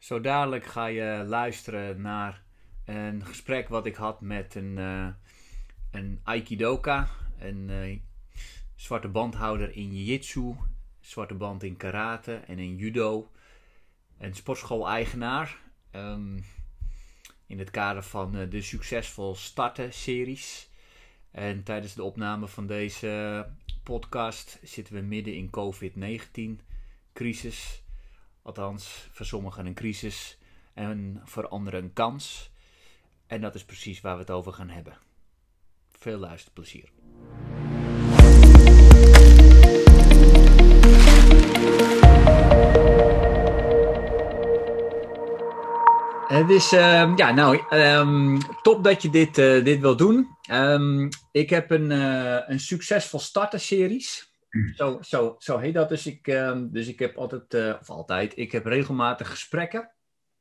Zo dadelijk ga je luisteren naar een gesprek wat ik had met een, uh, een Aikidoka, een uh, zwarte bandhouder in Jiu-Jitsu, zwarte band in karate en in judo, een sportschool-eigenaar. Um, in het kader van uh, de succesvol starten series. En tijdens de opname van deze podcast zitten we midden in COVID-19 crisis. Althans, voor sommigen een crisis en voor anderen een kans. En dat is precies waar we het over gaan hebben. Veel luisterplezier. Het is, uh, ja, nou, um, top dat je dit, uh, dit wil doen. Um, ik heb een, uh, een succesvol starter-series. Zo, zo, zo heet dat. Dus ik, uh, dus ik heb altijd, uh, of altijd, ik heb regelmatig gesprekken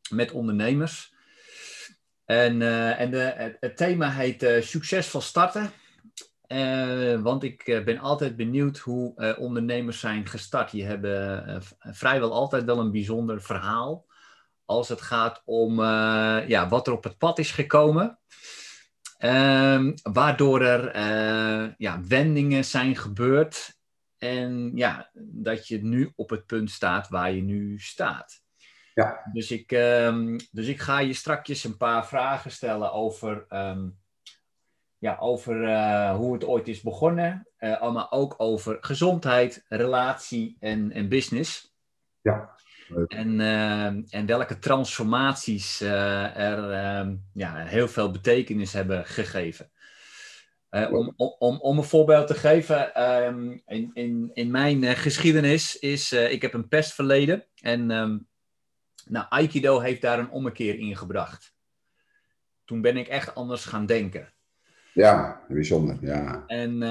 met ondernemers. En, uh, en de, het, het, thema heet uh, succesvol starten. want ik ben altijd benieuwd hoe ondernemers zijn gestart. Die hebben vrijwel altijd wel een bijzonder verhaal. Als het gaat om ja, wat er op het pad is gekomen. Ehm, waardoor er ja, wendingen zijn gebeurd en ja, dat je nu op het punt staat waar je nu staat. Ja. Dus ik, um, dus ik ga je strakjes een paar vragen stellen over, um, ja, over uh, hoe het ooit is begonnen. Uh, maar ook over gezondheid, relatie en, en business. Ja. En, uh, en welke transformaties uh, er ja, heel veel betekenis hebben gegeven. Uh, om, om, om een voorbeeld te geven, um, in, in, in mijn uh, geschiedenis is, uh, ik heb een pestverleden en um, nou, Aikido heeft daar een ommekeer in gebracht. Toen ben ik echt anders gaan denken. Ja, bijzonder, ja. En,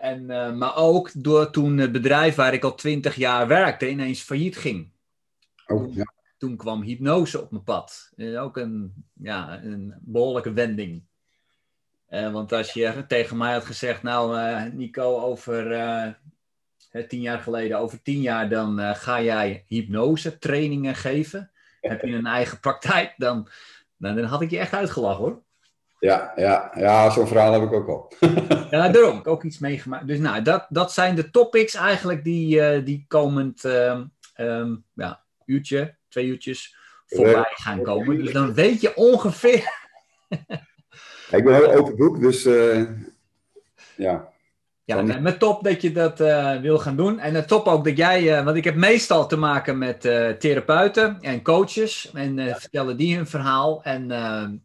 en, maar ook door toen het bedrijf waar ik al twintig jaar werkte ineens failliet ging. Oh, ja. Toen kwam hypnose op mijn pad. ook een, ja, een behoorlijke wending. Uh, want als je tegen mij had gezegd, nou uh, Nico, over uh, tien jaar geleden, over tien jaar dan ga jij hypnose trainingen geven. Heb je een eigen praktijk, dan, dan, dan had ik je echt uitgelachen hoor. Ja, ja, ja zo'n verhaal heb ik ook al. ja, daarom. Ik ook iets meegemaakt. Dus nou, dat, dat zijn de topics eigenlijk die, die komend um, ja, uurtje, twee uurtjes voorbij gaan komen. Dus dan weet je ongeveer... Ik ben heel open boek, dus uh, ja. Ja, met top dat je dat uh, wil gaan doen. En het top ook dat jij, uh, want ik heb meestal te maken met therapeuten en coaches. En ja. vertellen die hun verhaal. En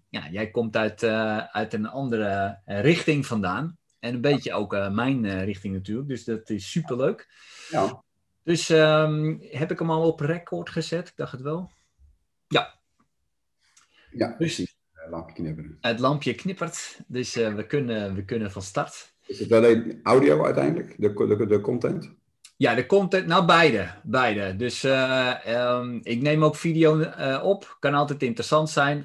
ja, jij komt uit, uit een andere richting vandaan. En een beetje ook mijn richting natuurlijk. Dus dat is superleuk. Ja. Dus um, heb ik hem al op record gezet? Ik dacht het wel. Ja. Ja, precies lampje knipperen. Het lampje knippert, dus uh, we, kunnen, we kunnen van start. Is het alleen audio uiteindelijk, de, de, de content? Ja, de content, nou beide. beide. Dus uh, um, ik neem ook video uh, op, kan altijd interessant zijn.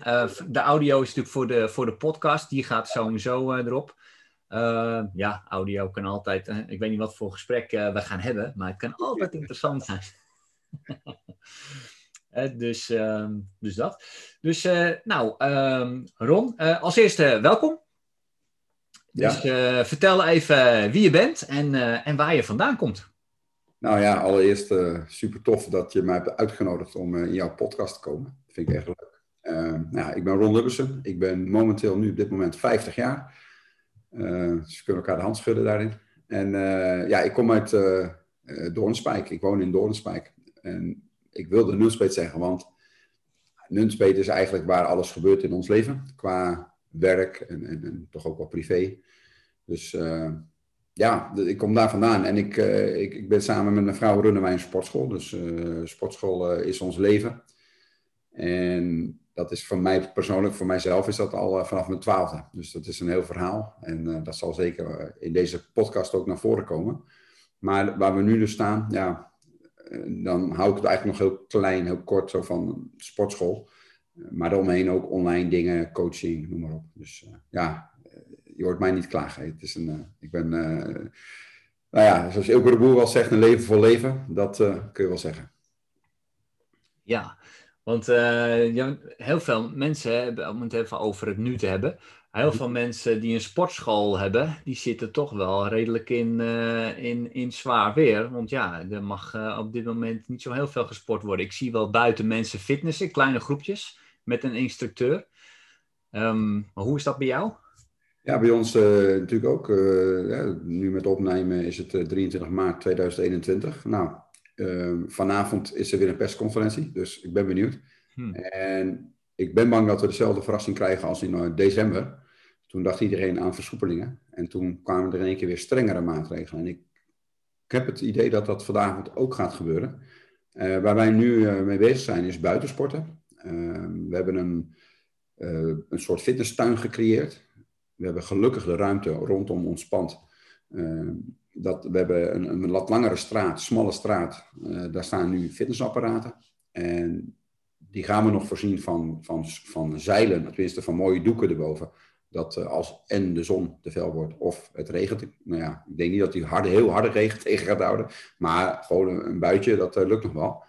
de audio is natuurlijk voor de, voor de podcast, die gaat sowieso erop. ja, audio kan altijd, ik weet niet wat voor gesprek we gaan hebben, maar het kan altijd interessant zijn. Uh, dus, uh, dus dat. Dus, uh, nou, um, Ron, als eerste welkom. Dus ja. vertel even wie je bent en, en waar je vandaan komt. Nou ja, allereerst super tof dat je mij hebt uitgenodigd om in jouw podcast te komen. Dat vind ik echt leuk. Ehm, nou, ik ben Ron Lubbersen. Ik ben momenteel nu op dit moment 50 jaar. dus we kunnen elkaar de hand schudden daarin. En ja, ik kom uit Doornspijk. Ik woon in Doornspijk. En ik wilde Nunspeet zeggen, want Nunspeet is eigenlijk waar alles gebeurt in ons leven. Qua werk en, en, toch ook wel privé. Dus uh, ja, ik kom daar vandaan. En ik, uh, ik, ik, ben samen met mijn vrouw runnen wij een sportschool. Dus uh, sportschool is ons leven. En dat is voor mij persoonlijk, voor mijzelf is dat al vanaf mijn twaalfde. Dus dat is een heel verhaal. En dat zal zeker in deze podcast ook naar voren komen. Maar waar we nu dus staan, ja, dan hou ik het eigenlijk nog heel klein, heel kort, zo van sportschool. Maar daaromheen ook online dingen, coaching, noem maar op. Dus uh, ja, je hoort mij niet klagen. Het is een, ik ben, nou ja, zoals Ilke de Boer wel zegt, een leven voor leven. Dat kun je wel zeggen. Ja, Want heel veel mensen hebben, om het even over het nu te hebben, heel veel mensen die een sportschool hebben, die zitten toch wel redelijk in, uh, in, in zwaar weer. Want ja, er mag uh, op dit moment niet zo heel veel gesport worden. Ik zie wel buiten mensen fitnessen, kleine groepjes, met een instructeur. Um, maar hoe is dat bij jou? Ja, bij ons uh, natuurlijk ook. Ja, nu met opnemen is het 23 maart 2021. Nou, ehm, vanavond is er weer een persconferentie, dus ik ben benieuwd. Hmm. En ik ben bang dat we dezelfde verrassing krijgen als in december. Toen dacht iedereen aan versoepelingen. En toen kwamen er in één keer weer strengere maatregelen. En ik, ik heb het idee dat dat vanavond ook gaat gebeuren. Uh, waar wij nu uh, mee bezig zijn is buitensporten. Uh, we hebben een, een soort fitnesstuin gecreëerd. We hebben gelukkig de ruimte rondom ons pand. dat, we hebben een, een wat langere straat, smalle straat. daar staan nu fitnessapparaten. En die gaan we nog voorzien van, van, van zeilen, tenminste van mooie doeken erboven dat uh, als en de zon te fel wordt of het regent. Nou ja, ik denk niet dat die harde, heel harde regen tegen gaat houden. Maar gewoon een, buitje, dat uh, lukt nog wel.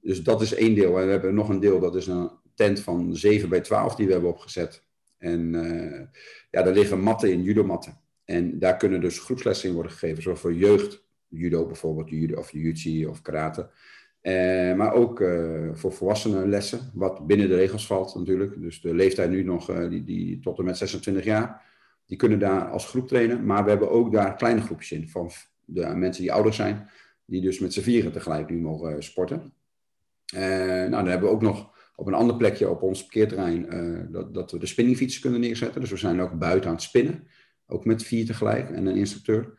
Dus dat is één deel. En we hebben nog een deel, dat is een tent van 7 bij 12 die we hebben opgezet. En uh, ja, daar liggen matten in, judomatten. En daar kunnen dus groepslessen in worden gegeven. Zoals voor jeugd, judo bijvoorbeeld, judo of jiu-jitsu of karate. Uh, maar ook uh, voor volwassenen lessen, wat binnen de regels valt natuurlijk. Dus de leeftijd nu nog, uh, die, die tot en met 26 jaar, die kunnen daar als groep trainen. Maar we hebben ook daar kleine groepjes in van de mensen die ouder zijn, die dus met z'n vieren tegelijk nu mogen sporten. nou, dan hebben we ook nog op een ander plekje op ons parkeerterrein dat, dat we de spinningfietsen kunnen neerzetten. Dus we zijn ook buiten aan het spinnen, ook met vier tegelijk en een instructeur.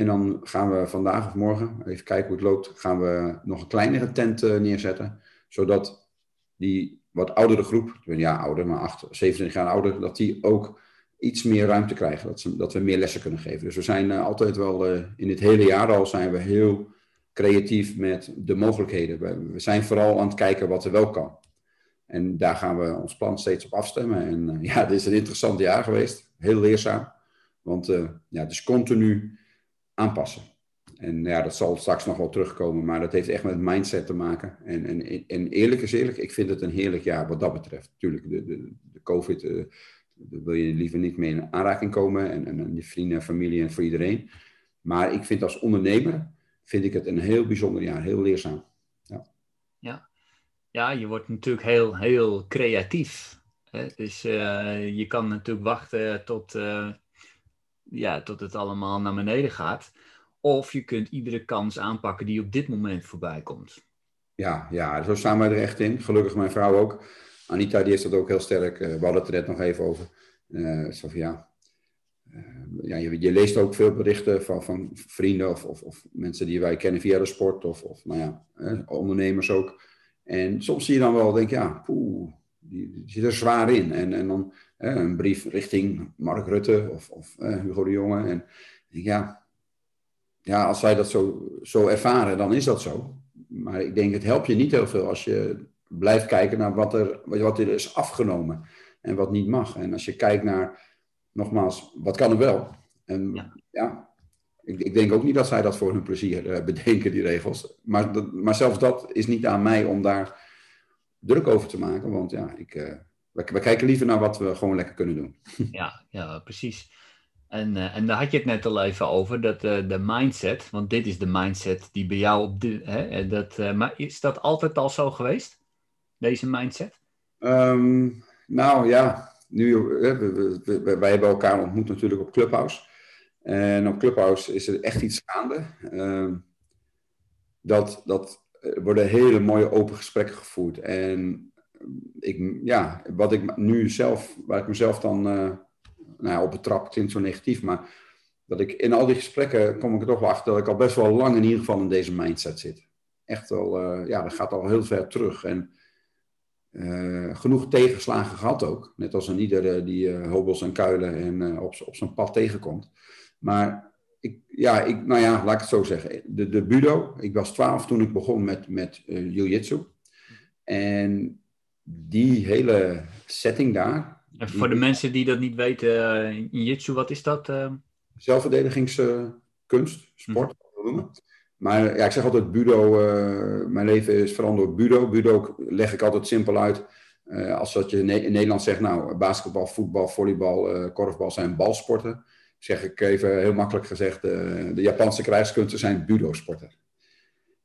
En dan gaan we vandaag of morgen, even kijken hoe het loopt, gaan we nog een kleinere tent uh, neerzetten. Zodat die wat oudere groep, ja ouder, maar 8, 27 jaar ouder, dat die ook iets meer ruimte krijgen. Dat, ze, dat we meer lessen kunnen geven. Dus we zijn uh, altijd wel, uh, in dit hele jaar al zijn we heel creatief met de mogelijkheden. We, we, zijn vooral aan het kijken wat er wel kan. En daar gaan we ons plan steeds op afstemmen. En ja, dit is een interessant jaar geweest. Heel leerzaam. Want ja, het is continu aanpassen. En ja, dat zal straks nog wel terugkomen, maar dat heeft echt met mindset te maken. En, en, en eerlijk is eerlijk, ik vind het een heerlijk jaar wat dat betreft. Tuurlijk, de, de, de COVID, uh, wil je liever niet mee in aanraking komen. En, en, en je vrienden, familie en voor iedereen. Maar ik vind als ondernemer, vind ik het een heel bijzonder jaar, heel leerzaam. Ja, ja. ja je wordt natuurlijk heel, heel creatief. Hè? Dus uh, je kan natuurlijk wachten tot... Uh ja, tot het allemaal naar beneden gaat. Of je kunt iedere kans aanpakken die op dit moment voorbij komt. Ja, ja, zo staan wij er echt in. Gelukkig mijn vrouw ook. Anita die is dat ook heel sterk. Uh, we hadden het er net nog even over. Van, ja, uh, ja je, je, leest ook veel berichten van, van vrienden of, of, of, mensen die wij kennen via de sport. Of, of nou ja, ondernemers ook. En soms zie je dan wel, denk ja, poeh, die, die zit er zwaar in. En, en dan een brief richting Mark Rutte of, of Hugo de Jonge. En ja, ja, als zij dat zo, zo ervaren, dan is dat zo. Maar ik denk, het helpt je niet heel veel als je blijft kijken naar wat er, wat er is afgenomen en wat niet mag. En als je kijkt naar, nogmaals, wat kan er wel? En ja, ja ik, ik, denk ook niet dat zij dat voor hun plezier uh, bedenken, die regels. Maar, dat, maar zelfs dat is niet aan mij om daar druk over te maken. Want ja, ik, uh, we, we, kijken liever naar wat we gewoon lekker kunnen doen. Ja, ja precies. En, uh, en daar had je het net al even over, dat uh, de mindset, want dit is de mindset die bij jou op de. Hè, dat, maar is dat altijd al zo geweest, deze mindset? Um, nou ja, nu, we, we, wij hebben elkaar ontmoet natuurlijk op Clubhouse. En op Clubhouse is er echt iets gaande. Uh, dat, dat er worden hele mooie open gesprekken gevoerd. En ik, ja, wat ik nu zelf, waar ik mezelf dan uh, nou ja, op betrap, klinkt zo negatief, maar dat ik in al die gesprekken kom ik er toch wel achter dat ik al best wel lang in ieder geval in deze mindset zit. Echt uh, ja, dat gaat al heel ver terug. En genoeg tegenslagen gehad ook. Net als een ieder die hobels en kuilen en op, op zijn pad tegenkomt. Maar ja, ik, nou ja, laat ik het zo zeggen. De, de budo, ik was twaalf toen ik begon met, met uh, jiu-jitsu. En die hele setting daar. En voor de mensen die dat niet weten, uh, jiu-jitsu, wat is dat? Uh? Zelfverdedigingskunst, sport, mm. noemen. maar ja, ik zeg altijd budo, mijn leven is vooral door budo. Budo leg ik altijd simpel uit. als dat je in Nederland zegt, nou, basketbal, voetbal, volleybal, korfbal zijn balsporten. Zeg ik even heel makkelijk gezegd, de Japanse krijgskunsten zijn budo-sporten.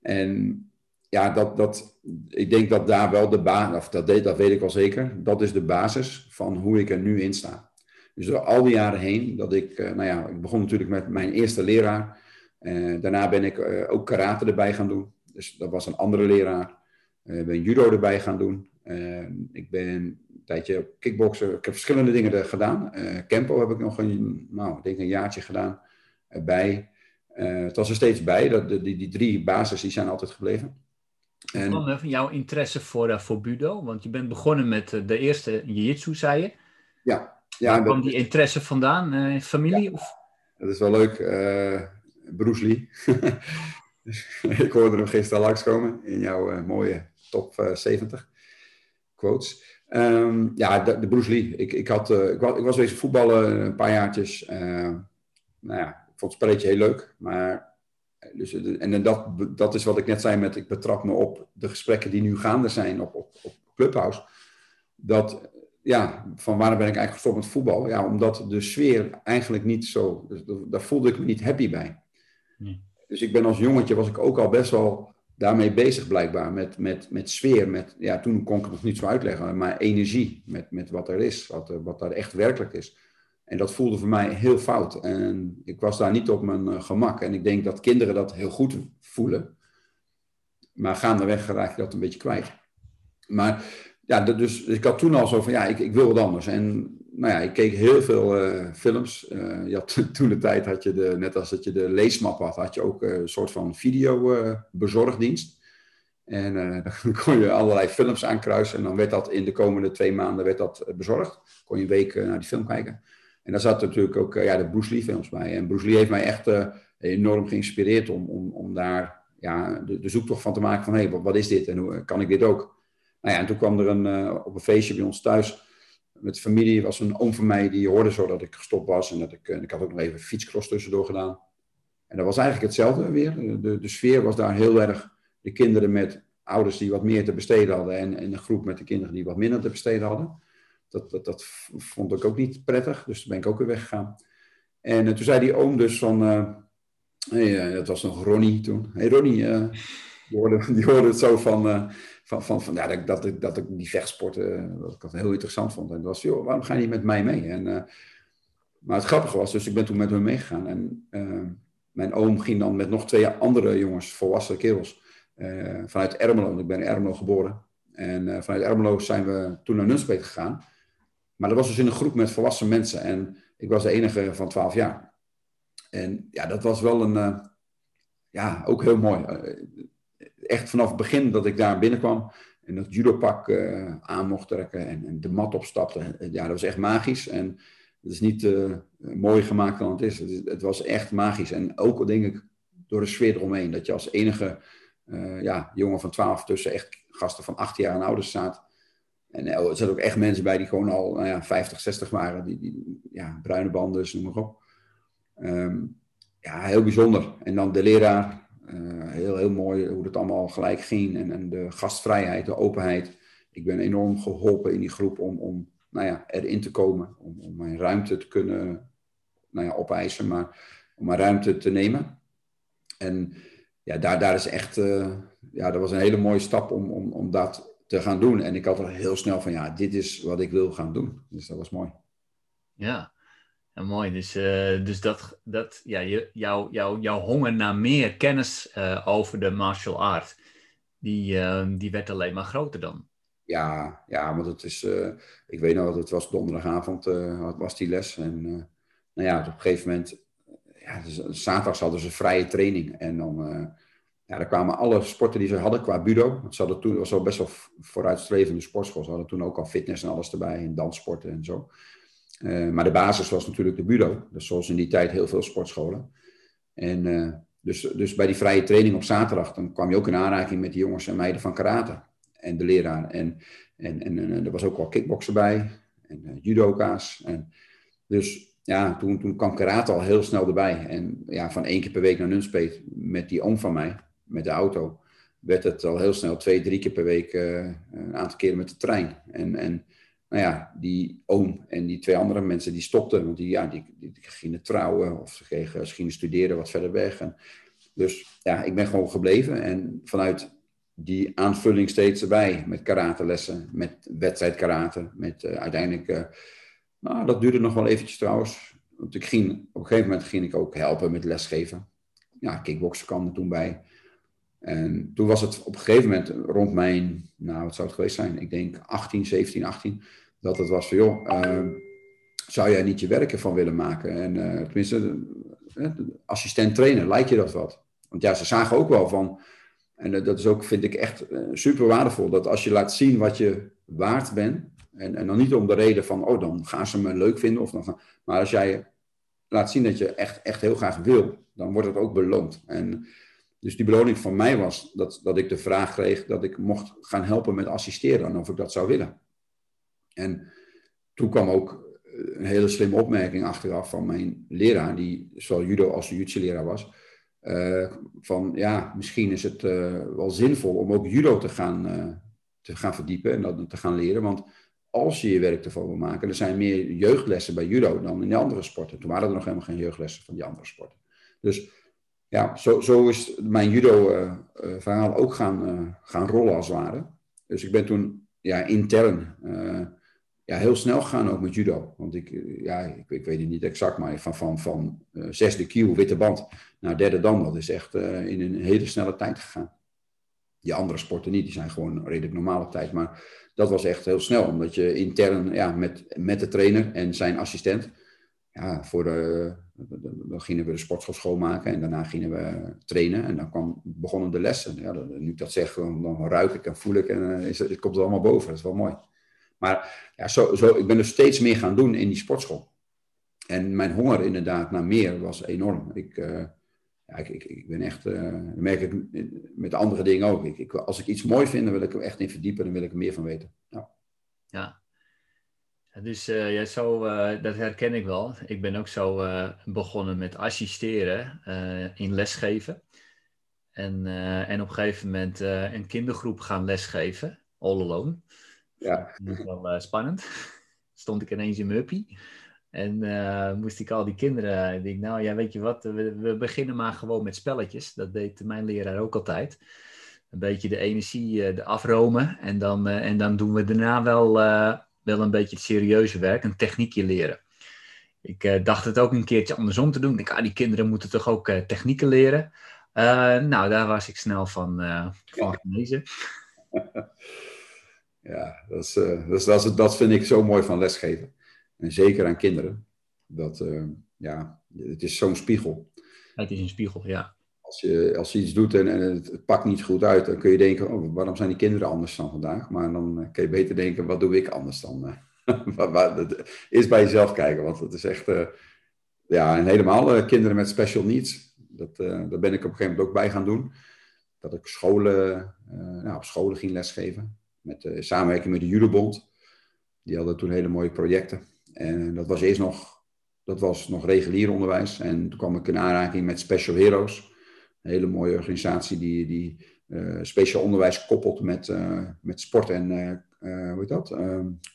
En ja, dat, dat, ik denk dat daar wel de basis, of dat, dat weet ik wel zeker, dat is de basis van hoe ik er nu in sta. Dus door al die jaren heen, dat ik, nou ja, ik begon natuurlijk met mijn eerste leraar. Uh, daarna ben ik ook karate erbij gaan doen. Dus dat was een andere leraar. Uh, ben judo erbij gaan doen. ik ben tijdje kickboksen. Ik heb verschillende dingen gedaan. Kempo heb ik nog een, nou, denk een jaartje gedaan bij. het was er steeds bij. Dat, die, die drie basis die zijn altijd gebleven. En... Van jouw interesse voor, voor budo? Want je bent begonnen met de eerste jiu-jitsu, zei je. Ja. ja Waar kwam die interesse vandaan? familie? Ja, of? Dat is wel leuk. Bruce Lee. ik hoorde hem gisteren langskomen in jouw uh, mooie top uh, 70 quotes. Um, ja, de, de, Bruce Lee. Ik, ik, had, uh, ik, was, ik was voetballen een paar jaartjes. nou ja, ik vond het spelletje heel leuk. Maar, dus, en dat, dat is wat ik net zei met, ik betrap me op de gesprekken die nu gaande zijn op, op, op Clubhouse. Dat, ja, van waarom ben ik eigenlijk gestopt met voetbal? Ja, omdat de sfeer eigenlijk niet zo, dus daar voelde ik me niet happy bij. Dus ik ben als jongetje, was ik ook al best wel daarmee bezig blijkbaar. Met, met, met sfeer, met, ja, toen kon ik het nog niet zo uitleggen, maar energie. Met, met wat er is, wat, wat daar echt werkelijk is. En dat voelde voor mij heel fout. En ik was daar niet op mijn eh, gemak. En ik denk dat kinderen dat heel goed voelen. Maar gaandeweg raak je dat een beetje kwijt. Maar ja, dus ik had toen al zo van, ja, ik, ik wil wat anders. En nou ja, ik keek heel veel uh, films. Uh, je had, toen de tijd had je, de, net als dat je de leesmap had, had je ook uh, een soort van videobezorgdienst. En dan kon je allerlei films aankruisen en dan werd dat in de komende twee maanden werd dat bezorgd. Kon je een week naar die film kijken. En daar zat natuurlijk ook ja, de Bruce Lee films bij. En Bruce Lee heeft mij echt enorm geïnspireerd om, om, om daar ja, de, zoektocht van te maken van hé, hey, wat, wat, is dit en hoe kan ik dit ook? Nou ja, en toen kwam er een, op een feestje bij ons thuis met familie was een oom van mij die hoorde zo dat ik gestopt was. En dat ik, ik had ook nog even fietscross tussendoor gedaan. En dat was eigenlijk hetzelfde weer. De, de sfeer was daar heel erg. De kinderen met ouders die wat meer te besteden hadden. En, en een groep met de kinderen die wat minder te besteden hadden. Dat, dat, dat vond ik ook niet prettig. Dus toen ben ik ook weer weggegaan. En uh, toen zei die oom dus van... Uh, dat was nog Ronnie toen. hey Ronnie, die, hoorde, die hoorde het zo van van, van, van ja, dat, dat, dat ik die vechtsporten eh, dat ik dat heel interessant vond. En dat was, joh, waarom ga je niet met mij mee? En, uh, maar het grappige was, dus ik ben toen met hem meegegaan. En uh, mijn oom ging dan met nog twee andere jongens, volwassen kerels, vanuit Ermelo. Ik ben in Ermelo geboren. En vanuit Ermelo zijn we toen naar Nunspeet gegaan. Maar dat was dus in een groep met volwassen mensen. En ik was de enige van 12 jaar. En ja, dat was wel een, ja, ook heel mooi echt vanaf het begin dat ik daar binnenkwam en dat judopak uh, aan mocht trekken en, en, de mat opstapte. Ja, dat was echt magisch. En het is niet uh, mooi gemaakt dan het is. het is. Het, was echt magisch. En ook denk ik door de sfeer eromheen. Dat je als enige ja, jongen van 12 tussen echt gasten van 18 jaar en ouders staat. En er zaten ook echt mensen bij die gewoon al nou ja, 50, 60 waren. Die, die ja, bruine banden, dus noem maar op. Um, ja, heel bijzonder. En dan de leraar, uh, heel, heel mooi hoe het allemaal gelijk ging. En, en de gastvrijheid, de openheid. Ik ben enorm geholpen in die groep om, om nou ja, erin te komen. Om, om mijn ruimte te kunnen nou ja, opeisen, maar om mijn ruimte te nemen. En ja, daar, daar is echt, uh, ja, dat was een hele mooie stap om, om, om dat te gaan doen. En ik had er heel snel van, ja, dit is wat ik wil gaan doen. Dus dat was mooi. Ja, ja, mooi. Dus, uh, dus dat, dat, ja, je, jouw jou, honger naar meer kennis uh, over de martial art, die, uh, die werd alleen maar groter dan. Ja, ja want het is, ik weet nog, het was donderdagavond, was die les. En nou ja, op een gegeven moment, ja, dus, zaterdags hadden ze vrije training. En dan, ja, daar kwamen alle sporten die ze hadden qua budo. Want ze hadden toen, was al best wel vooruitstrevende sportschool. Ze hadden toen ook al fitness en alles erbij, en danssporten en zo. Uh, maar de basis was natuurlijk de budo. Dus zoals in die tijd heel veel sportscholen. En uh, dus, dus bij die vrije training op zaterdag, dan kwam je ook in aanraking met die jongens en meiden van karate. En de leraar. En, en, en, en er was ook wel kickboksen bij. En uh, judoka's. En, dus ja, toen, toen kwam karate al heel snel erbij. En ja, van één keer per week naar Nunspeet met die oom van mij, met de auto, werd het al heel snel twee, drie keer per week een aantal keren met de trein. En, en nou ja, die oom en die twee andere mensen die stopten, want die, ja, die, gingen trouwen of ze, gingen studeren wat verder weg. En, dus ja, ik ben gewoon gebleven en vanuit die aanvulling steeds erbij met karatelessen, met wedstrijd karate, met uh, uiteindelijk, uh, nou dat duurde nog wel eventjes trouwens, want ik ging, op een gegeven moment ging ik ook helpen met lesgeven. Ja, kickboksen kwam er toen bij. En toen was het op een gegeven moment rond mijn, nou wat zou het geweest zijn, ik denk 18, 17, 18, dat het was van joh, uh, zou jij niet je werk ervan willen maken? En uh, tenminste, uh, assistent trainer, lijkt je dat wat? Want ja, ze zagen ook wel van, en dat is ook, vind ik echt super waardevol, dat als je laat zien wat je waard bent, en, en dan niet om de reden van, oh dan gaan ze me leuk vinden, of dan gaan, maar als jij laat zien dat je echt, echt heel graag wil, dan wordt het ook beloond. En dus die beloning van mij was dat, dat ik de vraag kreeg dat ik mocht gaan helpen met assisteren en of ik dat zou willen. En toen kwam ook een hele slimme opmerking achteraf van mijn leraar, die zowel judo als jiu leraar was. Uh, van ja, misschien is het uh, wel zinvol om ook judo te gaan, te gaan verdiepen en dat te gaan leren. Want als je je werk ervan wil maken, er zijn meer jeugdlessen bij judo dan in de andere sporten. Toen waren er nog helemaal geen jeugdlessen van die andere sporten. Dus ja, zo, zo is mijn judo-verhaal ook gaan, gaan rollen als het ware. Dus ik ben toen ja, intern ja, heel snel gegaan ook met judo. Want ik, ja, ik, weet het niet exact, maar van, van, van uh, zesde kiel, witte band, naar derde dan, dat is echt uh, in een hele snelle tijd gegaan. Die andere sporten niet, die zijn gewoon redelijk normale tijd. Maar dat was echt heel snel, omdat je intern ja, met, met de trainer en zijn assistent, ja, voor de, dan gingen we de sportschool schoonmaken en daarna gingen we trainen. En dan kwam, begonnen de lessen. Ja, nu ik dat zeg, dan, dan ruik ik en voel ik en is, het komt er allemaal boven. Dat is wel mooi. Maar ja, zo, zo, ik ben dus steeds meer gaan doen in die sportschool. En mijn honger inderdaad naar meer was enorm. Ik, uh, ja, ik, ik, ik, ben echt, uh, merk ik met andere dingen ook. Ik, als ik iets mooi vind, dan wil ik er echt in verdiepen, dan wil ik er meer van weten. Ja. Dus uh, ja, zo, dat herken ik wel. Ik ben ook zo begonnen met assisteren in lesgeven. En, en op een gegeven moment een kindergroep gaan lesgeven, all alone. Ja. Dat was wel uh, spannend. Stond ik ineens in Muppie. En uh, moest ik al die kinderen. Ik denk, nou ja, weet je wat, we, we, beginnen maar gewoon met spelletjes. Dat deed mijn leraar ook altijd. Een beetje de energie uh, afromen. En dan, en dan doen we daarna wel, wel een beetje het serieuze werk, een techniekje leren. Ik dacht het ook een keertje andersom te doen. Ik denk, ah, die kinderen moeten toch ook technieken leren. nou, daar was ik snel van, van genezen. Ja, dat, is, uh, dat, is, dat, is, dat vind ik zo mooi van lesgeven. En zeker aan kinderen. Dat, uh, ja, het is zo'n spiegel. Het is een spiegel, ja. Als je, als je iets doet en, en het, het, pakt niet goed uit, dan kun je denken, oh, waarom zijn die kinderen anders dan vandaag? Maar dan uh, kun je beter denken, wat doe ik anders dan? is bij jezelf kijken, want het is echt, ja, en helemaal kinderen met special needs. Dat, daar ben ik op een gegeven moment ook bij gaan doen. Dat ik scholen, nou, op scholen ging lesgeven met uh, samenwerking met de Judobond. Die hadden toen hele mooie projecten. En dat was eerst nog, dat was nog regulier onderwijs. En toen kwam ik in aanraking met Special Heroes. Een hele mooie organisatie die, die uh, speciaal onderwijs koppelt met, uh, met sport en hoe heet dat?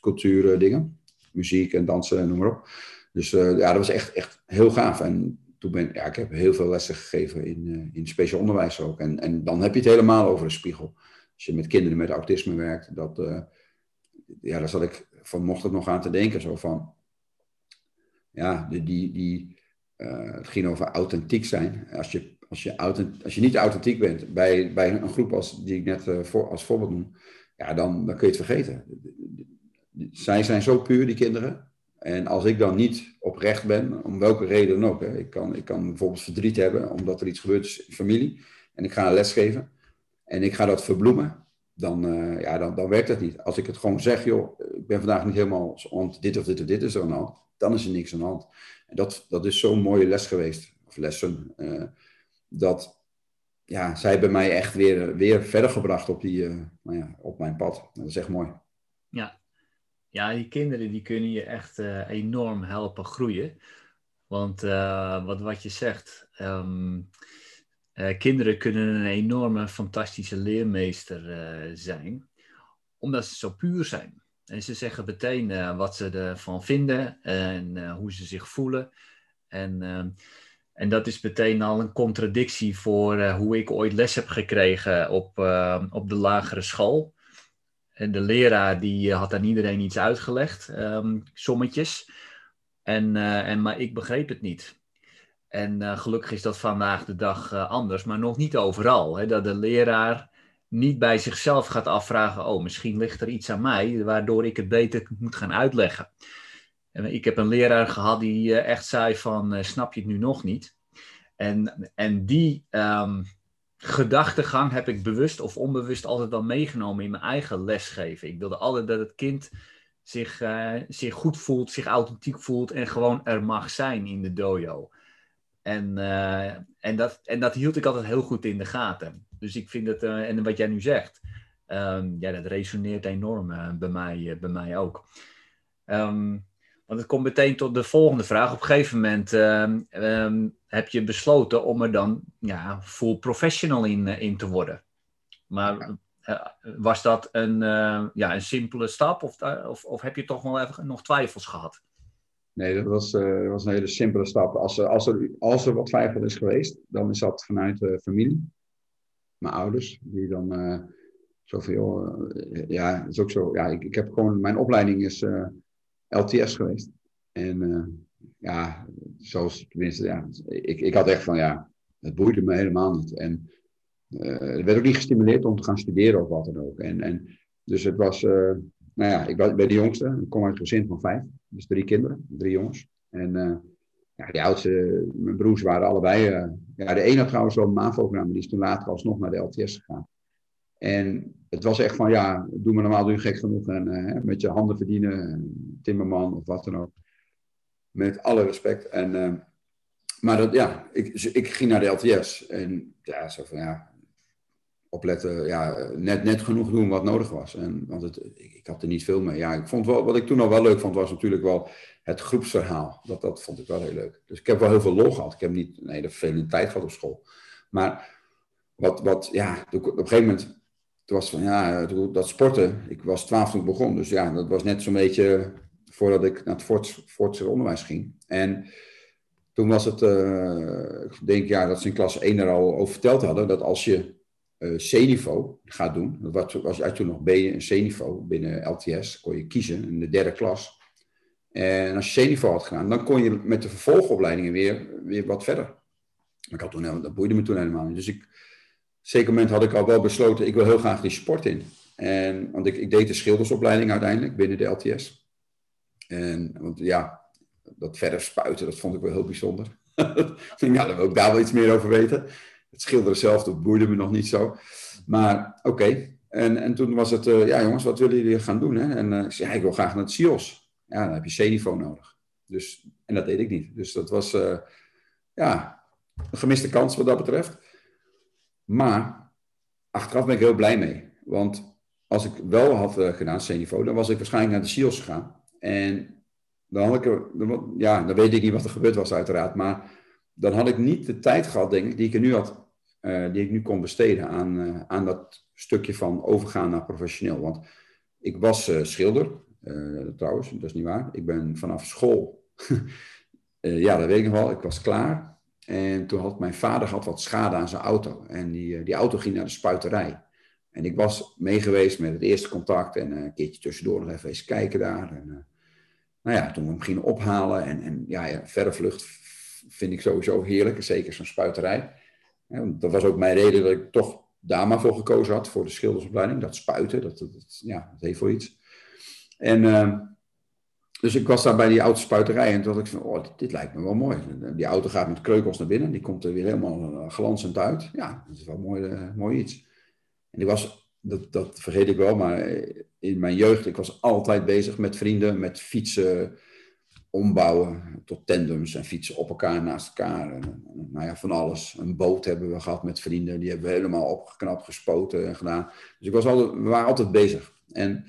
cultuur dingen. Muziek en dansen, noem maar op. Dus ja, dat was echt, echt heel gaaf. En toen ben ja, ik heb heel veel lessen gegeven in, in speciaal onderwijs ook. En, en dan heb je het helemaal over een spiegel als je met kinderen met autisme werkt, dat, uh, ja, daar zat ik vanochtend nog aan te denken. Zo van, ja, die, die, die, uh, het ging over authentiek zijn. Als je, als je, authent, als je niet authentiek bent bij, bij een groep als, die ik net uh, voor, als voorbeeld noem, ja, dan, dan kun je het vergeten. Zij zijn zo puur, die kinderen. En als ik dan niet oprecht ben, om welke reden dan ook. Hè, ik, kan, ik kan bijvoorbeeld verdriet hebben omdat er iets gebeurd in familie. En ik ga een les geven en ik ga dat verbloemen, dan, uh, ja, dan, dan werkt dat niet. Als ik het gewoon zeg, joh, ik ben vandaag niet helemaal, want dit of dit of dit is er aan hand, dan is er niks aan de hand. En dat, dat is zo'n mooie les geweest, of lessen, uh, dat ja, zij hebben mij echt weer, weer verder gebracht op, die, uh, nou ja, op mijn pad. Dat is echt mooi. Ja. ja, die kinderen die kunnen je echt enorm helpen groeien. Want wat, wat je zegt, ehm, kinderen kunnen een enorme, fantastische leermeester zijn, omdat ze zo puur zijn. En ze zeggen meteen wat ze ervan vinden en hoe ze zich voelen. En ehm, en dat is meteen al een contradictie voor hoe ik ooit les heb gekregen op, op de lagere school. En de leraar die eh, had aan iedereen iets uitgelegd, um, sommetjes. En, en, maar ik begreep het niet. En gelukkig is dat vandaag de dag anders, maar nog niet overal. Hè, dat de leraar niet bij zichzelf gaat afvragen: oh, misschien ligt er iets aan mij, waardoor ik het beter moet gaan uitleggen. En ik heb een leraar gehad die eh, echt zei van, eh, snap je het nu nog niet? En, en die um, gedachtegang heb ik bewust of onbewust altijd wel meegenomen in mijn eigen lesgeven. Ik wilde altijd dat het kind zich, zich goed voelt, zich authentiek voelt en gewoon er mag zijn in de dojo. En, uh, en, dat, en dat hield ik altijd heel goed in de gaten. Dus ik vind het, uh, en wat jij nu zegt, um, ja, dat resoneert enorm bij, mij, bij mij ook. Um, want het komt meteen tot de volgende vraag. Op een gegeven moment ehm, ehm, heb je besloten om er dan ja, full professional in, in te worden. Maar was dat een, ja, een simpele stap of, of, of, heb je toch wel even nog twijfels gehad? Nee, dat was, was een hele simpele stap. Als er, als, er, als er wat twijfel is geweest, dan is dat vanuit de familie. Mijn ouders, die dan zo van, joh, ja, is ook zo. Ja, ik, ik heb gewoon, mijn opleiding is LTS geweest. En uh, ja, zoals tenminste, ja, ik, ik had echt van ja, het boeide me helemaal niet. En uh, er werd ook niet gestimuleerd om te gaan studeren of wat dan ook. En, en dus het was, uh, nou ja, ik ben de jongste, ik kom uit een gezin van vijf, dus drie kinderen, drie jongens. En ja, die oudste, mijn broers waren allebei, ja, de ene had trouwens wel een MAVO-programma, die is toen later alsnog naar de LTS gegaan. En het was echt van, ja, doe me normaal, doe je gek genoeg. En uh, met je handen verdienen, timmerman of wat dan ook. Met alle respect. En, maar dat, ja, ik, ik ging naar de LTS. En ja, zo van, ja, opletten, ja, net, net genoeg doen wat nodig was. En, want het, ik, had er niet veel mee. Ja, ik vond wel, wat ik toen al wel leuk vond, was natuurlijk wel het groepsverhaal. Dat, dat vond ik wel heel leuk. Dus ik heb wel heel veel lol gehad. Ik heb niet een hele vervelende tijd gehad op school. Maar wat, wat ja, op een gegeven moment het was van ja, dat sporten. Ik was twaalf toen ik begon. Dus ja, dat was net zo'n beetje voordat ik naar het voort, voortgezet onderwijs ging. En toen was het, uh, ik denk ja, dat ze in klas 1 er al over verteld hadden, dat als je C-niveau gaat doen, dat was, toen nog B en C-niveau binnen LTS, kon je kiezen in de derde klas. En als je C-niveau had gedaan, dan kon je met de vervolgopleidingen weer, weer wat verder. Ik had toen, dat boeide me toen helemaal niet. Dus ik, zeker moment had ik al wel besloten, ik wil heel graag die sport in. En, want ik, ik deed de schildersopleiding uiteindelijk binnen de LTS. En, want ja, dat verder spuiten, dat vond ik wel heel bijzonder. ja, daar wil ik daar wel iets meer over weten. Het schilderen zelf, dat boeide me nog niet zo. Maar oké. En, en toen was het, uh, ja jongens, wat willen jullie gaan doen? Hè? En uh, ik zei, ik wil graag naar het CIOS. Ja, dan heb je C-niveau nodig. Dus, en dat deed ik niet. Dus dat was, uh, ja, een gemiste kans wat dat betreft. Maar achteraf ben ik heel blij mee. Want als ik wel had gedaan, C-niveau, dan was ik waarschijnlijk naar de SEALS gegaan. En dan had ik ja, dan weet ik niet wat er gebeurd was uiteraard. Maar dan had ik niet de tijd gehad, denk ik, die ik nu had, uh, die ik nu kon besteden aan, uh, aan dat stukje van overgaan naar professioneel. Want ik was schilder, trouwens, dat is niet waar. Ik ben vanaf school, ja, dat weet ik nog wel, ik was klaar. En toen had mijn vader had wat schade aan zijn auto. En die, eh, die auto ging naar de spuiterij. En ik was meegeweest met het eerste contact en een keertje tussendoor nog even eens kijken daar. En, nou ja, toen we hem gingen ophalen en, en ja, ja, verre vlucht vind ik sowieso heerlijk, zeker zo'n spuiterij. dat was ook mijn reden dat ik toch daar maar voor gekozen had, voor de schildersopleiding. Dat spuiten, dat, ja, heeft voor iets. En uh, dus ik was daar bij die autospuiterij en toen dacht ik van, oh, dit, lijkt me wel mooi. Die auto gaat met kreukels naar binnen, die komt er weer helemaal uh, glanzend uit. Ja, dat is wel mooi, uh, mooi iets. En ik was, dat, dat vergeet ik wel, maar in mijn jeugd, ik was altijd bezig met vrienden, met fietsen, ombouwen tot tandems en fietsen op elkaar, naast elkaar. En, nou ja, van alles. Een boot hebben we gehad met vrienden, die hebben we helemaal opgeknapt, gespoten en gedaan. Dus ik was altijd, we waren altijd bezig. En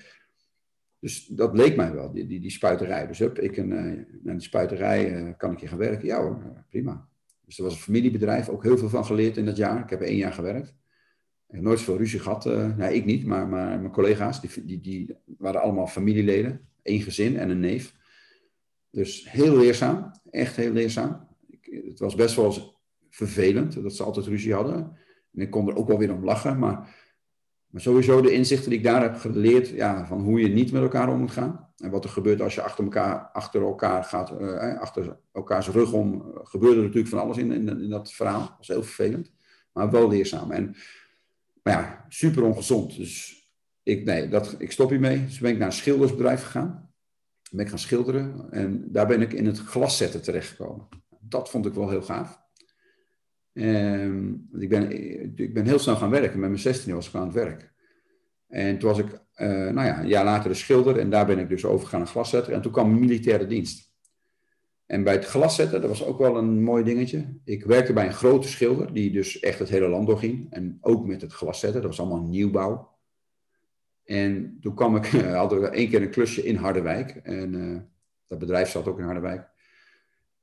Dus dat leek mij wel, die, die, die spuiterij. Dus hup, ik een, uh, naar die spuiterij kan ik hier gaan werken. Ja hoor, prima. Dus er was een familiebedrijf, ook heel veel van geleerd in dat jaar. Ik heb één jaar gewerkt. Ik heb nooit zoveel ruzie gehad. Uh, nou, ik niet, maar, maar mijn collega's, die, die, die waren allemaal familieleden. Eén gezin en een neef. Dus heel leerzaam, echt heel leerzaam. Ik, het was best wel vervelend dat ze altijd ruzie hadden. En ik kon er ook wel weer om lachen, maar, maar sowieso de inzichten die ik daar heb geleerd, ja, van hoe je niet met elkaar om moet gaan. En wat er gebeurt als je achter elkaar, achter elkaar gaat, uh, achter elkaars rug om, gebeurde er natuurlijk van alles in, in, in, dat verhaal. Dat was heel vervelend, maar wel leerzaam. En, maar ja, super ongezond. Dus ik, nee, dat, ik stop hiermee. Dus ben ik naar een schildersbedrijf gegaan ben gaan schilderen en daar ben ik in het glaszetten terechtgekomen. Dat vond ik wel heel gaaf. En ik, ben, ik ben heel snel gaan werken. Met mijn 16 was ik aan het werk. En toen was ik, uh, nou ja, een jaar later de schilder. En daar ben ik dus overgegaan naar glaszetter. En toen kwam militaire dienst. En bij het glaszetten, dat was ook wel een mooi dingetje. Ik werkte bij een grote schilder, die dus echt het hele land doorging. En ook met het glaszetten, dat was allemaal nieuwbouw. En toen kwam ik, hadden we één keer een klusje in Harderwijk. En uh, dat bedrijf zat ook in Harderwijk.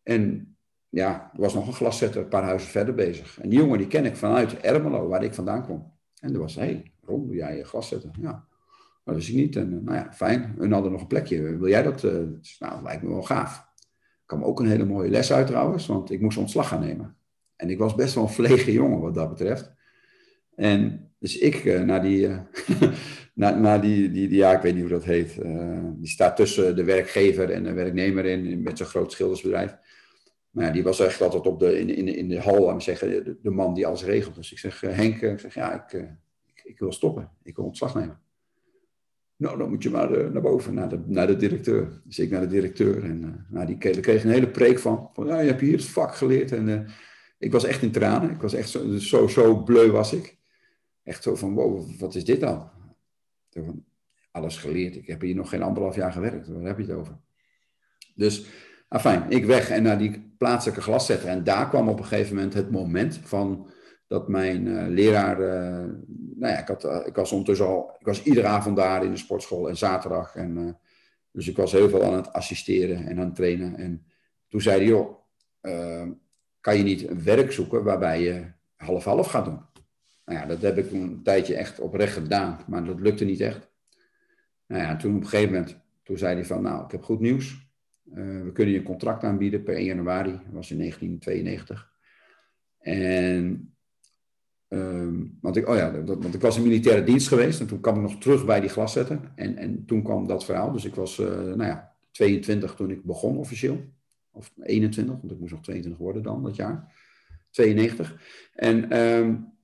En ja, er was nog een glaszetter een paar huizen verder bezig. En die jongen die ken ik vanuit Ermelo, waar ik vandaan kwam. En er was, hé, hey, Ron, doe jij glaszetten? Ja, dat wist ik niet. En uh, nou ja, fijn. Hun hadden nog een plekje. Wil jij dat? Uh, nou, dat lijkt me wel gaaf. Ik kwam ook een hele mooie les uit trouwens, want ik moest ontslag gaan nemen. En ik was best wel een verlegen jongen wat dat betreft. En dus ik naar die, naar die, die, die, ja, ik weet niet hoe dat heet. Uh, die staat tussen de werkgever en de werknemer in, met zo'n groot schildersbedrijf. Maar ja, die was echt altijd op de, in, in, in de hal, aan zeggen, de, man die alles regelt. Dus ik zeg, uh, Henk, ik zeg, ja, ik, ik, ik, wil stoppen. Ik wil ontslag nemen. Nou, dan moet je maar naar boven, naar de, naar de directeur. Dus ik naar de directeur. En nou, die kreeg, kreeg een hele preek van. van ja, je hebt hier het vak geleerd. En ik was echt in tranen. Ik was echt zo, zo, zo bleu was ik. Echt zo van, wow, wat is dit dan? Alles geleerd. Ik heb hier nog geen anderhalf jaar gewerkt. Waar heb je het over? Dus, fijn, ik weg en naar die plaatselijke glaszetter. En daar kwam op een gegeven moment het moment van dat mijn uh, leraar, uh, nou ja, ik, had, uh, ik was ondertussen al, ik was iedere avond daar in de sportschool en zaterdag. En, dus ik was heel veel aan het assisteren en aan het trainen. En toen zei hij, joh, kan je niet een werk zoeken waarbij je half-half gaat doen? Nou ja, dat heb ik een tijdje echt oprecht gedaan, maar dat lukte niet echt. Nou ja, toen op een gegeven moment, toen zei hij van, nou, ik heb goed nieuws. Uh, we kunnen je een contract aanbieden per 1 januari, dat was in 1992. En, um, want, ik, oh ja, want ik was in militaire dienst geweest en toen kwam ik nog terug bij die glaszetten. En, en toen kwam dat verhaal, dus ik was, uh, nou ja, 22 toen ik begon officieel. Of 21, want ik moest nog 22 worden dan dat jaar. 92. En... Um,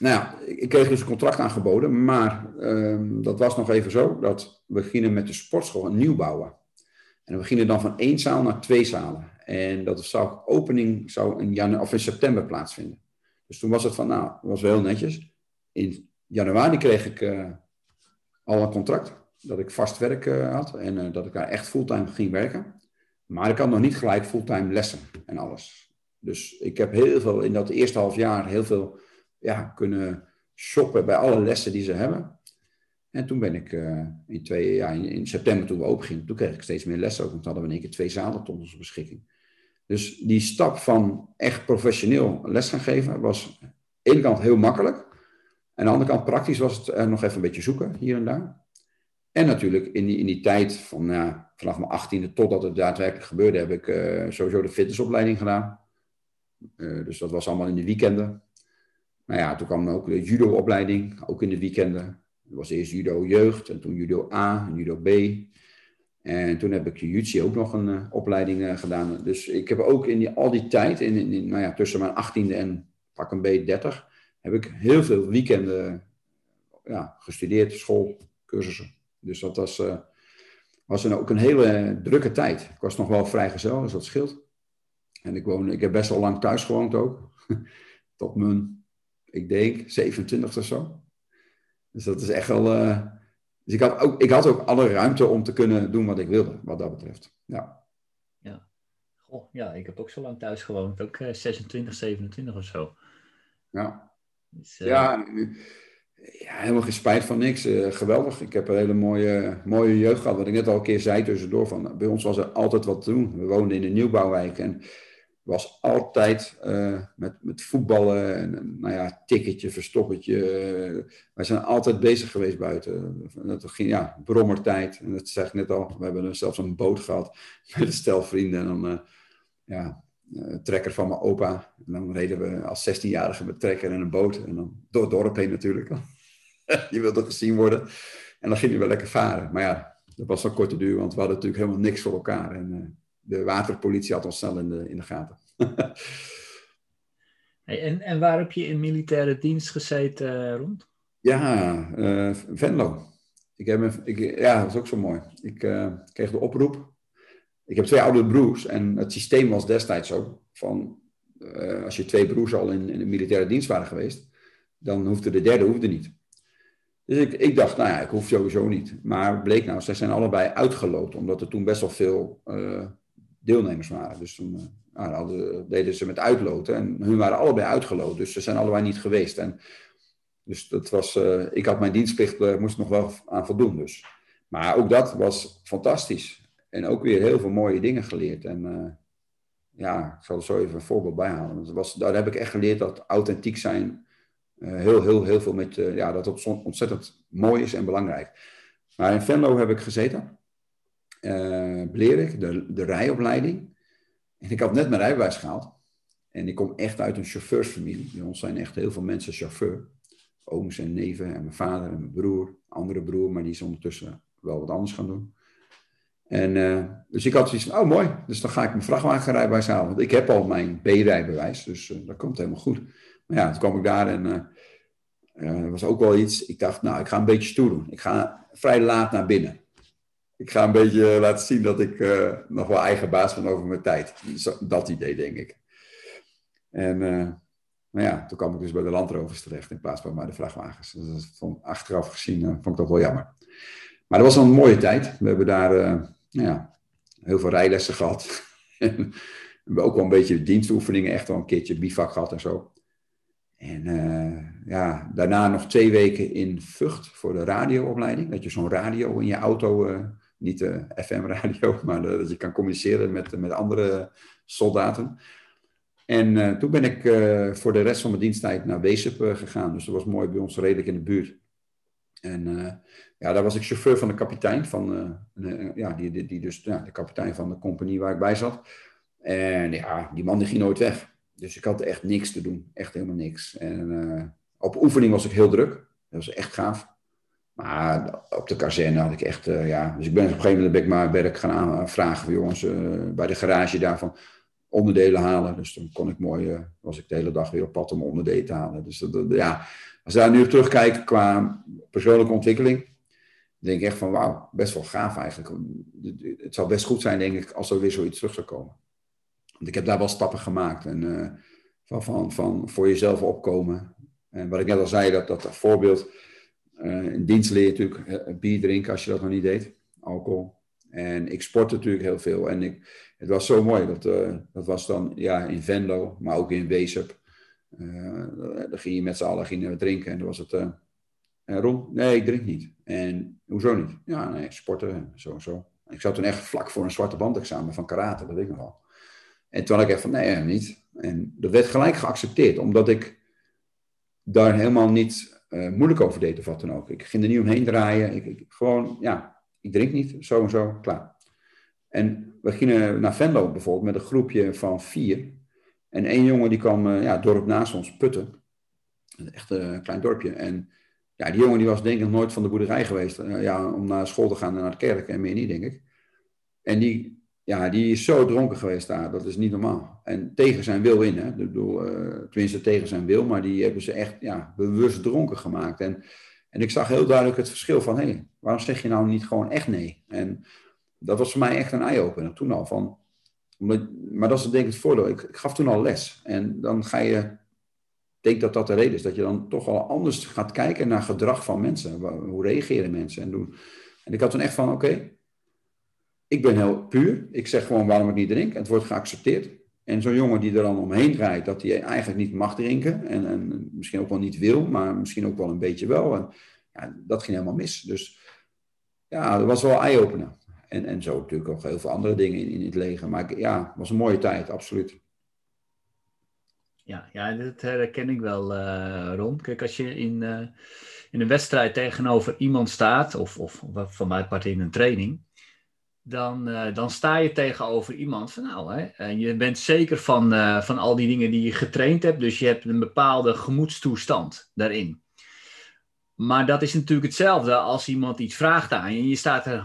nou ja, ik kreeg dus een contract aangeboden, maar um, dat was nog even zo dat we gingen met de sportschool een nieuw bouwen. En we gingen dan van één zaal naar twee zalen. En dat zou opening zou in, janu of in september plaatsvinden. Dus toen was het van, nou, was wel heel netjes. In januari kreeg ik uh, al een contract, dat ik vast werk uh, had en uh, dat ik daar echt fulltime ging werken. Maar ik had nog niet gelijk fulltime lessen en alles. Dus ik heb heel veel, in dat eerste half jaar, heel veel ja, kunnen shoppen bij alle lessen die ze hebben. En toen ben ik uh, in, twee, ja, in, september toen we open gingen, toen kreeg ik steeds meer lessen ook. Want hadden we in één keer twee zalen tot onze beschikking. Dus die stap van echt professioneel les gaan geven was aan de ene kant heel makkelijk. Aan de andere kant praktisch was het uh, nog even een beetje zoeken hier en daar. En natuurlijk in die, in die tijd van ja, vanaf mijn achttiende totdat het daadwerkelijk gebeurde, heb ik uh, sowieso de fitnessopleiding gedaan. dus dat was allemaal in de weekenden. Nou ja, toen kwam ook de judo-opleiding, ook in de weekenden. Het was eerst judo jeugd en toen judo A en judo B. En toen heb ik jiu ook nog een uh, opleiding uh, gedaan. Dus ik heb ook in die, al die tijd, in, in, nou ja, tussen mijn 18e en pak een B 30, heb ik heel veel weekenden ja, gestudeerd, school, cursussen. Dus dat was, uh, was een, ook een hele drukke tijd. Ik was nog wel vrijgezel, dus dat scheelt. En ik, woon, ik heb best wel lang thuis gewoond ook. Tot mijn ik denk 27 of zo. Dus dat is echt wel. Uh, dus ik had, ook, ik had ook alle ruimte om te kunnen doen wat ik wilde, wat dat betreft. Ja. Ja. Goh, ja, ik heb ook zo lang thuis gewoond. Ook uh, 26, 27 of zo. Ja. Dus, uh... Ja, Ja, helemaal geen spijt van niks. Uh, geweldig. Ik heb een hele mooie, mooie jeugd gehad. Wat ik net al een keer zei tussendoor. Van, bij ons was er altijd wat te doen. We woonden in een nieuwbouwwijk. En was altijd uh, met, met voetballen en nou ja, tikketje, verstoppertje. Wij zijn altijd bezig geweest buiten. Dat ging, ja, brommertijd. En dat zeg ik net al. We hebben zelfs een boot gehad met een stel vrienden. En dan, uh, ja, trekker van mijn opa. En dan reden we als 16-jarige met trekker en een boot. En dan door het dorp heen natuurlijk. Je wilde gezien worden. En dan gingen we lekker varen. Maar ja, dat was een korte duur, want we hadden natuurlijk helemaal niks voor elkaar. En de waterpolitie had ons snel in de, in de gaten. hey, en, en waar heb je in militaire dienst gezeten, rond? Ja, uh, Venlo. Ik heb ik, ja, dat is ook zo mooi. Ik uh, kreeg de oproep. Ik heb twee oude broers en het systeem was destijds zo. Van, uh, als je twee broers al in, in de militaire dienst waren geweest, dan hoefde de derde hoefde niet. Dus ik, ik dacht, nou ja, ik hoef sowieso niet. Maar bleek nou, zij zijn allebei uitgeloot, omdat er toen best wel veel deelnemers waren. Dus toen nou, hadden, deden ze met uitloten en hun waren allebei uitgeloot. Dus ze zijn allebei niet geweest. En, dus dat was, uh, ik had mijn dienstplicht, uh, moest nog wel aan voldoen. Dus. Maar ook dat was fantastisch. En ook weer heel veel mooie dingen geleerd. En ja, ik zal er zo even een voorbeeld bij halen. Was, daar heb ik echt geleerd dat authentiek zijn heel, heel, heel veel met, ja, dat het ontzettend mooi is en belangrijk. Maar in Venlo heb ik gezeten. Blerik, de, de rijopleiding. En ik had net mijn rijbewijs gehaald. En ik kom echt uit een chauffeursfamilie. Bij ons zijn echt heel veel mensen chauffeur. Ooms en neven en mijn vader en mijn broer. Andere broer, maar die is ondertussen wel wat anders gaan doen. En, uh, dus ik had zoiets van, oh mooi, dus dan ga ik mijn vrachtwagenrijbewijs halen. Want ik heb al mijn B-rijbewijs, dus uh, dat komt helemaal goed. Maar ja, toen kwam ik daar en uh, was ook wel iets. Ik dacht, nou, ik ga een beetje stoer doen. Ik ga vrij laat naar binnen ik ga een beetje laten zien dat ik uh, nog wel eigen baas ben over mijn tijd. Dat idee, denk ik. En uh, nou ja, toen kwam ik dus bij de landrovers terecht in plaats van bij de vrachtwagens. Dus dat vond, achteraf gezien uh, vond ik dat wel jammer. Maar dat was een mooie tijd. We hebben daar nou ja, heel veel rijlessen gehad. we hebben ook wel een beetje dienstoefeningen, echt wel een keertje bivak gehad en zo. En ja, daarna nog twee weken in Vught voor de radioopleiding. Dat je zo'n radio in je auto niet de FM-radio, maar dat je kan communiceren met, met andere soldaten. En uh, toen ben ik uh, voor de rest van mijn diensttijd naar Weesup uh, gegaan. Dus dat was mooi bij ons redelijk in de buurt. En ja, daar was ik chauffeur van de kapitein. Van, ja, die, die, die dus ja, de kapitein van de compagnie waar ik bij zat. En ja, die man die ging nooit weg. Dus ik had echt niks te doen. Echt helemaal niks. En op oefening was ik heel druk. Dat was echt gaaf. Maar op de kazerne had ik echt, uh, ja. Dus ik ben op een gegeven moment ben ik maar werk gaan aanvragen voor jongens uh, bij de garage daarvan onderdelen halen. Dus dan kon ik mooi, uh, was ik de hele dag weer op pad om onderdelen te halen. Dus ja, als ik daar nu terugkijk qua persoonlijke ontwikkeling, denk ik echt van wauw, best wel gaaf eigenlijk. Het zou best goed zijn, denk ik, als er weer zoiets terug zou komen. Want ik heb daar wel stappen gemaakt. En van, van, van voor jezelf opkomen. En wat ik net al zei, dat, dat voorbeeld uh, in dienst leer je natuurlijk uh, bier drinken als je dat nog niet deed, alcohol. En ik sport natuurlijk heel veel. En ik, het was zo mooi. Dat, uh, dat was dan ja, in Venlo, maar ook in Weesup. dan ging je met z'n allen drinken. En dan was het... en Ron, nee, ik drink niet. En hoezo niet? Ja, nee, sporten, zo en zo. Ik zat toen echt vlak voor een zwarte bandexamen van karate, dat weet ik nog wel. En toen had ik echt van, nee, niet. En dat werd gelijk geaccepteerd, omdat ik daar helemaal niet uh, moeilijk over deed of wat dan ook. Ik ging er niet omheen draaien. Ik, ik, gewoon, ja, ik drink niet, zo en zo, klaar. En we gingen naar Venlo bijvoorbeeld met een groepje van vier. En één jongen die kwam, uh, ja, het dorp naast ons, Putten. Echt een klein dorpje. En ja, die jongen die was denk ik nooit van de boerderij geweest. Ja, om naar school te gaan en naar de kerk en meer niet, denk ik. En die ja, die is zo dronken geweest daar. Dat is niet normaal. En tegen zijn wil in. Hè? Ik bedoel, uh, tenminste tegen zijn wil. Maar die hebben ze echt ja, bewust dronken gemaakt. En, en ik zag heel duidelijk het verschil van... Hé, hey, waarom zeg je nou niet gewoon echt nee? En dat was voor mij echt een eye-opener. Toen al van... Maar dat is denk ik het voordeel. Ik, ik gaf toen al les. En dan ga je... Ik denk dat dat de reden is. Dat je dan toch al anders gaat kijken naar gedrag van mensen. Hoe reageren mensen en doen. En ik had toen echt van... Oké, ik ben heel puur. Ik zeg gewoon waarom ik niet drink. Het wordt geaccepteerd. En zo'n jongen die er dan omheen draait, dat hij eigenlijk niet mag drinken. En, en misschien ook wel niet wil, maar misschien ook wel een beetje wel. En ja, dat ging helemaal mis. Dus ja, dat was wel eye-opener. En, en zo natuurlijk ook heel veel andere dingen in, in het leger. Maar ja, het was een mooie tijd, absoluut. Ja, ja dat herken ik wel, uh, Ron. Kijk, als je in, uh, in een wedstrijd tegenover iemand staat, of, of van mijn part in een training, dan, uh, dan sta je tegenover iemand van nou, hè, en je bent zeker van, van al die dingen die je getraind hebt, dus je hebt een bepaalde gemoedstoestand daarin. Maar dat is natuurlijk hetzelfde als iemand iets vraagt aan je en je staat er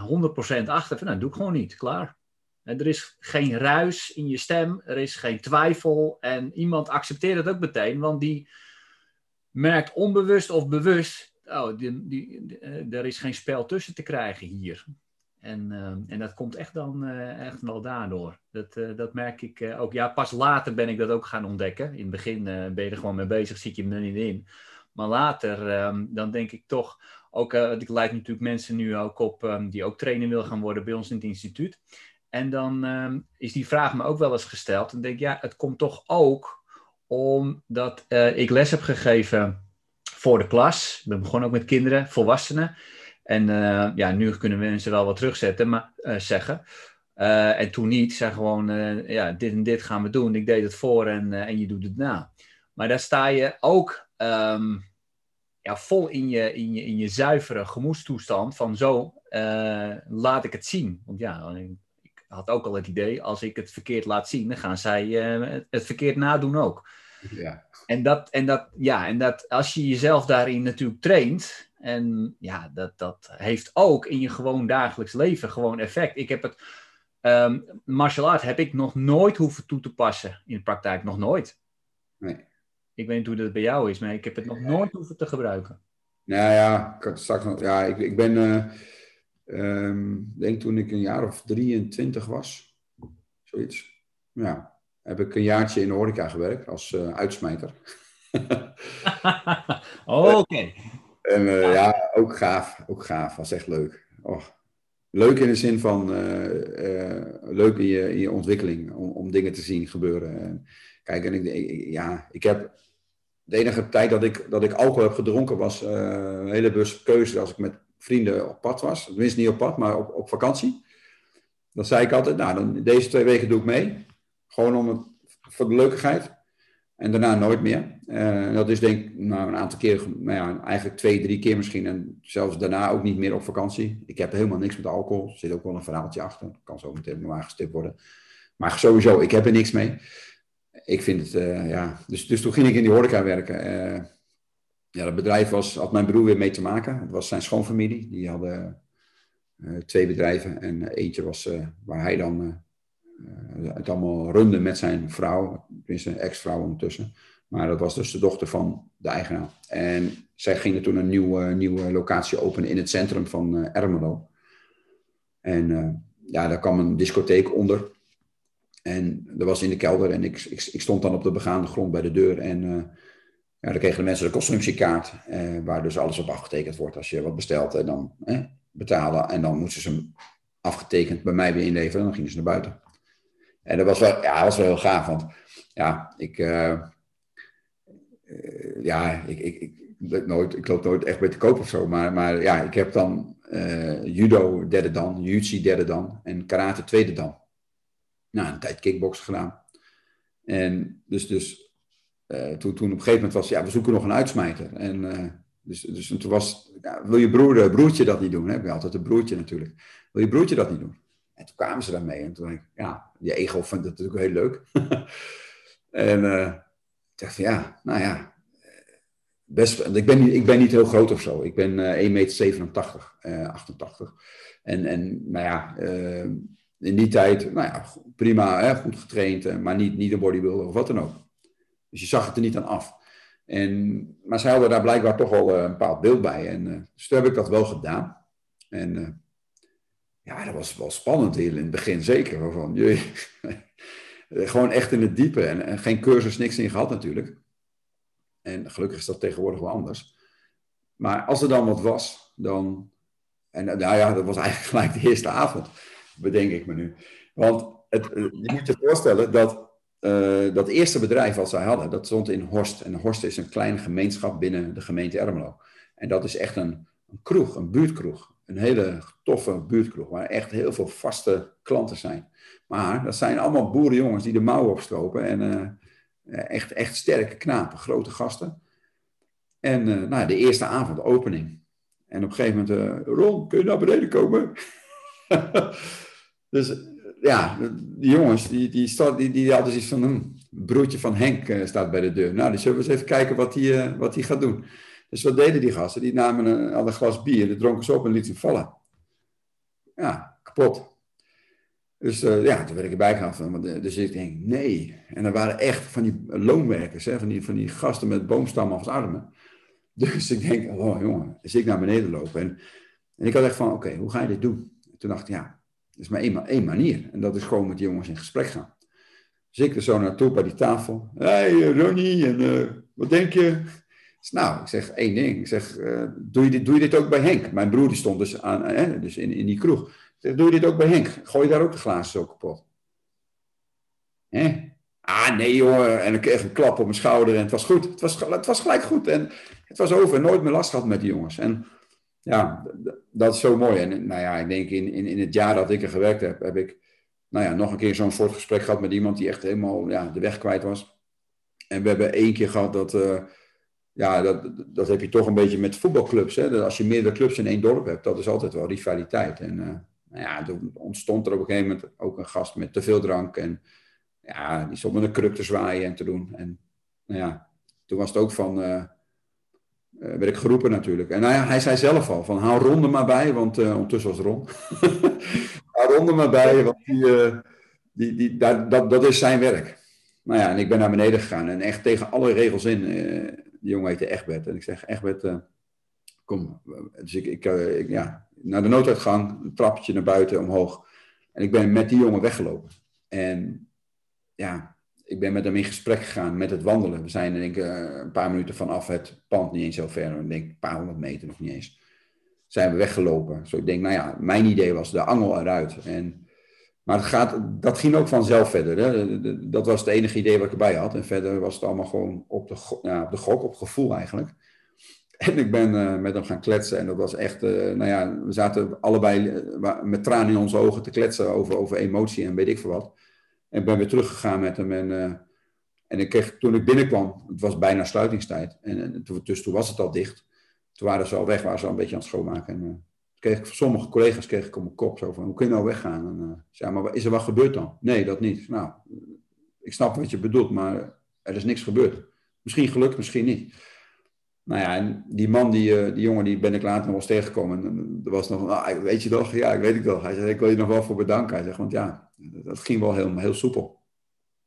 100% achter van nou, doe ik gewoon niet, klaar. Er is geen ruis in je stem, er is geen twijfel en iemand accepteert het ook meteen, want die merkt onbewust of bewust, oh, die, die, eh, er is geen spel tussen te krijgen hier. En, uh, en dat komt echt dan uh, echt wel daardoor. Dat, uh, dat merk ik ook. Ja, pas later ben ik dat ook gaan ontdekken. In het begin ben je er gewoon mee bezig, zit je er niet in. Maar later, um, dan denk ik toch, ook, ik leid natuurlijk mensen nu ook op um, die ook trainer willen gaan worden bij ons in het instituut. En dan is die vraag me ook wel eens gesteld. En denk ik, ja, het komt toch ook omdat ik les heb gegeven voor de klas. Ik ben begonnen ook met kinderen, volwassenen. En uh, ja, nu kunnen mensen wel wat terugzetten, maar uh, zeggen. en toen niet, zeg gewoon, ja, dit en dit gaan we doen. Ik deed het voor en, en je doet het na. Maar daar sta je ook um, ja, vol in je, in, je, in je zuivere gemoedstoestand van zo laat ik het zien. Want ja, had ook al het idee, als ik het verkeerd laat zien, dan gaan zij het verkeerd nadoen ook. Ja. En, dat, en, dat, ja, en dat als je jezelf daarin natuurlijk traint, en ja, dat, dat heeft ook in je gewoon dagelijks leven gewoon effect. Ik heb het, um, martial art heb ik nog nooit hoeven toe te passen in de praktijk, nog nooit. Nee. Ik weet niet hoe dat bij jou is, maar ik heb het nog nooit hoeven te gebruiken. Nou ja, ik, straks nog, ja, ik, ik ben... Uh Um, denk toen ik een jaar of 23 was, zoiets. Ja, heb ik een jaartje in de horeca gewerkt als uh, uitsmijter. Oké. En uh, ja, ook gaaf. Ook gaaf. Was echt leuk. Oh. Leuk in de zin van uh, leuk in je, in je ontwikkeling om, om dingen te zien gebeuren. En, kijk, en ik, ja, ik heb de enige tijd dat ik, dat ik alcohol heb gedronken was een hele bus keuze als ik met vrienden op pad was. Tenminste niet op pad, maar op, op vakantie. Dan zei ik altijd, nou, dan, deze twee weken doe ik mee. Gewoon om het, voor de leukigheid. En daarna nooit meer. Uh, dat is denk ik nou, een aantal keer, nou ja, eigenlijk twee, drie keer misschien. En zelfs daarna ook niet meer op vakantie. Ik heb helemaal niks met alcohol. Er zit ook wel een verhaaltje achter. Kan zo meteen nog aangestipt worden. Maar sowieso, ik heb er niks mee. Ik vind het, uh, ja. Dus, dus toen ging ik in die horeca werken. Uh, ja, dat bedrijf was, had mijn broer weer mee te maken. Het was zijn schoonfamilie. Die hadden twee bedrijven. En eentje was waar hij dan het allemaal runde met zijn vrouw. Tenminste, een ex-vrouw ondertussen. Maar dat was dus de dochter van de eigenaar. En zij gingen toen een nieuwe, nieuwe locatie openen in het centrum van Ermelo. En ja, daar kwam een discotheek onder. En dat was in de kelder. En ik, ik, ik stond dan op de begaande grond bij de deur. En ja, dan kregen de mensen de consumptiekaart, eh, waar dus alles op afgetekend wordt als je wat bestelt. En dan eh, betalen en dan moesten ze hem afgetekend bij mij weer inleveren en dan gingen ze naar buiten. En dat was wel, ja, was wel heel gaaf, want ja, ik, uh, uh, ja, ik, ik, ik, nooit, ik loop nooit echt bij te koop of zo, maar, maar ja, ik heb dan uh, judo derde dan, jiu derde dan en karate tweede dan. Nou, een tijd kickbox gedaan. En dus, dus toen, toen op een gegeven moment was, ja, we zoeken nog een uitsmijter. En dus, dus toen was, wil je broer, eh, broertje dat niet doen? Ben altijd een broertje natuurlijk. Wil je broertje dat niet doen? En toen kwamen ze daarmee. En toen dacht ik, ja, je ego vindt dat natuurlijk heel leuk. en uh, ik dacht ja, nou ja, best, ik, ben niet, ik ben niet heel groot of zo. Ik ben uh, 1,87 meter, uh, 88. En, en nou ja, in die tijd, nou ja, prima, hè, goed getraind, maar niet, niet een bodybuilder of wat dan ook. Dus je zag het er niet aan af. En, maar zij hadden daar blijkbaar toch eh, een bepaald beeld bij. En dus heb ik dat wel gedaan. En ja, dat was wel spannend in het begin, zeker. Waarvan, gewoon echt in het diepe. En, en, geen cursus, niks in gehad natuurlijk. En gelukkig is dat tegenwoordig wel anders. Maar als er dan wat was, dan... En nou ja, dat was eigenlijk gelijk de eerste avond, bedenk ik me nu. Want het, je moet je voorstellen dat eh, dat eerste bedrijf wat zij hadden, dat stond in Horst. En Horst is een kleine gemeenschap binnen de gemeente Ermelo. En dat is echt een, een kroeg, een buurtkroeg. Een hele toffe buurtkroeg, waar echt heel veel vaste klanten zijn. Maar dat zijn allemaal boerenjongens die de mouwen opstropen. En uh, echt, echt sterke knapen, grote gasten. En uh, nou, de eerste avond, opening. En op een gegeven moment, Ron, kun je naar beneden komen? dus ja, die jongens, die, die, die, die hadden zoiets van een broertje van Henk staat bij de deur. Nou, die zullen we eens even kijken wat hij wat gaat doen. Dus wat deden die gasten? Die namen een, een glas bier, die dronken ze op en lieten ze vallen. Ja, kapot. Dus uh, ja, toen werd ik erbij gehaald. Dus ik denk, nee. En er waren echt van die loonwerkers, hè, van, die, van die gasten met boomstammen als armen. Dus ik denk, oh jongen, dus ik naar beneden lopen. En, en ik had echt van, oké, hoe ga je dit doen? En toen dacht ik, ja, er is maar één, manier. En dat is gewoon met die jongens in gesprek gaan. Dus ik er zo naartoe bij die tafel. Hé hey, eh, Ronnie, en, wat denk je? Dus, nou, ik zeg één ding. Ik zeg, uh, doe, je dit, doe je dit ook bij Henk? Mijn broer die stond dus, aan, dus in, in die kroeg. Ik zeg, doe je dit ook bij Henk? Gooi je daar ook de glazen zo kapot? Hè? Ah, nee hoor. En ik kreeg een klap op mijn schouder en het was goed. Het was, het was gelijk goed. En het was over. Nooit meer last gehad met die jongens. En ja, dat is zo mooi. En nou ja, ik denk in, in, in het jaar dat ik er gewerkt heb, heb ik nou ja, nog een keer zo'n soort gesprek gehad met iemand die echt helemaal ja, de weg kwijt was. En we hebben één keer gehad dat, uh, ja, dat, dat heb je toch een beetje met voetbalclubs. Hè? Dat als je meerdere clubs in één dorp hebt, dat is altijd wel rivaliteit. En uh, nou ja, toen ontstond er op een gegeven moment ook een gast met te veel drank. En ja, die stond met een kruk te zwaaien en te doen. En nou ja, toen was het ook van... Uh, werd ik geroepen natuurlijk. En nou ja, hij zei zelf al van hou Ron er maar bij, want ondertussen was Ron. hou Ron er maar bij, want die, die, die, dat, dat, dat is zijn werk. Nou ja, en ik ben naar beneden gegaan en echt tegen alle regels in. Die jongen heette Egbert. En ik zeg, Egbert, kom. Dus ik, ik, ik, ja, naar de nooduitgang, een trappetje naar buiten, omhoog. En ik ben met die jongen weggelopen. En ja, ik ben met hem in gesprek gegaan met het wandelen. We zijn denk ik een paar minuten vanaf het pand, niet eens zo ver, ik denk een paar honderd meter nog niet eens. Zijn we weggelopen. Zo ik denk, nou ja, mijn idee was de angel eruit. En, maar het gaat, dat ging ook vanzelf verder. Hè. Dat was het enige idee wat ik erbij had. En verder was het allemaal gewoon op de, ja, op de gok, op gevoel eigenlijk. En ik ben uh, met hem gaan kletsen. En dat was echt, uh, nou ja, we zaten allebei uh, met tranen in onze ogen te kletsen over, over emotie en weet ik veel wat. En ben weer teruggegaan met hem. En, en ik kreeg, toen ik binnenkwam, het was bijna sluitingstijd. En, dus toen was het al dicht. Toen waren ze al weg, waren ze al een beetje aan het schoonmaken. En kreeg ik, sommige collega's kreeg ik op mijn kop zo van, hoe kun je nou weggaan? En uh, maar is er wat gebeurd dan? Nee, dat niet. Nou, ik snap wat je bedoelt, maar er is niks gebeurd. Misschien gelukt, misschien niet. Nou ja, en die man, die, die jongen, die ben ik later nog eens tegengekomen. En er was nog, ah, weet je toch? Ja, ik weet het wel. Hij zei, ik wil je nog wel voor bedanken. Hij zegt, want ja, dat ging wel heel, heel soepel.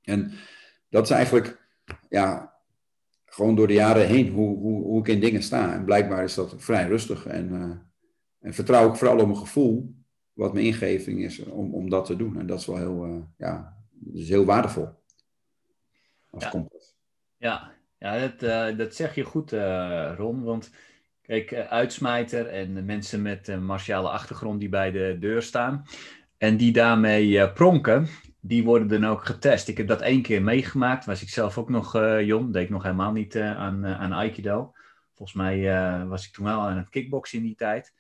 En dat is eigenlijk, ja, gewoon door de jaren heen hoe, hoe, hoe ik in dingen sta. En blijkbaar is dat vrij rustig. En, en vertrouw ik vooral op mijn gevoel, wat mijn ingeving is om, om dat te doen. En dat is wel heel, uh, ja, dat is heel waardevol. Als ja. kompas. Ja, ja dat, uh, dat zeg je goed, Ron. Want kijk, uitsmijter en mensen met een martiale achtergrond die bij de deur staan en die daarmee uh, pronken, die worden dan ook getest. Ik heb dat één keer meegemaakt. Was ik zelf ook nog uh, jong. Deed ik nog helemaal niet uh, aan, aan Aikido. Volgens mij was ik toen wel aan het kickboksen in die tijd.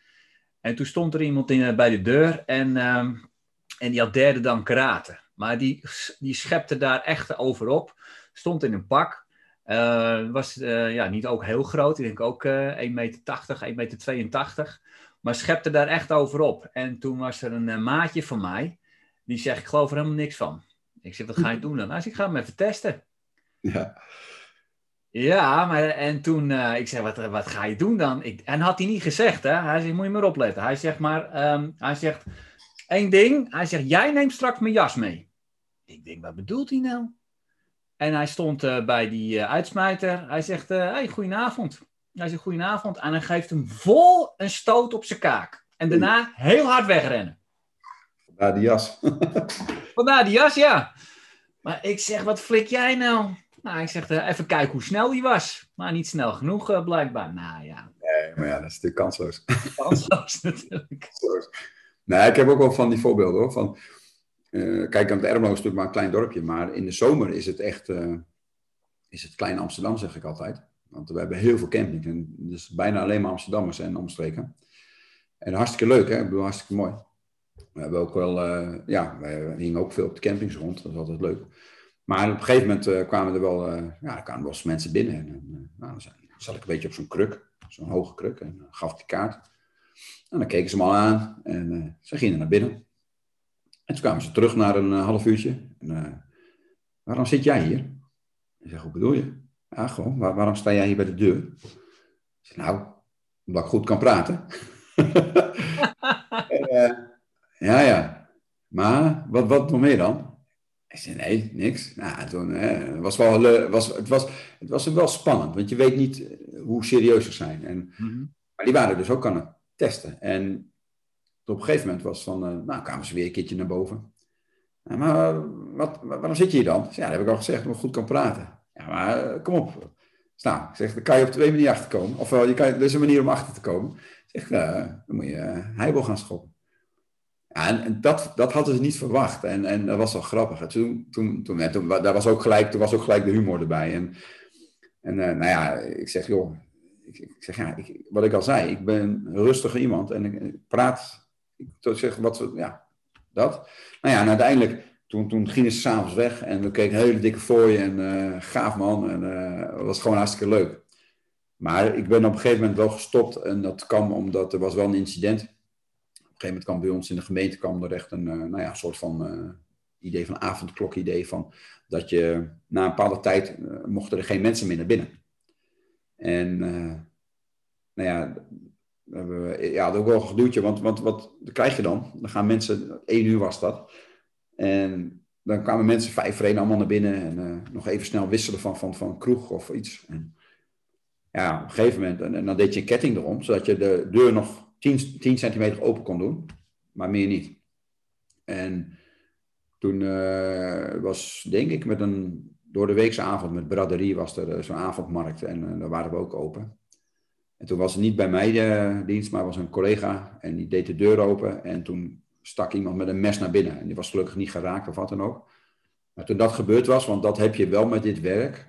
En toen stond er iemand in, bij de deur en, um, en die had derde dan karate. Maar die, die schepte daar echt over op. Stond in een pak. was ja, niet ook heel groot. Ik denk ook 1,80 meter, 1,82 meter. Maar schepte daar echt over op. En toen was er een uh, maatje van mij. Die zegt, ik geloof er helemaal niks van. Ik zeg, wat ga je doen dan? Hij zegt, ik ga hem even testen. Ja. Ja, maar en toen, uh, ik zeg, wat, wat ga je doen dan? Ik, en had hij niet gezegd, hè? Hij zegt, moet je maar opletten. Hij zegt maar, um, hij zegt, één ding. Hij zegt, jij neemt straks mijn jas mee. Ik denk, wat bedoelt hij nou? En hij stond uh, bij die uh, uitsmijter. Hij zegt, hé, hey, goedenavond. Hij zegt goedenavond en hij geeft hem vol een stoot op zijn kaak. En daarna heel hard wegrennen. Vandaar die jas. Vandaar die jas, ja. Maar ik zeg, wat flik jij nou? Nou, ik zeg, uh, even kijken hoe snel die was. Maar niet snel genoeg, uh, blijkbaar. Nou ja. Nee, maar ja, dat is natuurlijk kansloos. Kansloos natuurlijk. Kansloos. Nee, ik heb ook wel van die voorbeelden hoor. Van, Uh, kijk, aan het Ermelo is natuurlijk maar een klein dorpje, maar in de zomer is het echt uh, is het klein Amsterdam, zeg ik altijd. Want we hebben heel veel camping. En dus bijna alleen maar Amsterdammers en omstreken. En hartstikke leuk, hè? Ik bedoel, hartstikke mooi. We hebben ook wel, uh, ja, we hingen ook veel op de campings rond. Dat is altijd leuk. Maar op een gegeven moment kwamen er wel, ja, er kwamen wel eens mensen binnen. En nou, dan zat ik een beetje op zo'n kruk, zo'n hoge kruk. En gaf de kaart. En dan keken ze me al aan en ze gingen naar binnen. En toen kwamen ze terug na een half uurtje. En, waarom zit jij hier? Ik zeg, hoe bedoel je? Ja, gewoon, waar, waarom sta jij hier bij de deur? Ik zeg, nou, omdat ik goed kan praten. en, ja, ja. Maar, wat, wat nog meer dan? Ik zei, nee, niks. Nou, toen was wel, was, het, was, het was wel spannend, want je weet niet hoe serieus ze zijn. En, mm -hmm. Maar die waren dus ook aan het testen. En op een gegeven moment was van, uh, nou kwamen ze weer een keertje naar boven. Ja, maar wat, waarom zit je hier dan? Ja, dat heb ik al gezegd, omdat ik goed kan praten. Ja, maar eh, kom op. Nou, ik zeg, dan kan je op twee manieren achterkomen. Of je kan, er is een manier om achter te komen. Ik zeg, dan moet je heibel gaan schoppen. En, dat, dat hadden ze niet verwacht. En, en dat was wel grappig. Toen, toen, toen, toen, was ook gelijk, was ook gelijk de humor erbij. En, en nou ja, ik zeg, joh, ik, ik zeg, ja, ik, wat ik al zei, ik ben een rustige iemand en ik praat ik zeg, wat, ja, dat. Nou ja, en uiteindelijk, toen, toen gingen ze s'avonds weg en we keken een hele dikke fooi en uh, gaaf man. En dat was gewoon hartstikke leuk. Maar ik ben op een gegeven moment wel gestopt en dat kwam omdat er was wel een incident. Gegeven moment kwam bij ons in de gemeente kwam er echt een uh, nou ja, soort van idee van avondklok idee van dat je na een bepaalde tijd mochten er geen mensen meer naar binnen. En nou ja, ja, dat ook wel een gedoetje, want, want wat krijg je dan? Dan gaan mensen, één uur was dat. En dan kwamen mensen vijf voor allemaal naar binnen en nog even snel wisselen van, van, van kroeg of iets. En ja, op een gegeven moment, en, en, dan deed je een ketting erom, zodat je de deur nog 10, 10 centimeter open kon doen, maar meer niet. En toen uh, was, denk ik, met een door de weekse avond met braderie was er uh, zo'n avondmarkt en uh, daar waren we ook open. En toen was het niet bij mij de dienst, maar was een collega en die deed de deur open. En toen stak iemand met een mes naar binnen. En die was gelukkig niet geraakt of wat dan ook. Maar toen dat gebeurd was, want dat heb je wel met dit werk.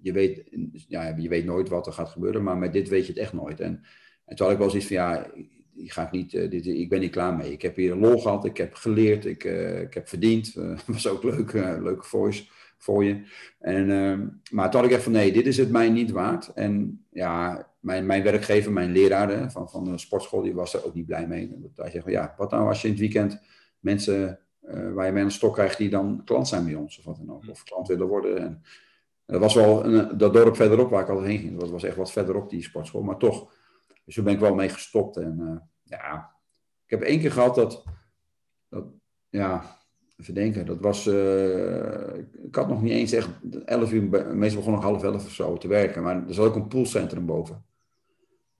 Je, weet, ja, je weet nooit wat er gaat gebeuren, maar met dit weet je het echt nooit. En, en toen had ik wel zoiets van, ja, ik, ga niet, uh, dit, ik ben niet klaar mee. Ik heb hier een lol gehad, ik heb geleerd, ik, uh, ik heb verdiend. Dat was ook leuk, leuke voice voor je. En, ehm, maar toen had ik echt van, nee, dit is het mij niet waard. En ja, mijn, mijn werkgever, mijn leraar van, van de sportschool, die was er ook niet blij mee. Hij zegt, ja, wat nou als je in het weekend mensen waar je mee een stok krijgt die dan klant zijn bij ons of wat dan ook, of klant willen worden. En dat was wel een, dat dorp verderop waar ik altijd heen ging. Dat was echt wat verderop, die sportschool, maar toch. Dus toen ben ik wel mee gestopt. En uh, ja, ik heb één keer gehad dat, dat ja, even denken, dat was, uh, ik had nog niet eens echt 11 uur, meestal begon nog half elf of zo te werken, maar er zat ook een poolcentrum boven.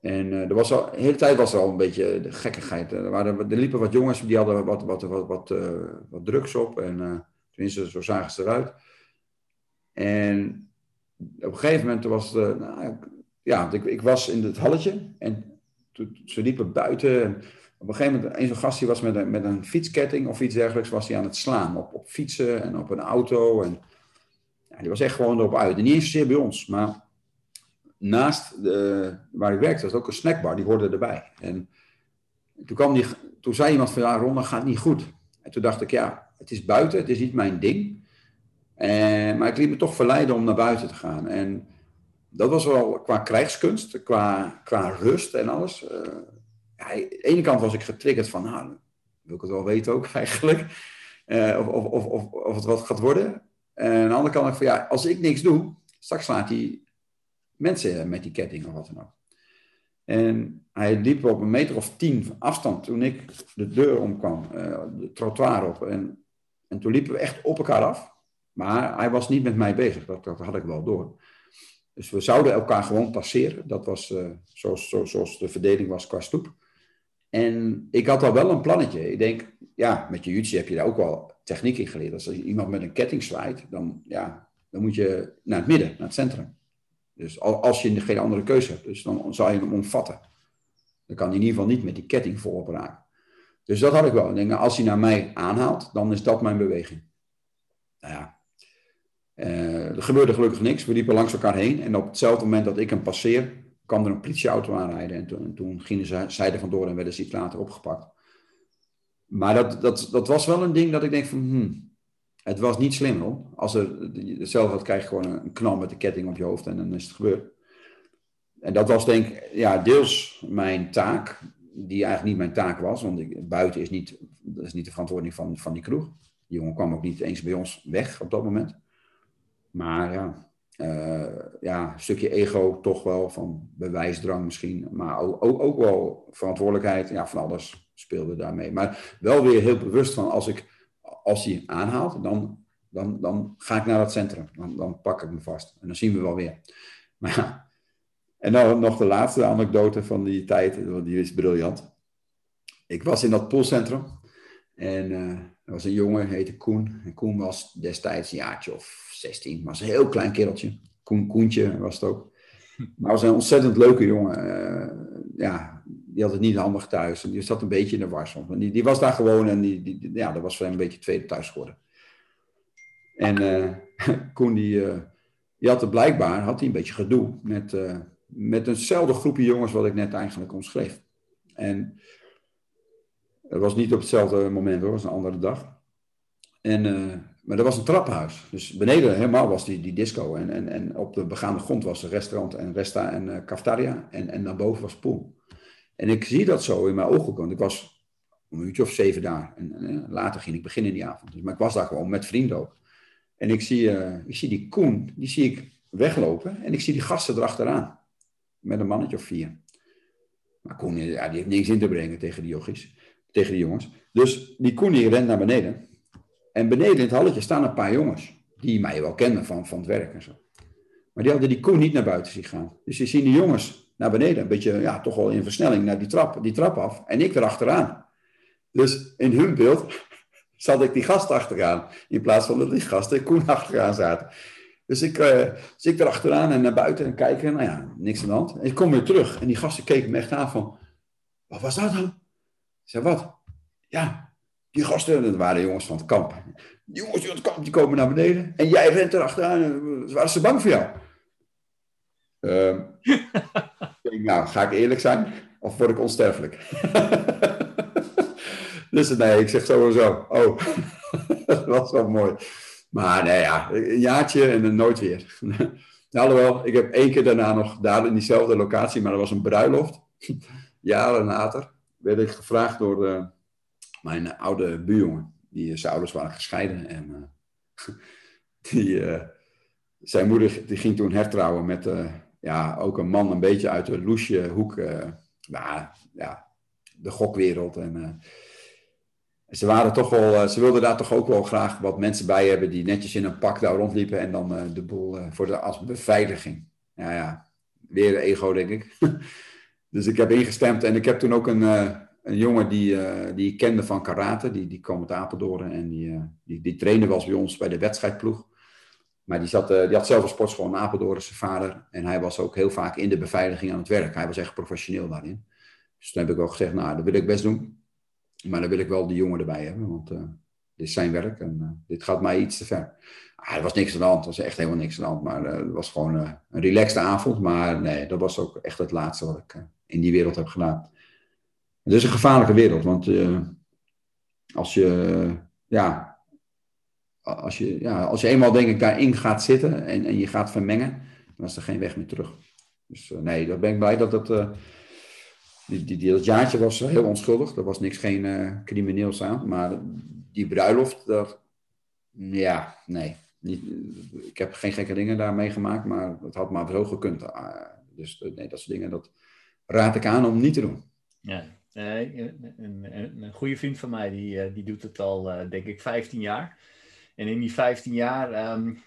En uh, er was al, de hele tijd was er al een beetje de gekkigheid. Er, waren, er liepen wat jongens, die hadden wat, wat, wat, wat, wat drugs op. En tenminste, zo zagen ze eruit. En op een gegeven moment was het... Nou, ja, ik, ik, was in het halletje. En toen, ze liepen buiten. En op een gegeven moment, een zo'n gast die was met een, met een fietsketting of iets dergelijks... was hij aan het slaan op, op fietsen en op een auto. En ja, die was echt gewoon erop uit. En niet zozeer bij ons, maar naast de, waar ik werkte, was ook een snackbar, die hoorde erbij. En toen, kwam die, toen zei iemand van, ja, Ron, dat gaat niet goed. En toen dacht ik, ja, het is buiten, het is niet mijn ding. En, maar ik liet me toch verleiden om naar buiten te gaan. En dat was wel qua krijgskunst, qua, qua rust en alles. Uh, aan de ene kant was ik getriggerd van, nou, wil ik het wel weten ook eigenlijk. Uh, of, of, of, of het wat gaat worden. En aan de andere kant van, ja, als ik niks doe, straks slaat hij mensen met die ketting of wat dan ook. En hij liep op een meter of tien afstand toen ik de deur omkwam, uh, de trottoir op. En, en toen liepen we echt op elkaar af. Maar hij was niet met mij bezig, dat, dat had ik wel door. Dus we zouden elkaar gewoon passeren. Dat was uh, zoals, zo, zoals de verdeling was qua stoep. En ik had al wel een plannetje. Ik denk, ja, met je jiu heb je daar ook wel techniek in geleerd. Als iemand met een ketting zwaait, dan, ja, dan moet je naar het midden, naar het centrum. Dus als je geen andere keuze hebt, dus dan zou je hem omvatten. Dan kan hij in ieder geval niet met die ketting voorop raken. Dus dat had ik wel. Ik denk, nou, als hij naar mij aanhaalt, dan is dat mijn beweging. Nou ja, er gebeurde gelukkig niks. We liepen langs elkaar heen. En op hetzelfde moment dat ik hem passeer, kwam er een politieauto aanrijden. En toen, toen gingen zij er vandoor en werden ze iets later opgepakt. Maar dat, dat, dat was wel een ding dat ik denk van, hmm, het was niet slim hoor. Als er, zelf had, krijg je gewoon een knal met de ketting op je hoofd en dan is het gebeurd. En dat was denk ja, deels mijn taak, die eigenlijk niet mijn taak was, want buiten is niet, dat is niet de verantwoording van, van die kroeg. Die jongen kwam ook niet eens bij ons weg op dat moment. Maar ja, uh, ja, een stukje ego toch wel, van bewijsdrang misschien, maar ook, ook, ook wel verantwoordelijkheid, ja, van alles speelde daarmee. Maar wel weer heel bewust van, als, ik, als hij aanhaalt, dan, dan, dan ga ik naar dat centrum. Dan, dan pak ik me vast. En dan zien we wel weer. Maar en dan nog de laatste anekdote van die tijd, die is briljant. Ik was in dat poolcentrum en uh, er was een jongen, heette Koen. En Koen was destijds een jaartje of 16, was een heel klein kereltje. Koen, Koentje was het ook. Maar was een ontzettend leuke jongen. Uh, ja, die had het niet handig thuis. En die zat een beetje in de war soms. Die, die was daar gewoon en die, die, ja, dat was voor hem een beetje tweede thuis geworden. En uh, Koen, die, uh, die had er blijkbaar had hij een beetje gedoe met, met eenzelfde groepje jongens wat ik net eigenlijk omschreef. En het was niet op hetzelfde moment hoor, het was een andere dag. En maar er was een trappenhuis. Dus beneden helemaal was die, die disco. En, en, en op de begaande grond was een restaurant en resta en uh, cafetaria. En, en daarboven was pool. En ik zie dat zo in mijn ogen Want ik was een uurtje of zeven daar. En, en, later ging ik beginnen in die avond. Dus, maar ik was daar gewoon met vrienden ook. En ik zie, uh, ik zie die Koen, die zie ik weglopen. En ik zie die gasten erachteraan. Met een mannetje of vier. Maar Koen, ja, die heeft niks in te brengen tegen die jochies. Tegen die jongens. Dus die Koen die rent naar beneden. En beneden in het halletje staan een paar jongens. Die mij wel kennen van, van het werk en zo. Maar die hadden die koe niet naar buiten zien gaan. Dus je zien die jongens naar beneden. Een beetje, ja, toch wel in versnelling naar die trap, die trap af. En ik erachteraan. Dus in hun beeld zat ik die gast achteraan. In plaats van dat die gasten Koen achteraan zaten. Dus ik uh, zit erachteraan en naar buiten en kijken. Nou ja, niks aan de hand. En ik kom weer terug. En die gasten keken me echt aan van... Wat was dat dan? Ik zei, wat? Ja, die gasten, dat waren jongens van het kamp. Die jongens van het kamp die komen naar beneden. En jij rent erachteraan. Waren ze bang voor jou? Uh, nou, ga ik eerlijk zijn? Of word ik onsterfelijk? dus nee, ik zeg sowieso. Oh, dat was wel mooi. Maar nee, ja, een jaartje en dan nooit weer. Alhoewel, ik heb één keer daarna nog daar in diezelfde locatie, maar dat was een bruiloft. Jaren later werd ik gevraagd door de, mijn oude buurjongen. Die, zijn ouders waren gescheiden. En uh, die, uh, zijn moeder die ging toen hertrouwen met ja, ook een man een beetje uit de loesje hoek. nou, ja, de gokwereld. En ze waren toch wel, ze wilden daar toch ook wel graag wat mensen bij hebben die netjes in een pak daar rondliepen en dan de boel voor de als beveiliging. Ja, ja, weer ego denk ik. dus ik heb ingestemd en ik heb toen ook een, een jongen die, uh, die ik kende van karate, die, die kwam uit Apeldoorn en die, uh, die, die trainde was bij ons bij de wedstrijdploeg. Maar die, zat, uh, die had zelf een sportschool in Apeldoorn, zijn vader. En hij was ook heel vaak in de beveiliging aan het werk. Hij was echt professioneel daarin. Dus toen heb ik ook gezegd, nou, dat wil ik best doen. Maar dan wil ik wel die jongen erbij hebben, want dit is zijn werk en dit gaat mij iets te ver. Ah, er was niks aan de hand, er was echt helemaal niks aan de hand. Maar het was gewoon een relaxte avond. Maar nee, dat was ook echt het laatste wat ik in die wereld heb gedaan. Het is een gevaarlijke wereld, want uh, als je, ja, als je, ja, als je eenmaal denk ik daarin gaat zitten en, en je gaat vermengen, dan is er geen weg meer terug. Dus uh, nee, daar ben ik blij dat het, uh, die, die, dat jaartje was heel onschuldig. Er was niks, geen crimineels aan, maar die bruiloft, dat, ja, nee. Niet, ik heb geen gekke dingen daar meegemaakt, maar het had maar zo gekund. dus nee, dat soort dingen, dat raad ik aan om niet te doen. Ja, Nee, een, een, een, goede vriend van mij, die, eh, die doet het al, uh, denk ik, 15 jaar. En in die 15 jaar, um,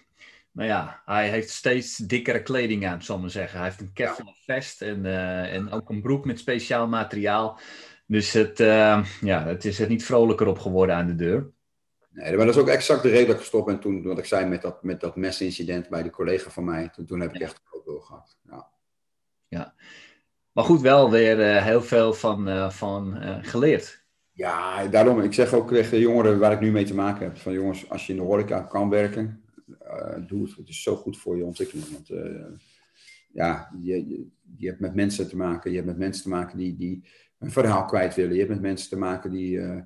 nou ja, hij heeft steeds dikkere kleding aan, zal ik maar zeggen. Hij heeft een Kevlar vest en, uh, en ook een broek met speciaal materiaal. Dus het, uh, ja, het is er niet vrolijker op geworden aan de deur. Nee, maar dat is ook exact de reden dat ik gestopt ben toen, wat ik zei met dat, met dat mesincident bij de collega van mij. Toen, toen heb ik echt ook doorgehad. Ja. ja. Maar goed, wel weer uh, heel veel van, uh, van uh, geleerd. Ja, daarom. Ik zeg ook tegen jongeren waar ik nu mee te maken heb. Van jongens, als je in de horeca kan werken, doe het. Het is zo goed voor je ontwikkeling. Want ja, je, je, je, hebt met mensen te maken. Je hebt met mensen te maken die, die een verhaal kwijt willen. Je hebt met mensen te maken die, uh,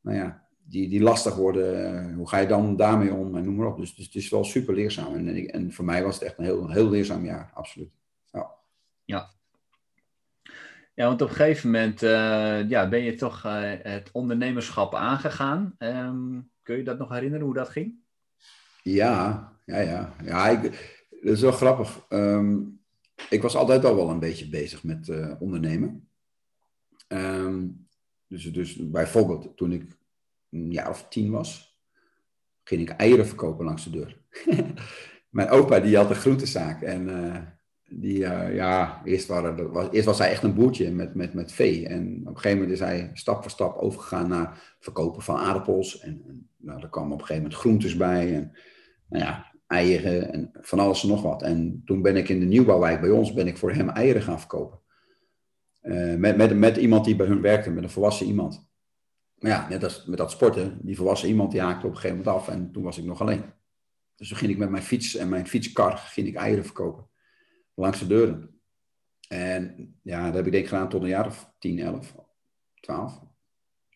nou ja, die, die lastig worden. hoe ga je dan daarmee om? En noem maar op. Dus, dus het is wel super leerzaam. En, en voor mij was het echt een heel, heel leerzaam jaar, absoluut. Ja. ja. Ja, want op een gegeven moment uh, ja, ben je toch uh, het ondernemerschap aangegaan. Um, kun je dat nog herinneren hoe dat ging? Ja, ja, ja. ja dat is wel grappig. Um, ik was altijd al wel een beetje bezig met uh, ondernemen. Um, dus, dus bijvoorbeeld toen ik een jaar of tien was, ging ik eieren verkopen langs de deur. Mijn opa die had een groentezaak en die, uh, ja, eerst, waren, was, eerst was hij echt een boertje met, met, met vee. En op een gegeven moment is hij stap voor stap overgegaan naar verkopen van aardappels. En, en nou, er kwamen op een gegeven moment groentes bij. En nou ja, eieren en van alles en nog wat. En toen ben ik in de nieuwbouwwijk bij ons, ben ik voor hem eieren gaan verkopen. Uh, met, met, met iemand die bij hun werkte, met een volwassen iemand. Maar ja, net als met dat sporten, die volwassen iemand die haakte op een gegeven moment af. En toen was ik nog alleen. Dus toen ging ik met mijn fiets en mijn fietskar ging ik eieren verkopen langs de deuren. En ja, dat heb ik denk ik gedaan tot een jaar of 10, 11, 12.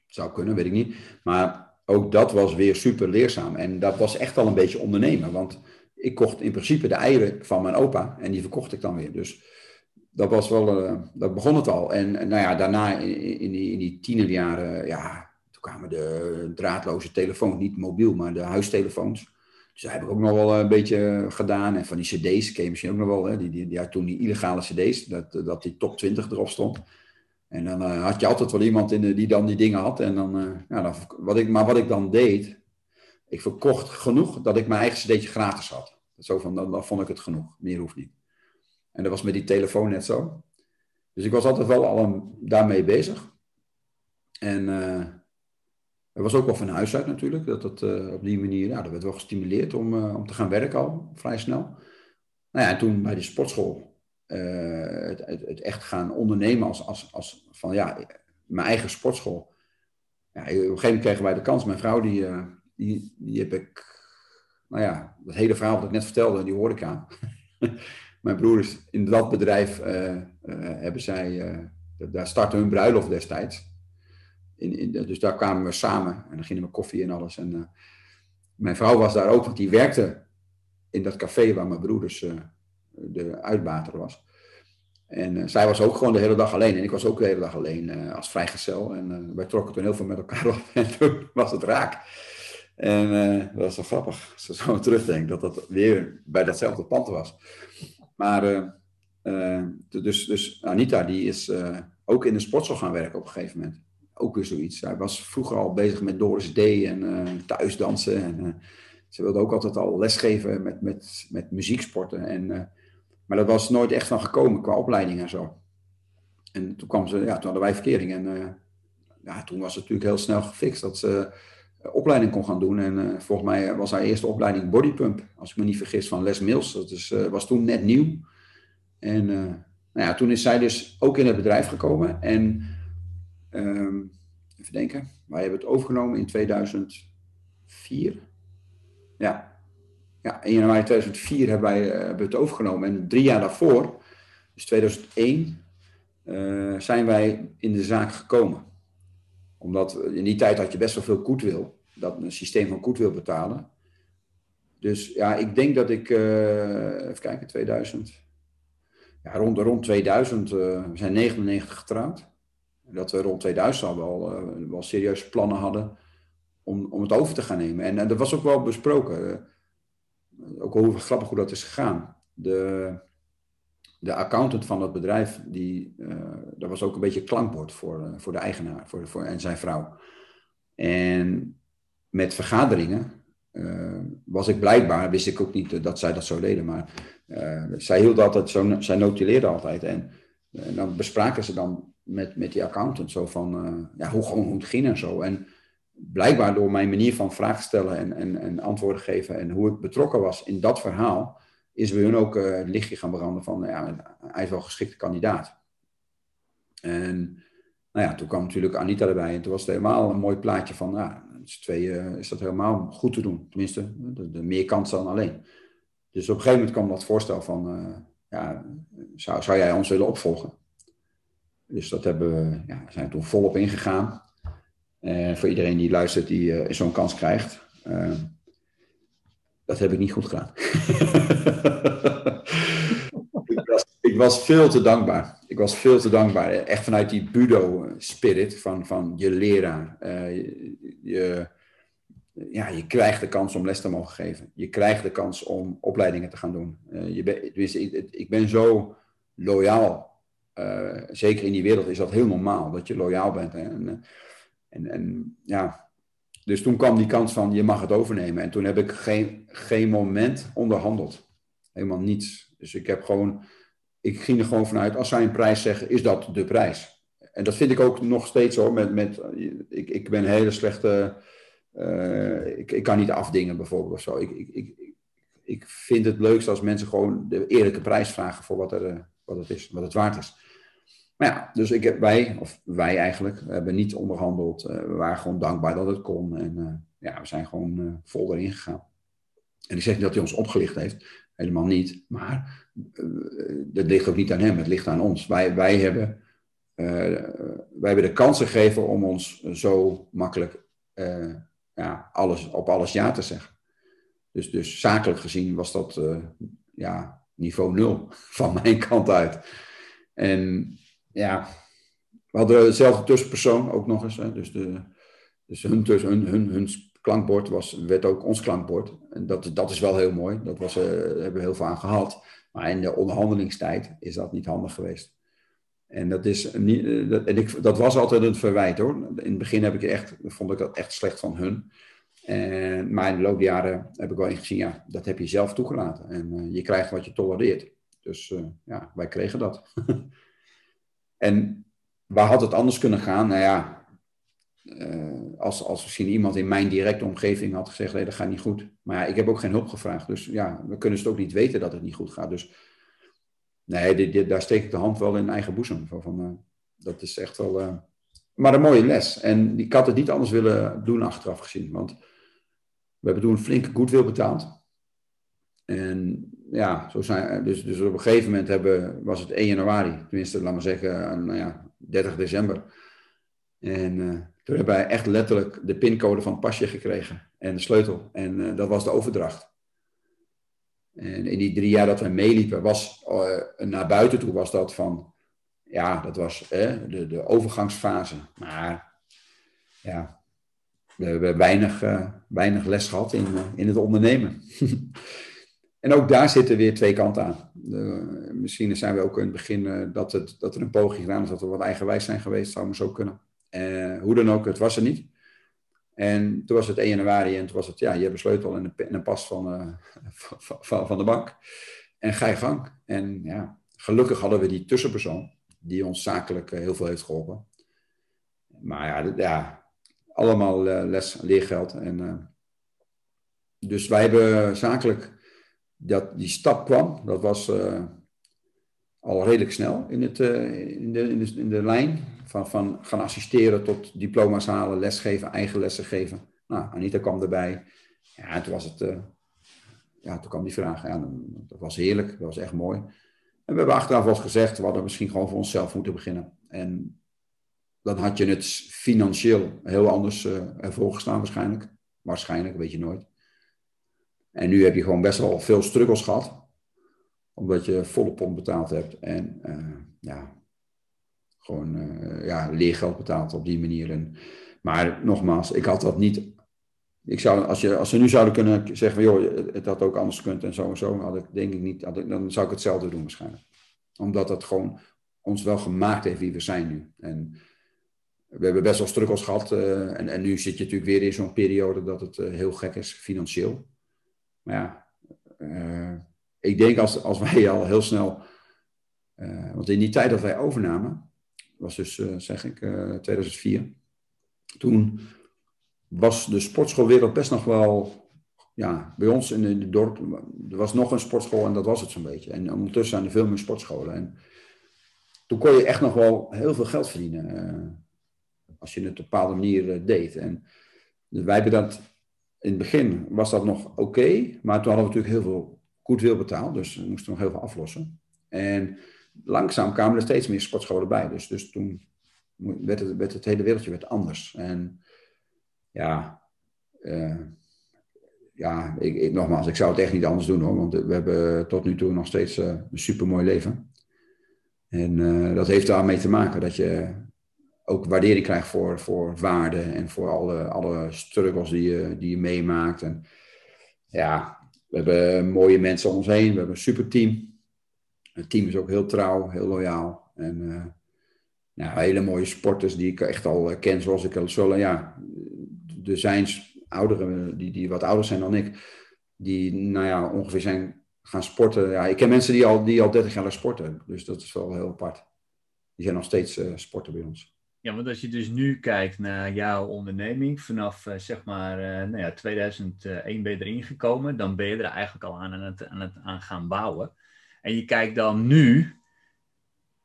Zou kunnen, weet ik niet. Maar ook dat was weer super leerzaam. En dat was echt al een beetje ondernemen. Want ik kocht in principe de eieren van mijn opa en die verkocht ik dan weer. Dus dat was wel, uh, dat begon het al. En nou ja, daarna in, in, die, in die tienerjaren, ja, toen kwamen de draadloze telefoons, niet mobiel, maar de huistelefoons. Dus dat heb ik ook nog wel een beetje gedaan. En van die cd's ken je misschien ook nog wel. Hè? Die, die, die, toen die illegale cd's, dat, dat die top 20 erop stond. En dan uh, had je altijd wel iemand in de, die dan die dingen had. En dan, uh, ja, dan, wat ik, maar wat ik dan deed, ik verkocht genoeg dat ik mijn eigen cd'tje gratis had. Zo van, dan, dan vond ik het genoeg. Meer hoeft niet. En dat was met die telefoon net zo. Dus ik was altijd wel al een, daarmee bezig. En er was ook wel van huis uit natuurlijk, dat het uh, op die manier, ja, dat werd wel gestimuleerd om, uh, om te gaan werken al vrij snel. Nou ja, en toen bij de sportschool uh, het, het, het, echt gaan ondernemen als, als, als van ja, mijn eigen sportschool. Ja, op een gegeven moment kregen wij de kans. Mijn vrouw, die, die, die heb ik, nou ja, het hele verhaal wat ik net vertelde, die horeca. mijn broers in dat bedrijf hebben zij, daar startte hun bruiloft destijds dus daar kwamen we samen en dan gingen we koffie en alles. En uh, mijn vrouw was daar ook, want die werkte in dat café waar mijn broeders uh, de uitbater was. En uh, zij was ook gewoon de hele dag alleen. En ik was ook de hele dag alleen als vrijgezel. En wij trokken toen heel veel met elkaar op. En toen was het raak. En dat was wel grappig, als je zo terugdenk, dat dat weer bij datzelfde pand was. Maar dus, dus Anita, die is ook in de sportschool gaan werken op een gegeven moment ook weer zoiets. Hij was vroeger al bezig met Doris D. en uh, thuisdansen. En, uh, ze wilde ook altijd al lesgeven met, met, met muzieksporten. En, uh, maar dat was nooit echt van gekomen qua opleiding en zo. En toen kwam ze, ja, toen hadden wij verkering. En ja, toen was het natuurlijk heel snel gefixt dat ze opleiding kon gaan doen. En volgens mij was haar eerste opleiding bodypump, als ik me niet vergis, van Les Mills. Dat is, was toen net nieuw. En nou ja, toen is zij dus ook in het bedrijf gekomen. En Um, even denken. Wij hebben het overgenomen in 2004. Ja. Ja, in januari 2004 hebben wij uh, hebben het overgenomen. En drie jaar daarvoor, dus 2001, uh, eh, zijn wij in de zaak gekomen. Omdat in die tijd had je best wel veel goedwil. Dat een systeem van goedwil betalen. Dus ja, ik denk dat ik, even kijken, 2000. Ja, rond, rond 2000, we zijn 99 getrouwd dat we rond 2000 al wel, uh, wel serieuze plannen hadden om, om het over te gaan nemen. En, en dat was ook wel besproken. Uh, ook hoe grappig hoe dat is gegaan. De, de accountant van dat bedrijf, die, uh, dat was ook een beetje klankbord voor, voor de eigenaar voor, voor, en zijn vrouw. En met vergaderingen was ik blijkbaar, wist ik ook niet dat zij dat zo deden, maar zij hield altijd zo, zij notuleerde altijd. En, en dan bespraken ze dan met, met die accountant. Zo van, uh, ja, hoe, gewoon, hoe het ging en zo. En blijkbaar door mijn manier van vragen stellen en, en, en antwoorden geven en hoe ik betrokken was in dat verhaal, is bij hun ook uh, het lichtje gaan branden van, ja, hij is wel geschikte kandidaat. En nou ja, toen kwam natuurlijk Anita erbij en toen was het helemaal een mooi plaatje van, nou, met tweeën is dat helemaal goed te doen. Tenminste, de, de meer kans dan alleen. Dus op een gegeven moment kwam dat voorstel van, ja, zou, zou jij ons willen opvolgen? Dus dat hebben we, ja, zijn toen volop ingegaan. Voor iedereen die luistert, die uh, zo'n kans krijgt. Uh, dat heb ik niet goed gedaan. ik, was, veel te dankbaar. Ik was veel te dankbaar. Echt vanuit die Budo-spirit van, van je leraar. je, ja, je krijgt de kans om les te mogen geven. Je krijgt de kans om opleidingen te gaan doen. je ben, dus ik ben zo loyaal uh, zeker in die wereld is dat heel normaal, dat je loyaal bent. Hè? En, eh, en, en, ja, dus toen kwam die kans van je mag het overnemen. En toen heb ik geen, geen moment onderhandeld. Helemaal niets. Dus ik heb gewoon, ik ging er gewoon vanuit, als zij een prijs zeggen, is dat de prijs. En dat vind ik ook nog steeds hoor. Met, met, ik, ik ben hele slechte, uh, ik, ik kan niet afdingen bijvoorbeeld of zo. Ik, ik, ik, ik vind het leukst als mensen gewoon de eerlijke prijs vragen voor wat, er, wat het is, wat het waard is. Maar ja, dus ik heb, wij, of wij eigenlijk, hebben niet onderhandeld. Uh, we waren gewoon dankbaar dat het kon. En uh, ja, we zijn gewoon uh, vol erin gegaan. En ik zeg niet dat hij ons opgelicht heeft. Helemaal niet. Maar dat ligt ook niet aan hem. Het ligt aan ons. Wij, wij, hebben, wij hebben de kans gegeven om ons zo makkelijk ja, alles, op alles ja te zeggen. Dus, dus zakelijk gezien was dat ja, niveau nul van mijn kant uit. En ja, we hadden dezelfde tussenpersoon ook nog eens. Hè, dus de, dus hun, tussen, hun, hun, klankbord was, werd ook ons klankbord. En dat, dat is wel heel mooi. Dat was, uh, hebben we heel veel aan gehad. Maar in de onderhandelingstijd is dat niet handig geweest. En dat, is niet, uh, dat, en ik, dat was altijd een verwijt hoor. In het begin heb ik echt, vond ik dat echt slecht van hun. En, maar in de loop der jaren heb ik wel ingezien, ja, dat heb je zelf toegelaten. En uh, je krijgt wat je tolereert. Dus ja, wij kregen dat. En waar had het anders kunnen gaan? Nou ja, uh, als, als misschien iemand in mijn directe omgeving had gezegd, nee, dat gaat niet goed. Maar ja, ik heb ook geen hulp gevraagd. Dus ja, we kunnen het ook niet weten dat het niet goed gaat. Dus nee, dit, daar steek ik de hand wel in eigen boezem. Van, van uh, dat is echt wel... Uh, maar een mooie les. En ik had het niet anders willen doen achteraf gezien. Want we hebben toen flinke goodwill betaald. En ja, zo zijn, dus, dus op een gegeven moment hebben, was het 1 januari, tenminste, laat maar zeggen, nou ja, 30 december. En uh, toen hebben wij echt letterlijk de pincode van het pasje gekregen en de sleutel. En uh, dat was de overdracht. En in die drie jaar dat we meeliepen, was uh, naar buiten toe was dat van, ja, dat was de, de overgangsfase. Maar ja, we hebben weinig, weinig les gehad in, in het ondernemen. En ook daar zitten weer twee kanten aan. misschien zijn we ook in het begin uh, dat, het, dat er een poging gedaan is dat we wat eigenwijs zijn geweest, zou maar zo kunnen. Uh, hoe dan ook, het was er niet. En toen was het 1 januari en toen was het, ja, je hebt een sleutel en een, en een pas van, uh, van, van de bank. En ga je gang. En ja, gelukkig hadden we die tussenpersoon, die ons zakelijk heel veel heeft geholpen. Maar ja, ja allemaal les, leergeld. En, dus wij hebben zakelijk dat die stap kwam, dat was uh, al redelijk snel in, het, uh, in, de, in, de, in de lijn. Van, van gaan assisteren tot diploma's halen, lesgeven, eigen lessen geven. Nou, Anita kwam erbij. Ja, en toen was het, uh, ja, toen kwam die vraag. Ja, dat was heerlijk, dat was echt mooi. En we hebben achteraf wel eens gezegd, we hadden misschien gewoon voor onszelf moeten beginnen. En dan had je het financieel heel anders ervoor gestaan waarschijnlijk. Waarschijnlijk, weet je nooit. En nu heb je gewoon best wel veel struggles gehad. Omdat je volle pond betaald hebt. En uh, ja, gewoon uh, ja, leergeld betaald op die manier. En, maar nogmaals, ik had dat niet. Ik zou, als, je, als ze nu zouden kunnen zeggen, joh, het had ook anders gekund en zo en zo, had ik denk ik niet, ik, dan zou ik hetzelfde doen waarschijnlijk. Omdat het gewoon ons wel gemaakt heeft wie we zijn nu. En we hebben best wel struggles gehad. Uh, en, en nu zit je natuurlijk weer in zo'n periode dat het heel gek is financieel. Ja, uh, ik denk als, als wij al heel snel. Uh, want in die tijd dat wij overnamen, was dus, uh, zeg ik, 2004. Toen was de sportschoolwereld best nog wel. Ja, bij ons in het dorp. Er was nog een sportschool en dat was het zo'n beetje. En ondertussen zijn er veel meer sportscholen. En toen kon je echt nog wel heel veel geld verdienen. als je het op een bepaalde manier deed. En wij hebben dat, in het begin was dat nog oké, maar toen hadden we natuurlijk heel veel goed wil betaald, dus we moesten nog heel veel aflossen. En langzaam kwamen er steeds meer sportscholen bij, dus, dus toen werd het, het hele wereldje werd anders. En ja, ja, ik, nogmaals, ik zou het echt niet anders doen hoor. Want we hebben tot nu toe nog steeds uh, een supermooi leven. En uh, dat heeft daarmee te maken dat je ook waardering krijgt voor, voor waarde en voor alle, alle struggles die je, die je meemaakt. En ja, we hebben mooie mensen om ons heen. We hebben een super team. Het team is ook heel trouw, heel loyaal. En nou, hele mooie sporters die ik echt al ken, zoals ik al zullen. Ja, er zijn ouderen, die, die wat ouder zijn dan ik, die nou ja, ongeveer zijn gaan sporten. Ja, ik ken mensen die al, die al 30 jaar sporten, dus dat is wel heel apart. Die zijn nog steeds uh, sporten bij ons. Ja, want als je dus nu kijkt naar jouw onderneming, vanaf uh, zeg maar uh, nou ja, 2001 ben je erin gekomen, dan ben je er eigenlijk al aan, aan, het, aan het aan gaan bouwen. En je kijkt dan nu,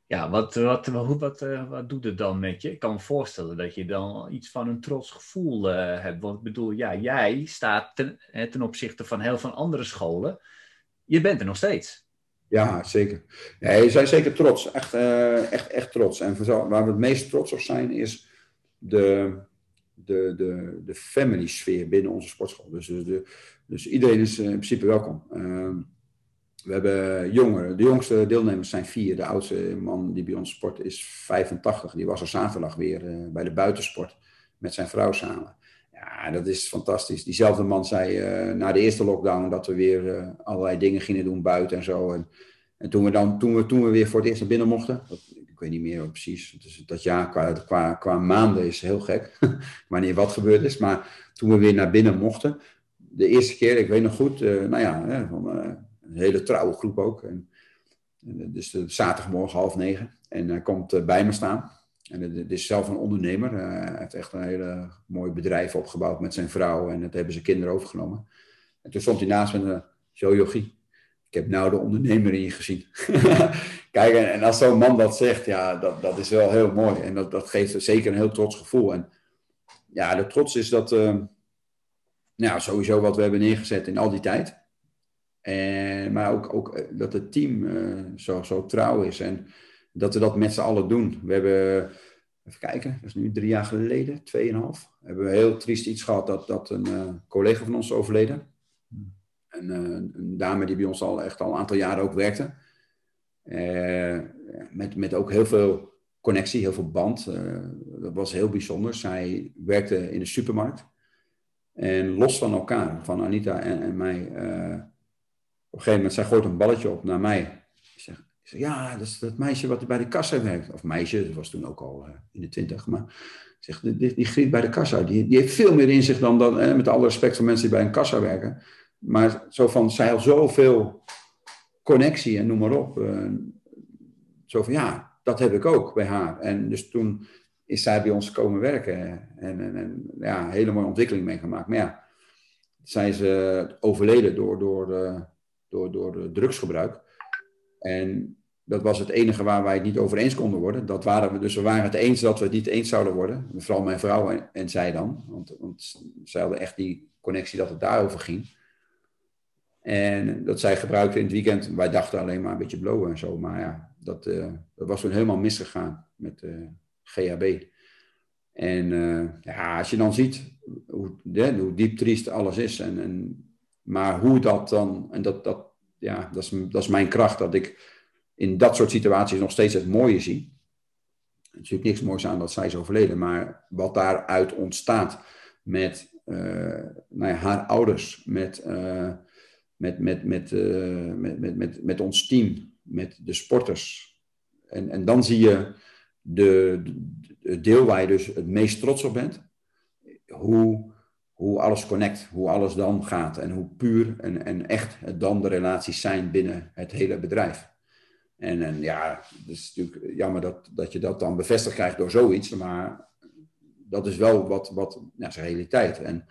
ja, wat, wat, wat, wat, uh, wat doet het dan met je? Ik kan me voorstellen dat je dan iets van een trots gevoel hebt. Want ik bedoel, ja, jij staat ten, ten opzichte van heel veel andere scholen. Je bent er nog steeds. Ja, zeker. Nee, zijn zeker trots. Echt, uh, echt, echt trots. En waar we het meest trots op zijn is de, de, de, de family sfeer binnen onze sportschool. Dus, dus, dus iedereen is in principe welkom. Ehm, we hebben jongeren. De jongste deelnemers zijn vier. De oudste man die bij ons sport is 85. Die was er zaterdag weer uh, bij de buitensport met zijn vrouw samen. Ja, dat is fantastisch. Diezelfde man zei uh, na de eerste lockdown dat we weer uh, allerlei dingen gingen doen buiten en zo. En, en toen, we dan, toen, we, toen we weer voor het eerst naar binnen mochten, ik weet niet meer precies, dat jaar qua, qua, qua maanden is heel gek, wanneer wat gebeurd is. Maar toen we weer naar binnen mochten, de eerste keer, ik weet nog goed, nou ja, van, een hele trouwe groep ook. En, en dus zaterdagmorgen half negen. En hij komt bij me staan. En het is zelf een ondernemer. Uh, hij heeft echt een hele mooi bedrijf opgebouwd met zijn vrouw. En dat hebben zijn kinderen overgenomen. En toen stond hij naast me. Uh, zo Jochie, ik heb nou de ondernemer in je gezien. Kijk, en, als zo'n man dat zegt, ja, dat, dat is wel heel mooi. En dat, dat geeft zeker een heel trots gevoel. En ja, de trots is dat, uh, nou, sowieso wat we hebben neergezet in al die tijd. En, maar ook, ook eh, dat het team zo, zo trouw is en dat we dat met z'n allen doen. We hebben, even kijken, dat is nu drie jaar geleden, tweeënhalf. Hebben we heel triest iets gehad dat, dat een uh, collega van ons overleden. Een, een, dame die bij ons al echt al een aantal jaren ook werkte. met, met ook heel veel connectie, heel veel band. dat was heel bijzonder. Zij werkte in de supermarkt. En los van elkaar, van Anita en, en mij op een gegeven moment, zij gooit een balletje op naar mij. Ja, dat is dat meisje wat bij de kassa werkt. Of meisje, dat was toen ook al uh, in de twintig. Maar zeg, die, die, griet bij de kassa. Die, die heeft veel meer in zich dan, dan eh, met alle respect voor mensen die bij een kassa werken. Maar zo van, zij had zoveel connectie en noem maar op. Uh, zo van, ja, dat heb ik ook bij haar. En dus toen is zij bij ons komen werken. En, en, en ja, hele mooie ontwikkeling meegemaakt. Maar ja, zij is overleden door, door door, door drugsgebruik. En dat was het enige waar wij het niet over eens konden worden. Dat waren we, dus we waren het eens dat we het niet eens zouden worden. Vooral mijn vrouw en, zij dan. Want, want zij hadden echt die connectie dat het daarover ging. En dat zij gebruikte in het weekend. Wij dachten alleen maar een beetje blowen en zo. Maar ja, dat, uh, dat was toen helemaal misgegaan met uh, eh, GHB. En uh, ja, als je dan ziet hoe, de, hoe diep triest alles is. En, en maar hoe dat dan, en dat, dat, ja, dat, is, dat is mijn kracht, dat ik in dat soort situaties nog steeds het mooie zie. Er is natuurlijk niks moois aan dat zij is overleden, maar wat daaruit ontstaat met uh, nou ja, haar ouders, met, uh, met, met, met, uh, met, met, met, met ons team, met de sporters. En, en dan zie je de, het deel waar je dus het meest trots op bent. Hoe hoe alles connect, hoe alles dan gaat en hoe puur en, en echt dan de relaties zijn binnen het hele bedrijf. En, en ja, het is natuurlijk jammer dat, dat je dat dan bevestigd krijgt door zoiets, maar dat is wel wat, wat ja, is realiteit. En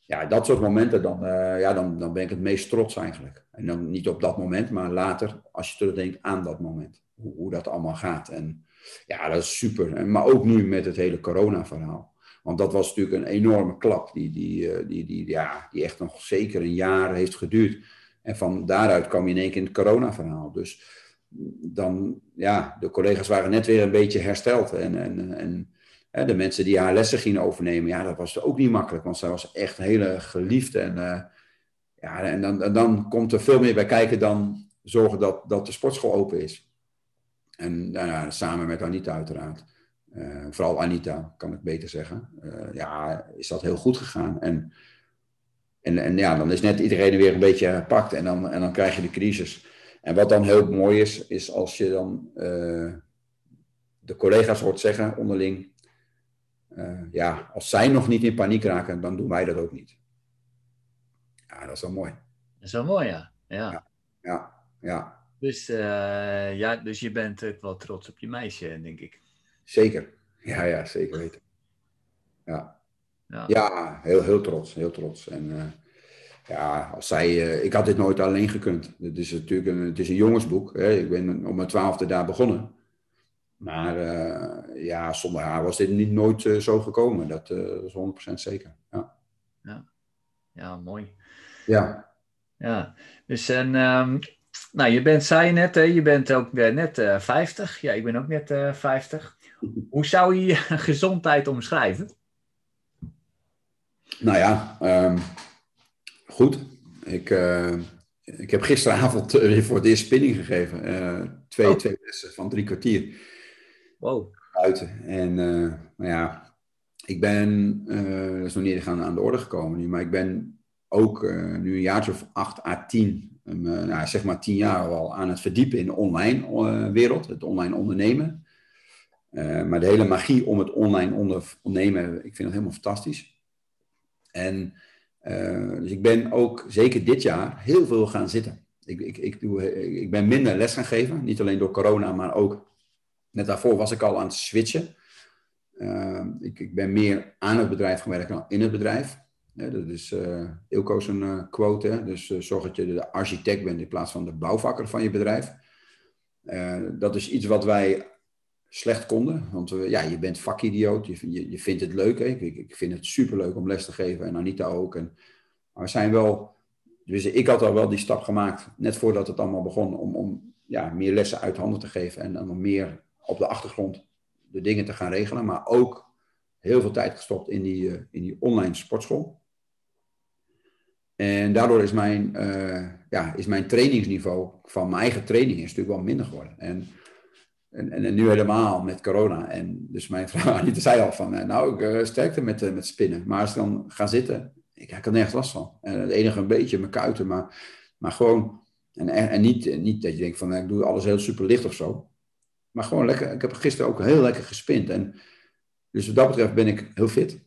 ja, dat soort momenten, dan, uh, ja, dan, dan ben ik het meest trots eigenlijk. En dan niet op dat moment, maar later, als je terugdenkt aan dat moment, hoe, dat allemaal gaat. En ja, dat is super. Maar ook nu met het hele corona-verhaal. Want dat was natuurlijk een enorme klap, die, die, eh, die, die, ja, die echt nog zeker een jaar heeft geduurd. En van daaruit kwam je in één keer in het corona-verhaal. Dus dan, ja, de collega's waren net weer een beetje hersteld. En, en, en de mensen die haar lessen gingen overnemen, ja, dat was ook niet makkelijk. Want zij was echt hele geliefde. En, uh, ja, en dan, en dan komt er veel meer bij kijken dan zorgen dat, dat de sportschool open is. En nou samen met Anita uiteraard. Uh, vooral Anita, kan ik beter zeggen. Uh, ja, is dat heel goed gegaan. En, en, en ja, dan is net iedereen weer een beetje gepakt en dan, en dan krijg je de crisis. En wat dan heel mooi is, is als je dan uh, de collega's hoort zeggen onderling. ja, als zij nog niet in paniek raken, dan doen wij dat ook niet. Ja, dat is wel mooi. Dat is wel mooi, ja. Ja, ja. ja, ja. Dus, uh, ja, dus je bent ook wel trots op je meisje, denk ik. Zeker. Ja, ja, zeker weten. Ja, ja. ja heel, heel trots. Heel trots. En ja, als zij, uh, ik had dit nooit alleen gekund. Het is natuurlijk een, het is een jongensboek. Hè. Ik ben op mijn twaalfde daar begonnen. Maar ja, zonder haar was dit niet nooit zo gekomen. Dat, is 100% zeker. Ja. Ja. ja, mooi. Ja. Ja, dus en um, nou, je bent, zei je net, hè, je bent ook net uh, 50. Ja, ik ben ook net uh, 50. Hoe zou je je gezondheid omschrijven? Nou ja, um, goed. Ik, uh, ik heb gisteravond weer voor het eerst spinning gegeven. twee, oh. twee lessen van drie kwartier. Wow. Buiten. En nou ja, ik ben, dat is nog niet aan, aan de orde gekomen nu, maar ik ben ook nu een jaartje of acht à tien um, nou, zeg maar tien jaar al aan het verdiepen in de online wereld, het online ondernemen. Uh, maar de hele magie om het online ondernemen, ik vind dat helemaal fantastisch. En uh, dus ik ben ook zeker dit jaar heel veel gaan zitten. Ik, ik, ik, doe, ik ben minder les gaan geven, niet alleen door corona, maar ook net daarvoor was ik al aan het switchen. ik, ik ben meer aan het bedrijf gewerkt dan in het bedrijf dat is uh, Ilko's een quote. Dus zorg dat je de architect bent in plaats van de bouwvakker van je bedrijf. dat is iets wat wij slecht konden. Want ja, je bent vakidioot. Je, je, je vindt het leuk. Hè? Ik, ik, vind het superleuk om les te geven. En Anita ook. En, maar we zijn wel... Dus ik had al wel die stap gemaakt. Net voordat het allemaal begon. Om, om ja, meer lessen uit handen te geven. En dan meer op de achtergrond de dingen te gaan regelen. Maar ook heel veel tijd gestopt in die, in die online sportschool. En daardoor is mijn, uh, ja, is mijn trainingsniveau van mijn eigen training is natuurlijk wel minder geworden. En, en, en, nu helemaal met corona. En dus mijn vrouw Anita zei al van, eh, nou, ik uh, sterkte met, uh, met spinnen. Maar als ik dan ga zitten, ik, ik had nergens last van. En het enige een beetje mijn kuiten, maar, maar gewoon... En, en niet, niet dat je denkt van, ik doe alles heel super licht of zo. Maar gewoon lekker, ik heb gisteren ook heel lekker gespind. En dus wat dat betreft ben ik heel fit.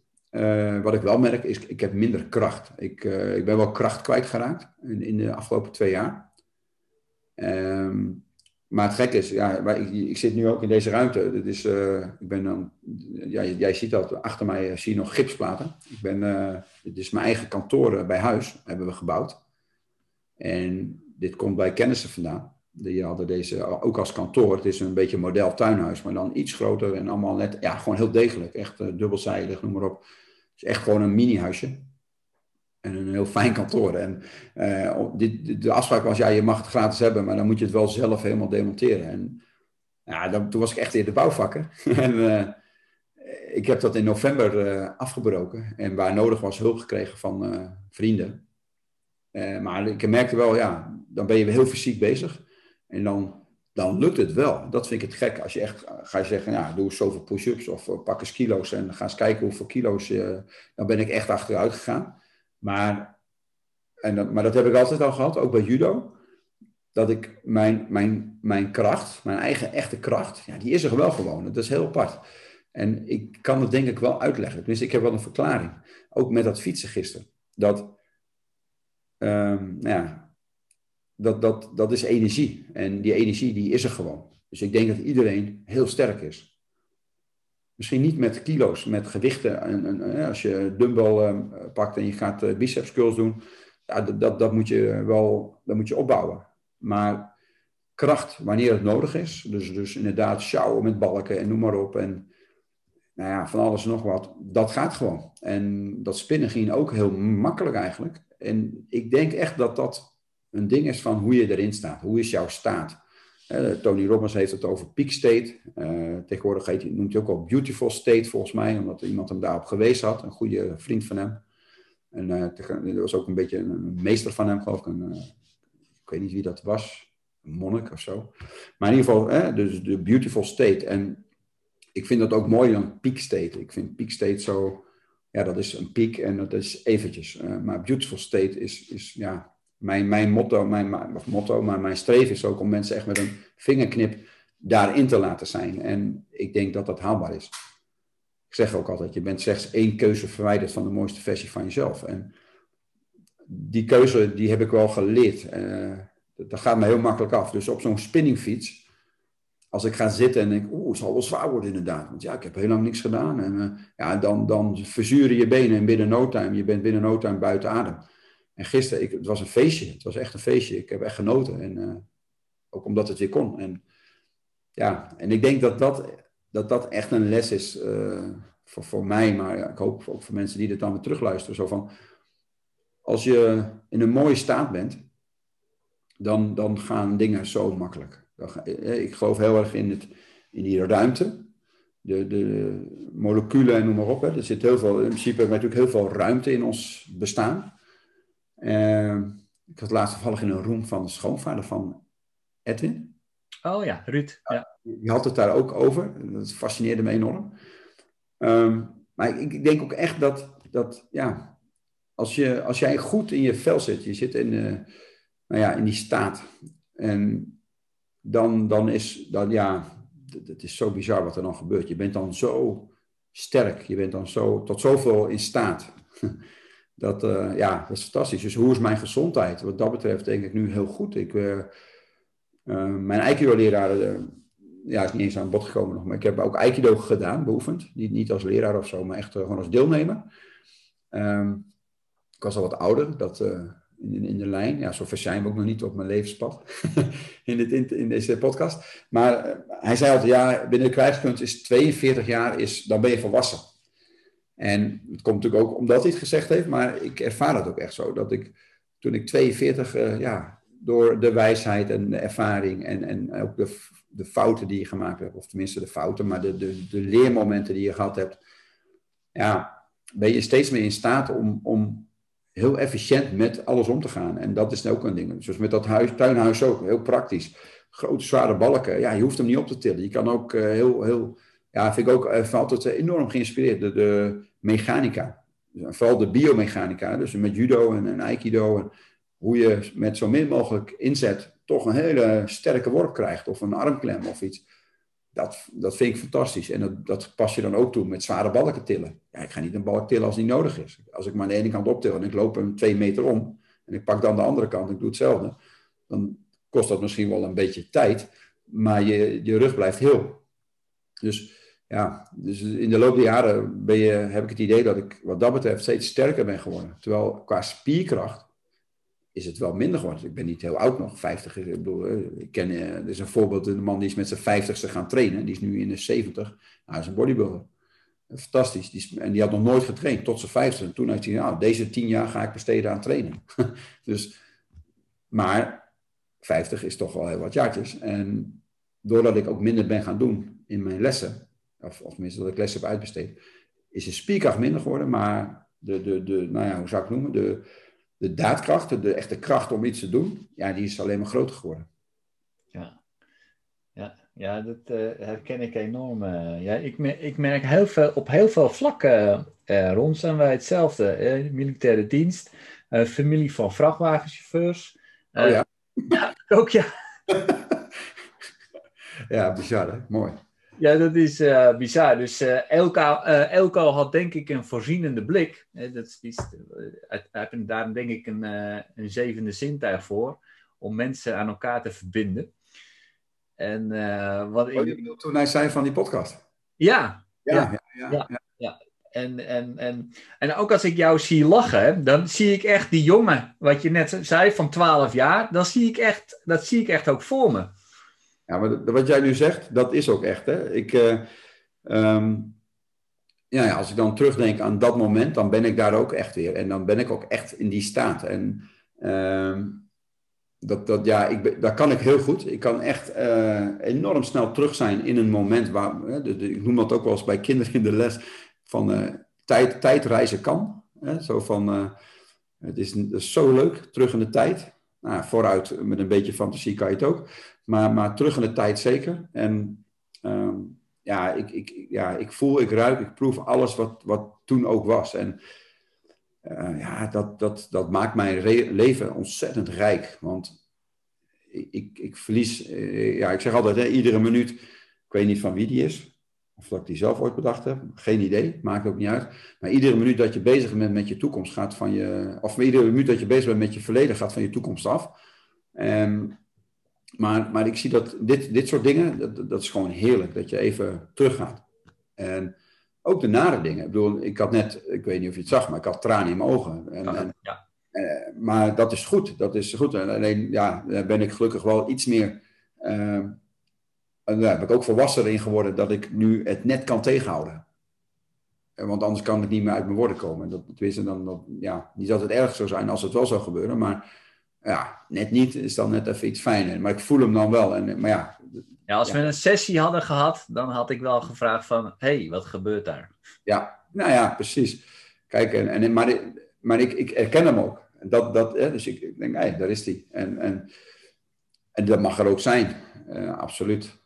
Wat ik wel merk is, ik heb minder kracht. Ik, ik ben wel kracht kwijtgeraakt in, in de afgelopen twee jaar. Um, maar het gekke is, ja, ik, zit nu ook in deze ruimte. Dat is, uh, ik ben dan, ja, jij ziet dat, achter mij zie je nog gipsplaten. Ik ben, dit is mijn eigen kantoor bij huis, hebben we gebouwd. En dit komt bij kennissen vandaan. Die hadden deze ook als kantoor. Het is een beetje een model tuinhuis, maar dan iets groter en allemaal net, ja, gewoon heel degelijk. Echt dubbelzijdig, noem maar op is echt gewoon een mini-huisje. En een heel fijn kantoor. En uh, dit, de afspraak was, ja, je mag het gratis hebben, maar dan moet je het wel zelf helemaal demonteren. En ja, dan, toen was ik echt in de bouwvakken. en uh, ik heb dat in november uh, afgebroken. En waar nodig was, hulp gekregen van vrienden. maar ik merkte wel, ja, dan ben je heel fysiek bezig. En dan dan lukt het wel. Dat vind ik het gek. Als je echt ga je zeggen, ja, doe zoveel push-ups of pak eens kilo's en ga eens kijken hoeveel kilo's. Dan ben ik echt achteruit gegaan. Maar, en dat, maar dat heb ik altijd al gehad, ook bij judo. Dat ik mijn, mijn, mijn kracht, mijn eigen echte kracht, ja, die is er wel gewoon. Dat is heel apart. En ik kan het denk ik wel uitleggen. Dus ik heb wel een verklaring. Ook met dat fietsen gisteren. Dat, um, nou ja, dat, dat, dat is energie. En die energie die is er gewoon. Dus ik denk dat iedereen heel sterk is. Misschien niet met kilo's, met gewichten. En, en als je dumbbell uh, pakt en je gaat uh, biceps curls doen, ja, dat, dat, dat, moet je wel dat moet je opbouwen. Maar kracht wanneer het nodig is. Dus, dus inderdaad sjouwen met balken en noem maar op. En nou ja, van alles en nog wat. Dat gaat gewoon. En dat spinnen ging ook heel makkelijk eigenlijk. En ik denk echt dat dat een ding is van hoe je erin staat. Hoe is jouw staat? Uh, Tony Robbins heeft het over peak state. Uh, tegenwoordig heet, noemt hij ook al beautiful state volgens mij, omdat iemand hem daarop gewezen had. Een goede vriend van hem. En uh, er was ook een beetje een, meester van hem, geloof ik. Ik weet niet wie dat was. Een monnik of zo. Maar in ieder geval, dus de beautiful state. En ik vind dat ook mooi dan peak state. Ik vind peak state zo, ja, dat is een piek en dat is eventjes. maar beautiful state is, is ja, mijn, mijn motto, mijn, motto, maar mijn streven is ook om mensen echt met een vingerknip daarin te laten zijn. En ik denk dat dat haalbaar is. Ik zeg ook altijd, je bent slechts één keuze verwijderd van de mooiste versie van jezelf. En die keuze, die heb ik wel geleerd. Uh, dat gaat me heel makkelijk af. Dus op zo'n spinningfiets, als ik ga zitten en denk, oeh, het zal wel zwaar worden inderdaad. Want ja, ik heb heel lang niks gedaan. En uh, ja, dan, dan verzuren je benen en binnen no time, je bent binnen no time buiten adem. En gisteren, ik, het was een feestje. Het was echt een feestje. Ik heb echt genoten. En uh, ook omdat het weer kon. En ja, en ik denk dat dat, dat, dat echt een les is uh, voor, voor mij. Maar ja, ik hoop ook voor mensen die dit dan weer terugluisteren. Zo van, als je in een mooie staat bent, dan, dan gaan dingen zo makkelijk. Eh, ik geloof heel erg in, het, in die ruimte. De, de moleculen en noem maar op. Hè. Er zit heel veel, in principe hebben natuurlijk heel veel ruimte in ons bestaan. Uh, ik had laatst toevallig in een room van de schoonvader van Edwin. Oh ja, Ruud. Ja. Die had het daar ook over. Dat fascineerde me enorm. Um, maar ik, ik, denk ook echt dat, dat ja, als, je, als jij goed in je vel zit, je zit in, uh, nou ja, in die staat. En dan, dan is, dan, ja, het is zo bizar wat er dan gebeurt. Je bent dan zo sterk, je bent dan zo, tot zoveel in staat. Dat, uh, ja, dat is fantastisch. Dus hoe is mijn gezondheid? Wat dat betreft denk ik nu heel goed. Ik, uh, uh, mijn Aikido-leraar ja, is niet eens aan bod gekomen nog, maar ik heb ook Aikido gedaan, beoefend. Niet, als leraar of zo, maar echt gewoon als deelnemer. Um, ik was al wat ouder, dat, in, in, de lijn. Ja, zover zijn we ook nog niet op mijn levenspad in, dit, in, deze podcast. Maar hij zei altijd, ja, binnen de krijgskunst is 42 jaar, is, dan ben je volwassen. En het komt natuurlijk ook omdat hij het gezegd heeft, maar ik ervaar het ook echt zo. Dat ik toen ik 42, uh, eh, ja, door de wijsheid en de ervaring en, en ook de, de fouten die je gemaakt hebt, of tenminste de fouten, maar de, de, de leermomenten die je gehad hebt, ja, ben je steeds meer in staat om, om heel efficiënt met alles om te gaan. En dat is ook een ding. Zoals met dat huis, tuinhuis ook, heel praktisch. Grote, zware balken, ja, je hoeft hem niet op te tillen. Je kan ook uh, heel, heel ja, vind ik ook uh, altijd enorm geïnspireerd. De, mechanica. Vooral de biomechanica. Dus met judo en, en aikido. En hoe je met zo min mogelijk inzet toch een hele sterke worp krijgt. Of een armklem of iets. Dat, dat vind ik fantastisch. En dat, dat pas je dan ook toe met zware balken tillen. Ja, ik ga niet een balk tillen als niet nodig is. Als ik maar aan de ene kant optil en ik loop hem twee meter om. En ik pak dan de andere kant en ik doe hetzelfde. Dan kost dat misschien wel een beetje tijd. Maar je, je rug blijft heel. Dus ja, dus in de loop der jaren ben je, heb ik het idee dat ik wat dat betreft steeds sterker ben geworden. Terwijl qua spierkracht is het wel minder geworden. Ik ben niet heel oud nog, 50. Ik bedoel, eh, ik ken, eh, er is een voorbeeld, een man die is met zijn 50ste gaan trainen. Die is nu in de 70. Nou, hij is een bodybuilder. Fantastisch. Die en die had nog nooit getraind tot zijn 50. En toen heeft hij, nou, deze 10 jaar ga ik besteden aan trainen. dus, maar 50 is toch wel heel wat jaartjes. En doordat ik ook minder ben gaan doen in mijn lessen, of, of tenminste dat ik les heb uitbesteed, is de spierkracht minder geworden, maar de, de, de nou ja, hoe zou ik het noemen, de, de daadkracht, de echte kracht om iets te doen, ja, die is alleen maar groter geworden. Ja, ja, ja dat uh, herken ik enorm. Uh, ja, ik, mer ik merk heel veel, op heel veel vlakken uh, rond zijn wij hetzelfde. militaire dienst, familie van vrachtwagenchauffeurs. oh ja? ja, ook ja. ja, bizar hè, mooi. Ja, dat is uh, bizar. Dus uh, Elko, uh, Elko had denk ik een voorzienende blik. dat is, hij heeft daar denk ik een, een zevende zintuig voor. Om mensen aan elkaar te verbinden. En, wat oh, ik... toen hij zei van die podcast? Ja. Ja, ja, ja. ja, ja. ja. En, en, en, en ook als ik jou zie lachen, dan zie ik echt die jongen, wat je net zei, van 12 jaar, dan zie ik echt, dat zie ik echt ook voor me. Ja, maar wat jij nu zegt, dat is ook echt. Hè? Ik, uh, ja, als ik dan terugdenk aan dat moment, dan ben ik daar ook echt weer. En dan ben ik ook echt in die staat. En uh, dat, dat, ja, ik, dat kan ik heel goed. Ik kan echt uh, enorm snel terug zijn in een moment waar, ik noem dat ook wel eens bij kinderen in de les, van uh, tijd, tijdreizen kan. Hè? Zo van, het is, het is zo leuk, terug in de tijd. Nou, vooruit met een beetje fantasie kan je het ook. Maar, maar terug in de tijd zeker. En um, ja, ik, ik, ja, ik voel, ik ruik, ik proef alles wat, wat toen ook was. En uh, ja, dat, dat, dat maakt mijn leven ontzettend rijk. Want ik, ik, ik verlies, uh, ja, ik zeg altijd, hè, iedere minuut, ik weet niet van wie die is. Of dat ik die zelf ooit bedacht heb. Geen idee, maakt ook niet uit. Maar iedere minuut dat je bezig bent met je toekomst gaat van je. Of iedere minuut dat je bezig bent met je verleden gaat van je toekomst af. En maar, maar ik zie dat dit, dit soort dingen, dat, dat is gewoon heerlijk. Dat je even teruggaat. En ook de nare dingen. Ik bedoel, ik had net, ik weet niet of je het zag, maar ik had tranen in mijn ogen. En, en, ja. eh, maar dat is goed. Dat is goed. En alleen, ja, daar ben ik gelukkig wel iets meer. Uh, en daar heb ik ook volwassener in geworden dat ik nu het net kan tegenhouden. Want anders kan het niet meer uit mijn woorden komen. Dat, tenminste, dan, dat, ja, niet dat het erg zou zijn als het wel zou gebeuren, maar ja, net niet is dan net even iets fijner. Maar ik voel hem dan wel. En, maar ja, ja, als we een sessie hadden gehad, dan had ik wel gevraagd van... hé, hey, wat gebeurt daar? Ja, nou ja, precies. Kijk, en, en, maar, maar ik, ik herken hem ook. Dat, dat, hè, dus ik, ik denk, hé, hey, daar is hij. En, en, en dat mag er ook zijn. Uh, absoluut.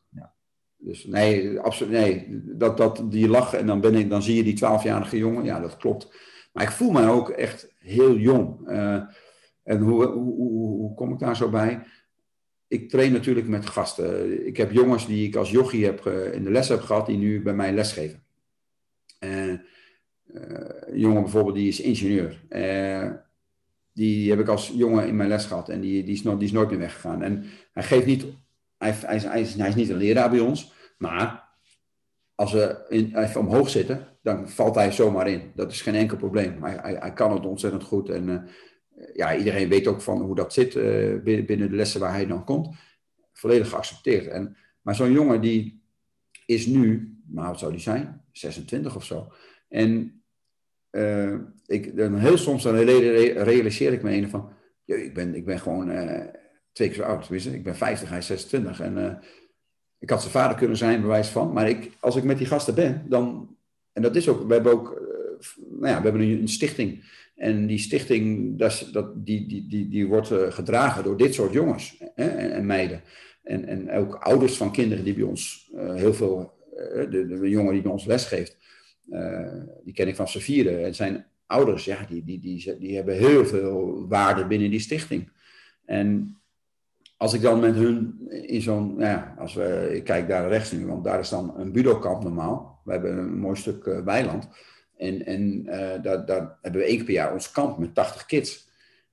Dus nee, absoluut, nee. Dat, dat, die lachen en dan, ben ik, dan zie je die twaalfjarige jongen. Ja, dat klopt. Maar ik voel me ook echt heel jong. Uh, en hoe, hoe, hoe, hoe, kom ik daar zo bij? Ik train natuurlijk met gasten. Ik heb jongens die ik als jochie heb, in de les heb gehad, die nu bij mij lesgeven. Uh, een jongen bijvoorbeeld, die is ingenieur. Uh, die heb ik als jongen in mijn les gehad en die, die, is, die is nooit meer weggegaan. En hij geeft niet, hij, hij, is, hij, is, niet een leraar bij ons, maar als we in, even omhoog zitten, dan valt hij zomaar in. Dat is geen enkel probleem. Hij, hij, kan het ontzettend goed en ja, iedereen weet ook van hoe dat zit uh, binnen de lessen waar hij dan komt. Volledig geaccepteerd. En, maar zo'n jongen die is nu, nou wat zou die zijn? 26 of zo. En uh, ik, dan heel soms dan realiseer ik me een van, ik ben, ik ben gewoon twee keer zo oud. Ik ben 50, hij is 26. En ik had zijn vader kunnen zijn, bewijs van. Maar ik, als ik met die gasten ben, dan, en dat is ook, we hebben ook, nou ja, we hebben een, een stichting en die stichting, dat, dat, die, die, die, die wordt uh, gedragen door dit soort jongens hè, en, en, meiden. En, en ook ouders van kinderen die bij ons heel veel, de, de, jongen die bij ons lesgeeft, die ken ik van vieren. En zijn ouders, ja, die, die, die, die hebben heel veel waarde binnen die stichting. En als ik dan met hun in zo'n, nou ja, als we, ik kijk daar rechts nu, want daar is dan een budokamp normaal. We hebben een mooi stuk weiland. En, en uh, daar, daar, hebben we één keer per jaar ons kamp met 80 kids.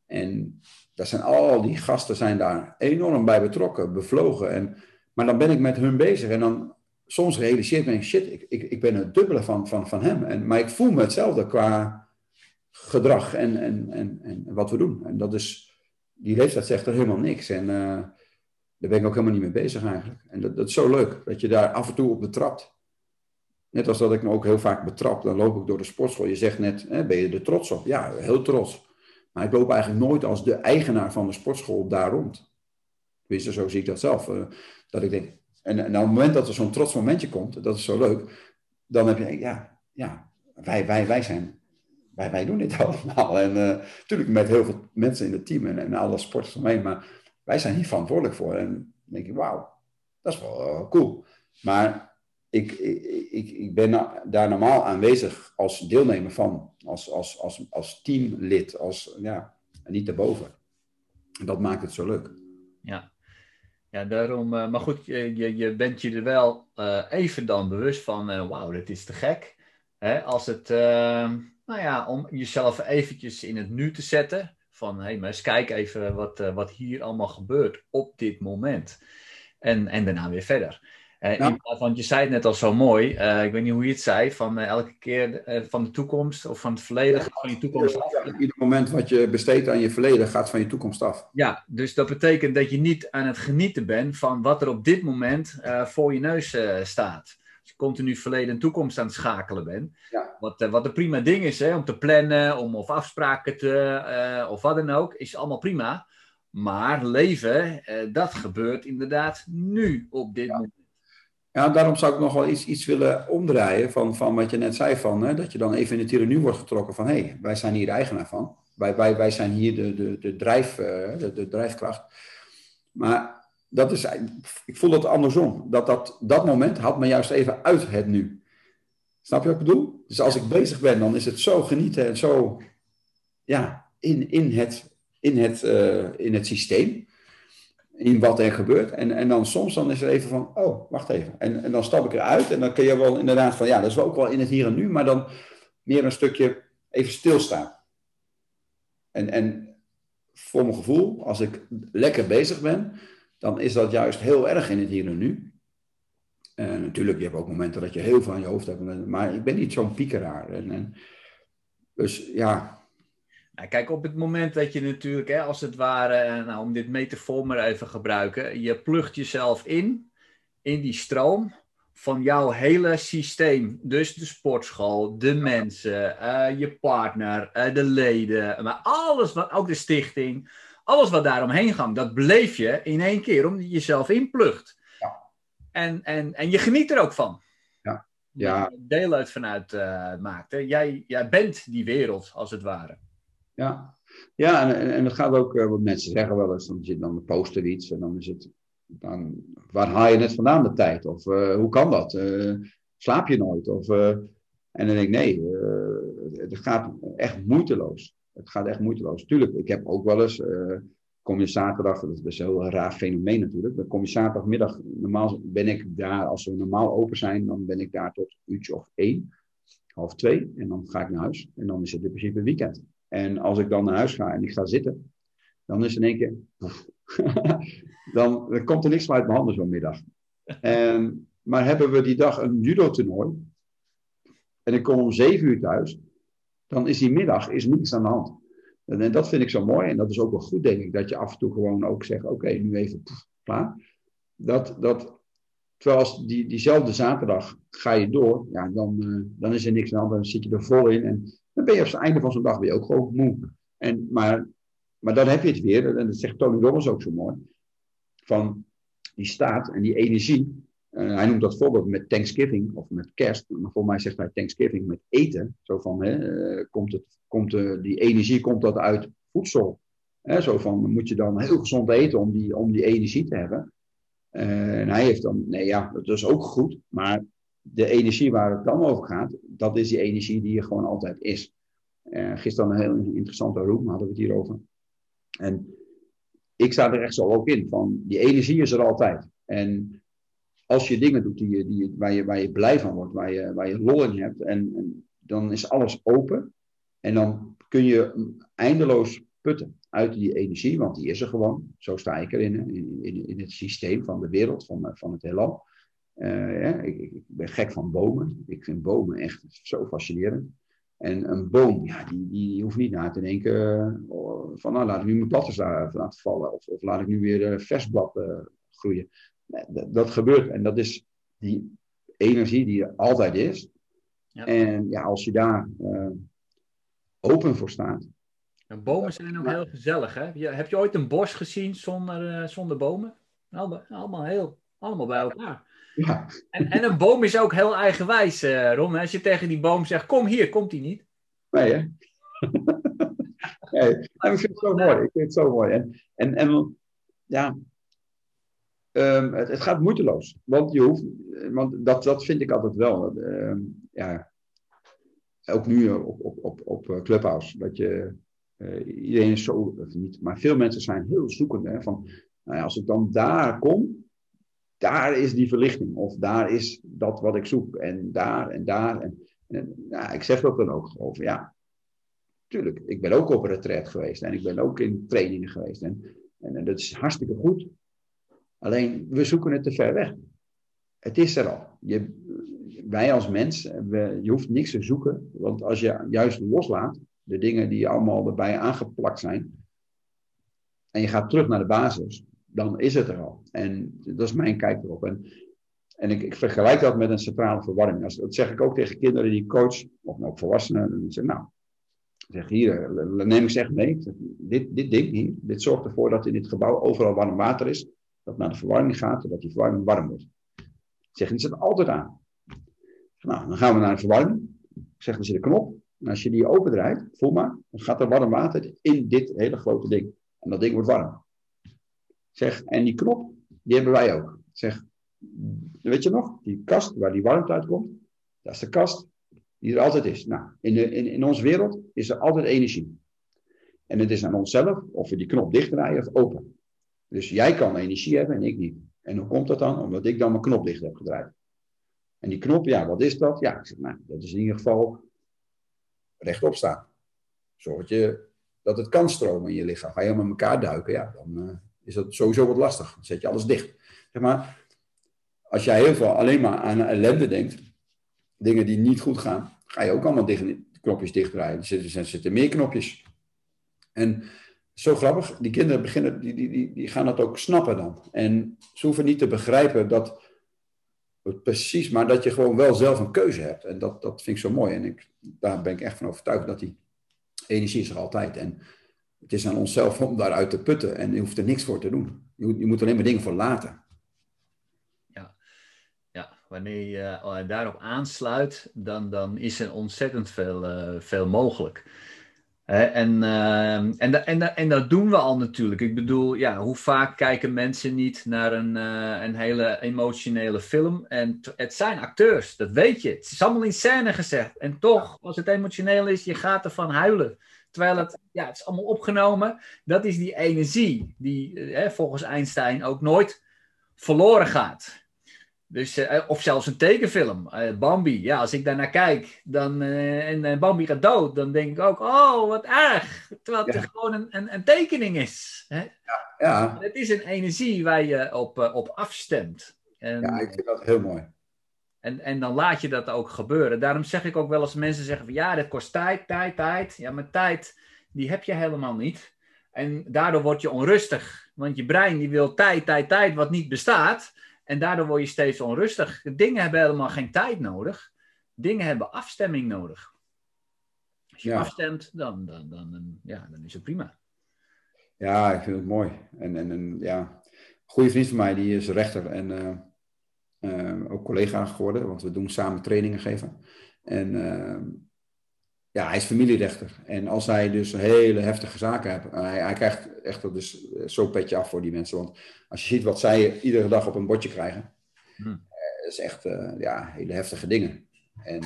En daar zijn al die gasten zijn daar enorm bij betrokken, bevlogen. En, maar dan ben ik met hun bezig en dan soms realiseer ik me, shit, ik, ik, ik ben het dubbele van, van, van hem. En, maar ik voel me hetzelfde qua gedrag en, en, en, en wat we doen. En dat is, die leeftijd zegt er helemaal niks. En uh, daar ben ik ook helemaal niet mee bezig eigenlijk. En dat, dat is zo leuk, dat je daar af en toe op betrapt. Net als dat ik me ook heel vaak betrap, dan loop ik door de sportschool. Je zegt net, hè, ben je er trots op? Ja, heel trots. Maar ik loop eigenlijk nooit als de eigenaar van de sportschool daar rond. Tenminste, zo zie ik dat zelf. Uh, dat ik denk, en, en op het moment dat er zo'n trots momentje komt, dat is zo leuk, dan heb je, ja, ja wij, wij, wij zijn, wij, wij doen dit allemaal. En uh, natuurlijk met heel veel mensen in het team en, en alle sporters omheen, maar wij zijn hier verantwoordelijk voor. En dan denk ik, wauw, dat is wel uh, cool. Maar ik, ik, ik ben daar normaal aanwezig als deelnemer van, als, als, als, als teamlid, als, ja, niet daarboven. Dat maakt het zo leuk. Ja, ja daarom, uh, maar goed, je, je, bent je er wel even dan bewust van, wauw, dit is te gek. Hè, als het, nou ja, om jezelf eventjes in het nu te zetten, van hé, hey, maar eens kijk even wat, wat hier allemaal gebeurt op dit moment. En, en daarna weer verder. Uh, in, want je zei het net al zo mooi, uh, ik weet niet hoe je het zei, van uh, elke keer van de toekomst of van het verleden gaat van je toekomst af. Ja, ieder moment wat je besteedt aan je verleden gaat van je toekomst af. Ja, dus dat betekent dat je niet aan het genieten bent van wat er op dit moment voor je neus staat. Continu verleden en toekomst aan het schakelen bent. Ja. Wat, wat een prima ding is, hè, om te plannen, om of afspraken te, of wat dan ook, is allemaal prima. Maar leven, dat gebeurt inderdaad nu op dit ja. moment. Ja, daarom zou ik nog wel iets, iets willen omdraaien van, van wat je net zei, van, hè, dat je dan even in het hier nu wordt getrokken van hé, hey, wij zijn hier de eigenaar van. Wij, wij, wij zijn hier de, de, de, drijf, uh, de, de drijfkracht. Maar dat is, ik voel het andersom. Dat, dat dat moment haalt me juist even uit het nu. Snap je wat ik bedoel? Dus als ik bezig ben, dan is het zo genieten en zo ja, in, in, het, in, het, uh, in het systeem in wat er gebeurt. En, en dan soms dan is er even van, oh, wacht even. En, en dan stap ik eruit en dan kun je wel inderdaad van, ja, dat is wel ook wel in het hier en nu, maar dan meer een stukje even stilstaan. En, en voor mijn gevoel, als ik lekker bezig ben, dan is dat juist heel erg in het hier en nu. En natuurlijk, je hebt ook momenten dat je heel veel aan je hoofd hebt, maar ik ben niet zo'n piekeraar. En, en, dus ja, nou, kijk, op het moment dat je natuurlijk, hè, als het ware, nou, om dit metafoor maar even gebruiken, je plugt jezelf in, in die stroom van jouw hele systeem. Dus de sportschool, de mensen, uh, je partner, de leden, maar alles wat, ook de stichting, alles wat daaromheen gaat, dat beleef je in één keer, omdat je jezelf inplugt. Ja. En, en, en je geniet er ook van. Ja. Ja. Deel uit vanuit uh, maakt. Hè. Jij, jij bent die wereld, als het ware. Ja, ja en, en dat gaat ook, uh, wat mensen zeggen wel eens, dan zit dan poster iets en dan is het, dan, waar haal je het vandaan de tijd? Of uh, hoe kan dat? Slaap je nooit? Of, en dan denk ik, nee, het gaat echt moeiteloos. Het gaat echt moeiteloos. Tuurlijk, ik heb ook wel eens, kom je zaterdag, dat is een heel raar fenomeen natuurlijk, dan kom je zaterdagmiddag, normaal ben ik daar, als we normaal open zijn, dan ben ik daar tot uurtje of één, half twee, en dan ga ik naar huis. En dan is het in principe weekend. En als ik dan naar huis ga en ik ga zitten, dan is in één keer. dan, dan komt er niks meer uit mijn handen zo'n middag. En, maar hebben we die dag een judo-toernooi. En ik kom om zeven uur thuis. Dan is die middag is niets aan de hand. En, dat vind ik zo mooi. En dat is ook wel goed, denk ik. Dat je af en toe gewoon ook zegt: Oké, nu even pff, klaar. Dat, dat, terwijl als die, diezelfde zaterdag ga je door. Ja, dan, uh, dan is er niks aan de hand. Dan zit je er vol in. En dan ben je op het einde van zo'n dag weer ook gewoon moe. En, maar, maar dan heb je het weer, en dat zegt Tony Robbins ook zo mooi, van die staat en die energie. Uh, hij noemt dat voorbeeld met Thanksgiving of met kerst, maar voor mij zegt hij Thanksgiving met eten. Zo van, hè, uh, komt het, komt uh, die energie komt dat uit voedsel. Hè, zo van, moet je dan heel gezond eten om die, om die energie te hebben. en hij heeft dan, nee ja, dat is ook goed, maar de energie waar het dan over gaat, dat is die energie die er gewoon altijd is. Gisteren een heel interessante room hadden we het hierover. En ik sta er echt zo ook in, van die energie is er altijd. En als je dingen doet die, die, waar, je, waar je blij van wordt, waar je, waar je lol in hebt, en, dan is alles open. En dan kun je eindeloos putten uit die energie, want die is er gewoon. Zo sta ik erin, in, in, in het systeem van de wereld, van, van het heelal. Uh, ja, ik, ik, ben gek van bomen. Ik vind bomen echt zo fascinerend. En een boom, ja, die, die hoeft niet na te denken uh, van nou laat ik nu mijn daar laten vallen. Of, of laat ik nu weer uh, vers blad groeien. Nee, dat, gebeurt en dat is die energie die er altijd is. Ja. En ja, als je daar open voor staat. En bomen zijn ook heel gezellig, hè? Je, heb je ooit een bos gezien zonder, zonder bomen? Allemaal, allemaal heel, allemaal bij elkaar. Ja. En, en, een boom is ook heel eigenwijs, uh, Ron. Als je tegen die boom zegt, kom hier, komt hij niet. Nee, hè? nee, ik vind het zo mooi. Ik vind het zo mooi. En, en, en ja, um, het, het, gaat moeiteloos. Want je hoeft, want dat, dat vind ik altijd wel. Um, ja, ook nu op, op, op, op Clubhouse. Dat je, uh, iedereen is zo, niet, maar veel mensen zijn heel zoekend. Hè, van, nou ja, als ik dan daar kom, daar is die verlichting. Of daar is dat wat ik zoek. En daar en daar. En, nou, ik zeg dat dan ook over. Ja, tuurlijk. Ik ben ook op een retreat geweest. En ik ben ook in trainingen geweest. En, en dat is hartstikke goed. Alleen, we zoeken het te ver weg. het is er al. Je, wij als mens, je hoeft niks te zoeken. Want als je juist loslaat, de dingen die allemaal erbij aangeplakt zijn, en je gaat terug naar de basis, dan is het er al. En dat is mijn kijk erop. En, en ik, ik vergelijk dat met een centrale verwarming. Dat zeg ik ook tegen kinderen die coach, of ook volwassenen. En zeg, nou, zeg hier, neem ik zeg mee. dit, dit ding hier, dit zorgt ervoor dat in dit gebouw overal warm water is. Dat naar de verwarming gaat, dat die verwarming warm wordt. Zeg, die zit altijd aan. Nou, dan gaan we naar de verwarming. Ik zeg, er zit een knop. En als je die opendraait, voel maar, dan gaat er warm water in dit hele grote ding. En dat ding wordt warm. Zeg, en die knop, die hebben wij ook. Zeg, weet je nog, die kast waar die warmte uitkomt, dat is de kast die er altijd is. Nou, in, de, in, in onze wereld is er altijd energie. En het is aan onszelf of we die knop dichtdraaien of open. Dus jij kan energie hebben en ik niet. En hoe komt dat dan? Omdat ik dan mijn knop dicht heb gedraaid. En die knop, ja, wat is dat? Ja, ik zeg, nou, dat is in ieder geval rechtop staan. Zorg je dat het kan stromen in je lichaam. Ga je met elkaar duiken, ja, dan uh, is dat sowieso wat lastig. Dan zet je alles dicht. Zeg maar, als jij heel veel alleen maar aan ellende denkt, dingen die niet goed gaan, ga je ook allemaal dicht, knopjes dichtdraaien. Er zitten, er zitten meer knopjes. En zo grappig, die kinderen beginnen, die, die, die, die gaan dat ook snappen dan. En ze hoeven niet te begrijpen dat precies, maar dat je gewoon wel zelf een keuze hebt. En dat, dat vind ik zo mooi. En ik, daar ben ik echt van overtuigd dat die energie is er altijd. En het is aan onszelf om daaruit te putten. En je hoeft er niks voor te doen. Je je moet alleen maar dingen voor laten. Ja, ja wanneer je uh, daarop aansluit, dan, dan is er ontzettend veel, uh, veel mogelijk en, uh, en, en, en dat doen we al natuurlijk. Ik bedoel, ja, hoe vaak kijken mensen niet naar een, uh, een hele emotionele film? En het zijn acteurs, dat weet je. Het is allemaal in scène gezegd. En toch, als het emotioneel is, je gaat ervan huilen. Terwijl het, ja, het is allemaal opgenomen. Dat is die energie die uh, volgens Einstein ook nooit verloren gaat. Dus, uh, of zelfs een tekenfilm, uh, Bambi. Ja, als ik daarnaar kijk dan, uh, en Bambi gaat dood, dan denk ik ook, oh, wat erg. Terwijl het ja. gewoon een, een, een, tekening is. Hè? Ja, ja. Het is een energie waar je op, op afstemt. En, ja, ik vind dat heel mooi. En, en dan laat je dat ook gebeuren. Daarom zeg ik ook wel als mensen zeggen van, ja, dat kost tijd, tijd, tijd. Ja, maar tijd, die heb je helemaal niet. En daardoor word je onrustig. Want je brein die wil tijd, tijd, tijd, wat niet bestaat. En daardoor word je steeds onrustig. Dingen hebben helemaal geen tijd nodig. Dingen hebben afstemming nodig. Als je afstemt, dan, dan, dan, ja, dan is het prima. Ja, ik vind het mooi. En, en, en ja, een goede vriend van mij, die is rechter en uh, uh, ook collega geworden, want we doen samen trainingen geven. En uh, ja, hij is familierechter. En als hij dus hele heftige zaken hebt, hij, hij krijgt echt dus zo petje af voor die mensen. Want als je ziet wat zij iedere dag op een bordje krijgen, hm. dat is echt uh, ja, hele heftige dingen. En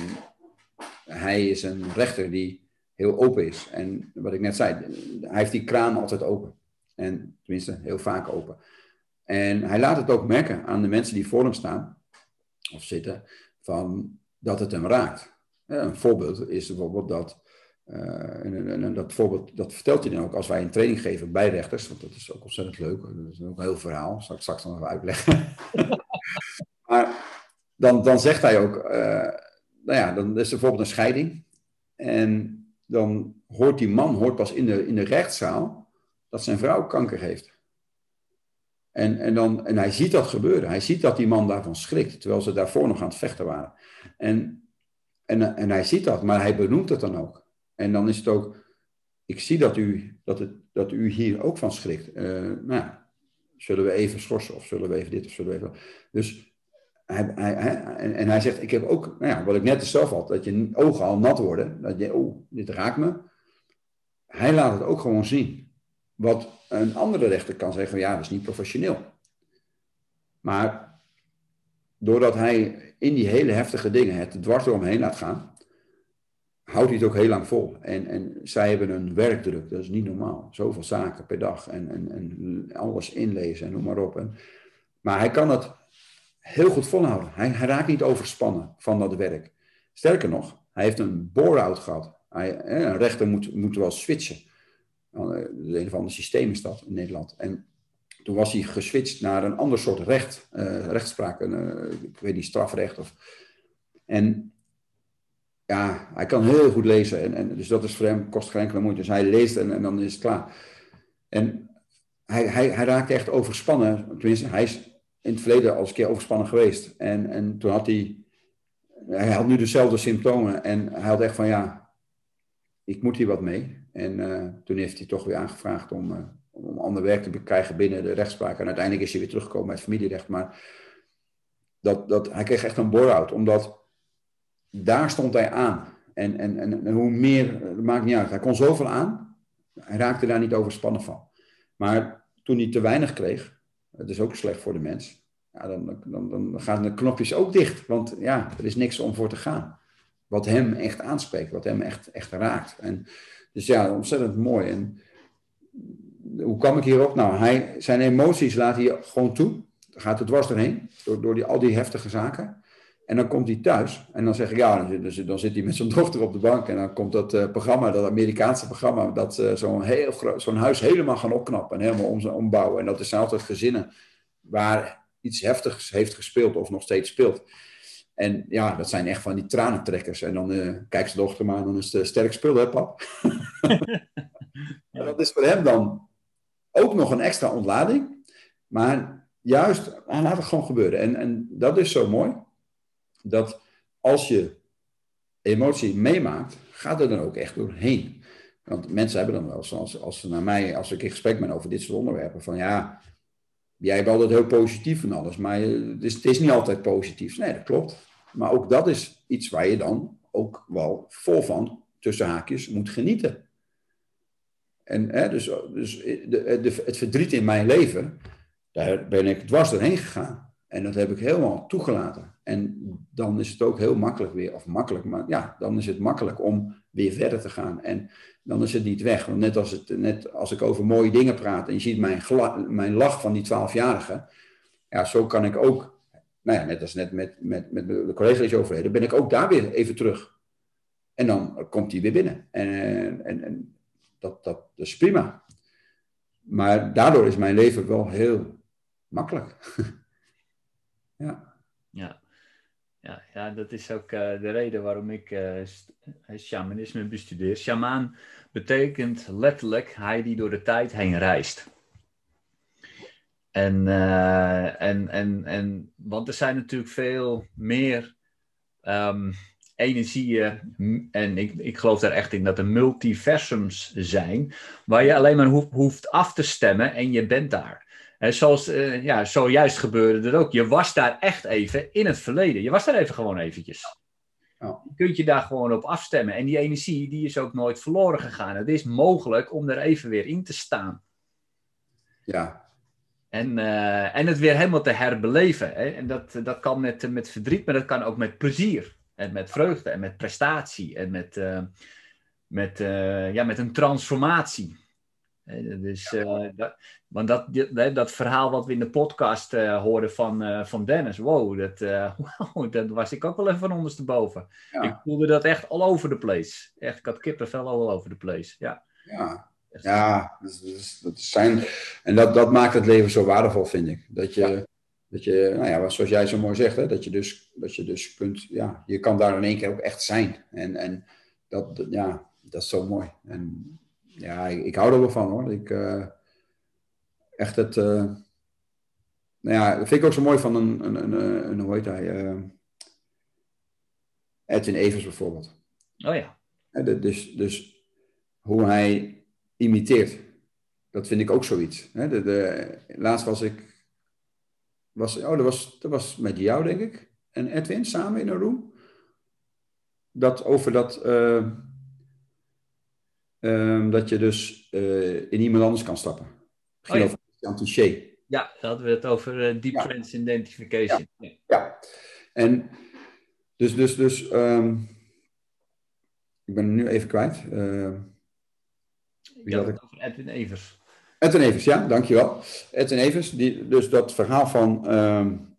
hij is een rechter die heel open is. En wat ik net zei, hij heeft die kraan altijd open. En tenminste, heel vaak open. En hij laat het ook merken aan de mensen die voor hem staan, of zitten, van dat het hem raakt. Een voorbeeld is bijvoorbeeld dat, uh, en, en, dat voorbeeld dat vertelt hij dan ook als wij een training geven bij rechters, want dat is ook ontzettend leuk, dat is ook een heel verhaal, zal ik straks nog even uitleggen. maar dan, dan zegt hij ook, uh, nou ja, dan is er bijvoorbeeld een scheiding en dan hoort die man hoort pas in de, in de rechtszaal dat zijn vrouw kanker heeft. En, en, dan, en hij ziet dat gebeuren. Hij ziet dat die man daarvan schrikt, terwijl ze daarvoor nog aan het vechten waren. En en, en hij ziet dat, maar hij benoemt het dan ook. En dan is het ook, ik zie dat u, dat het, dat u hier ook van schrikt. Uh, nou, zullen we even schorsen of zullen we even dit of zullen we even... Dus hij, hij, en, en, hij zegt, ik heb ook, nou ja, wat ik net zelf had, dat je ogen al nat worden. Dat je, oh, dit raakt me. Hij laat het ook gewoon zien. Wat een andere rechter kan zeggen, ja, dat is niet professioneel. Maar doordat hij in die hele heftige dingen het dwars eromheen laat gaan, houdt hij het ook heel lang vol. En, en zij hebben een werkdruk, dat is niet normaal. Zoveel zaken per dag en, en, en alles inlezen en noem maar op. En, maar hij kan het heel goed volhouden. Hij, hij raakt niet overspannen van dat werk. Sterker nog, hij heeft een bore-out gehad. Hij, een rechter moet, moet wel switchen. Eh, een of ander systeem is dat in Nederland. En toen was hij geswitcht naar een ander soort recht, uh, rechtspraak, een, ik weet niet, strafrecht. Of, en ja, hij kan heel goed lezen. En, en, dus dat is voor hem, kost geen enkele moeite. Dus hij leest en, en dan is het klaar. En hij, hij, hij raakte echt overspannen. Tenminste, hij is in het verleden al eens een keer overspannen geweest. En, en toen had hij, hij had nu dezelfde symptomen. En hij had echt van, ja, ik moet hier wat mee. En uh, toen heeft hij toch weer aangevraagd om, om ander werk te krijgen binnen de rechtspraak. En uiteindelijk is hij weer teruggekomen bij het familierecht. Maar dat, dat, hij kreeg echt een bore-out, omdat daar stond hij aan. En, en, en, hoe meer, dat maakt niet uit. Hij kon zoveel aan, hij raakte daar niet overspannen van. Maar toen hij te weinig kreeg, dat is ook slecht voor de mens, ja, dan, dan, dan gaan de knopjes ook dicht. Want ja, er is niks om voor te gaan. Wat hem echt aanspreekt, wat hem echt, echt raakt. En, dus ja, ontzettend mooi. En hoe kwam ik hierop? Nou, hij, zijn emoties laat hij gewoon toe. Gaat het dwars doorheen, door, door die, al die heftige zaken. En dan komt hij thuis en dan zeg ik, ja, dan, zit, dan zit hij met zijn dochter op de bank en dan komt dat uh, programma, dat Amerikaanse programma, dat uh, zo'n huis helemaal gaan opknappen en helemaal om, ombouwen. En dat is altijd gezinnen waar iets heftigs heeft gespeeld of nog steeds speelt. En ja, dat zijn echt van die tranentrekkers. En dan uh, kijkt zijn dochter maar, dan is het sterk spul, hè pap? dat is voor hem dan ook nog een extra ontlading. Maar juist, hij laat het gewoon gebeuren. En, en dat is zo mooi dat als je emotie meemaakt, gaat er dan ook echt doorheen. Want mensen hebben dan wel als, als ze naar mij, als ik in gesprek ben over dit soort onderwerpen, van ja, jij hebt altijd heel positief van alles, maar het is, het is niet altijd positief. Nee, dat klopt. Maar ook dat is iets waar je dan ook wel vol van, tussen haakjes, moet genieten. En dus, dus de, de, het verdriet in mijn leven, daar ben ik dwars doorheen gegaan. En dat heb ik helemaal toegelaten. En dan is het ook heel makkelijk weer, of makkelijk, maar ja, dan is het makkelijk om weer verder te gaan. En dan is het niet weg. Want net als, het, net als ik over mooie dingen praat en je ziet mijn, mijn lach van die twaalfjarige, ja, zo kan ik ook, nou ja, net als net met, met, met de collega die is overleden, ben ik ook daar weer even terug. En dan komt hij weer binnen. En, en, en dat, dat, is prima. Maar daardoor is mijn leven wel heel makkelijk. Ja. Ja. Ja, ja, dat is ook uh, de reden waarom ik uh, shamanisme bestudeer. Shamaan betekent letterlijk hij die door de tijd heen reist. En, en, en, en, want er zijn natuurlijk veel meer um, energieën, en ik, ik geloof daar echt in dat er multiversums zijn, waar je alleen maar hoeft af te stemmen en je bent daar. En zoals uh, ja, zojuist gebeurde er ook. Je was daar echt even in het verleden. Je was daar even gewoon eventjes. Je kunt je daar gewoon op afstemmen. En die energie die is ook nooit verloren gegaan. Het is mogelijk om er even weer in te staan. Ja. En, uh, en het weer helemaal te herbeleven. Hè? En dat, dat kan met, met verdriet, maar dat kan ook met plezier. En met vreugde en met prestatie. En met, uh, met, ja, met een transformatie. Dus, uh, dat, want dat, dat verhaal wat we in de podcast hoorden van, van Dennis, wow dat, wow, dat was ik ook wel even van ondersteboven. Ja. Ik voelde dat echt all over the place. Echt, ik had kippenvel all over the place. Ja, ja. ja dus, dus, dat zijn, en dat, dat maakt het leven zo waardevol, vind ik. Dat je. Dat je nou ja, zoals jij zo mooi zegt, hè, dat, je dus, dat je dus kunt, ja, je kan daar in één keer ook echt zijn. En, en dat, ja, dat is zo mooi. En ja, ik, ik, hou er wel van hoor. Ik, uh, echt het. Uh, nou ja, dat vind ik ook zo mooi van een, een, een, een hoe heet hij? Uh, Edwin Evers bijvoorbeeld. Oh ja. dus, dus hoe hij imiteert, dat vind ik ook zoiets. Hè? De, de, laatst was ik. Was, oh, dat was, dat was met jou, denk ik. En Edwin samen in een room. Dat over dat. Um, dat je dus uh, in iemand anders kan stappen. Ging oh, ja. over Touché. Ja, daar hadden we het over uh, deep ja. identification. Ja. ja. en dus, dus, dus um, ik ben nu even kwijt. Uh, wie had ik over Edwin Evers. Edwin Evers, ja, dankjewel. Edwin Evers, die, dus dat verhaal van um,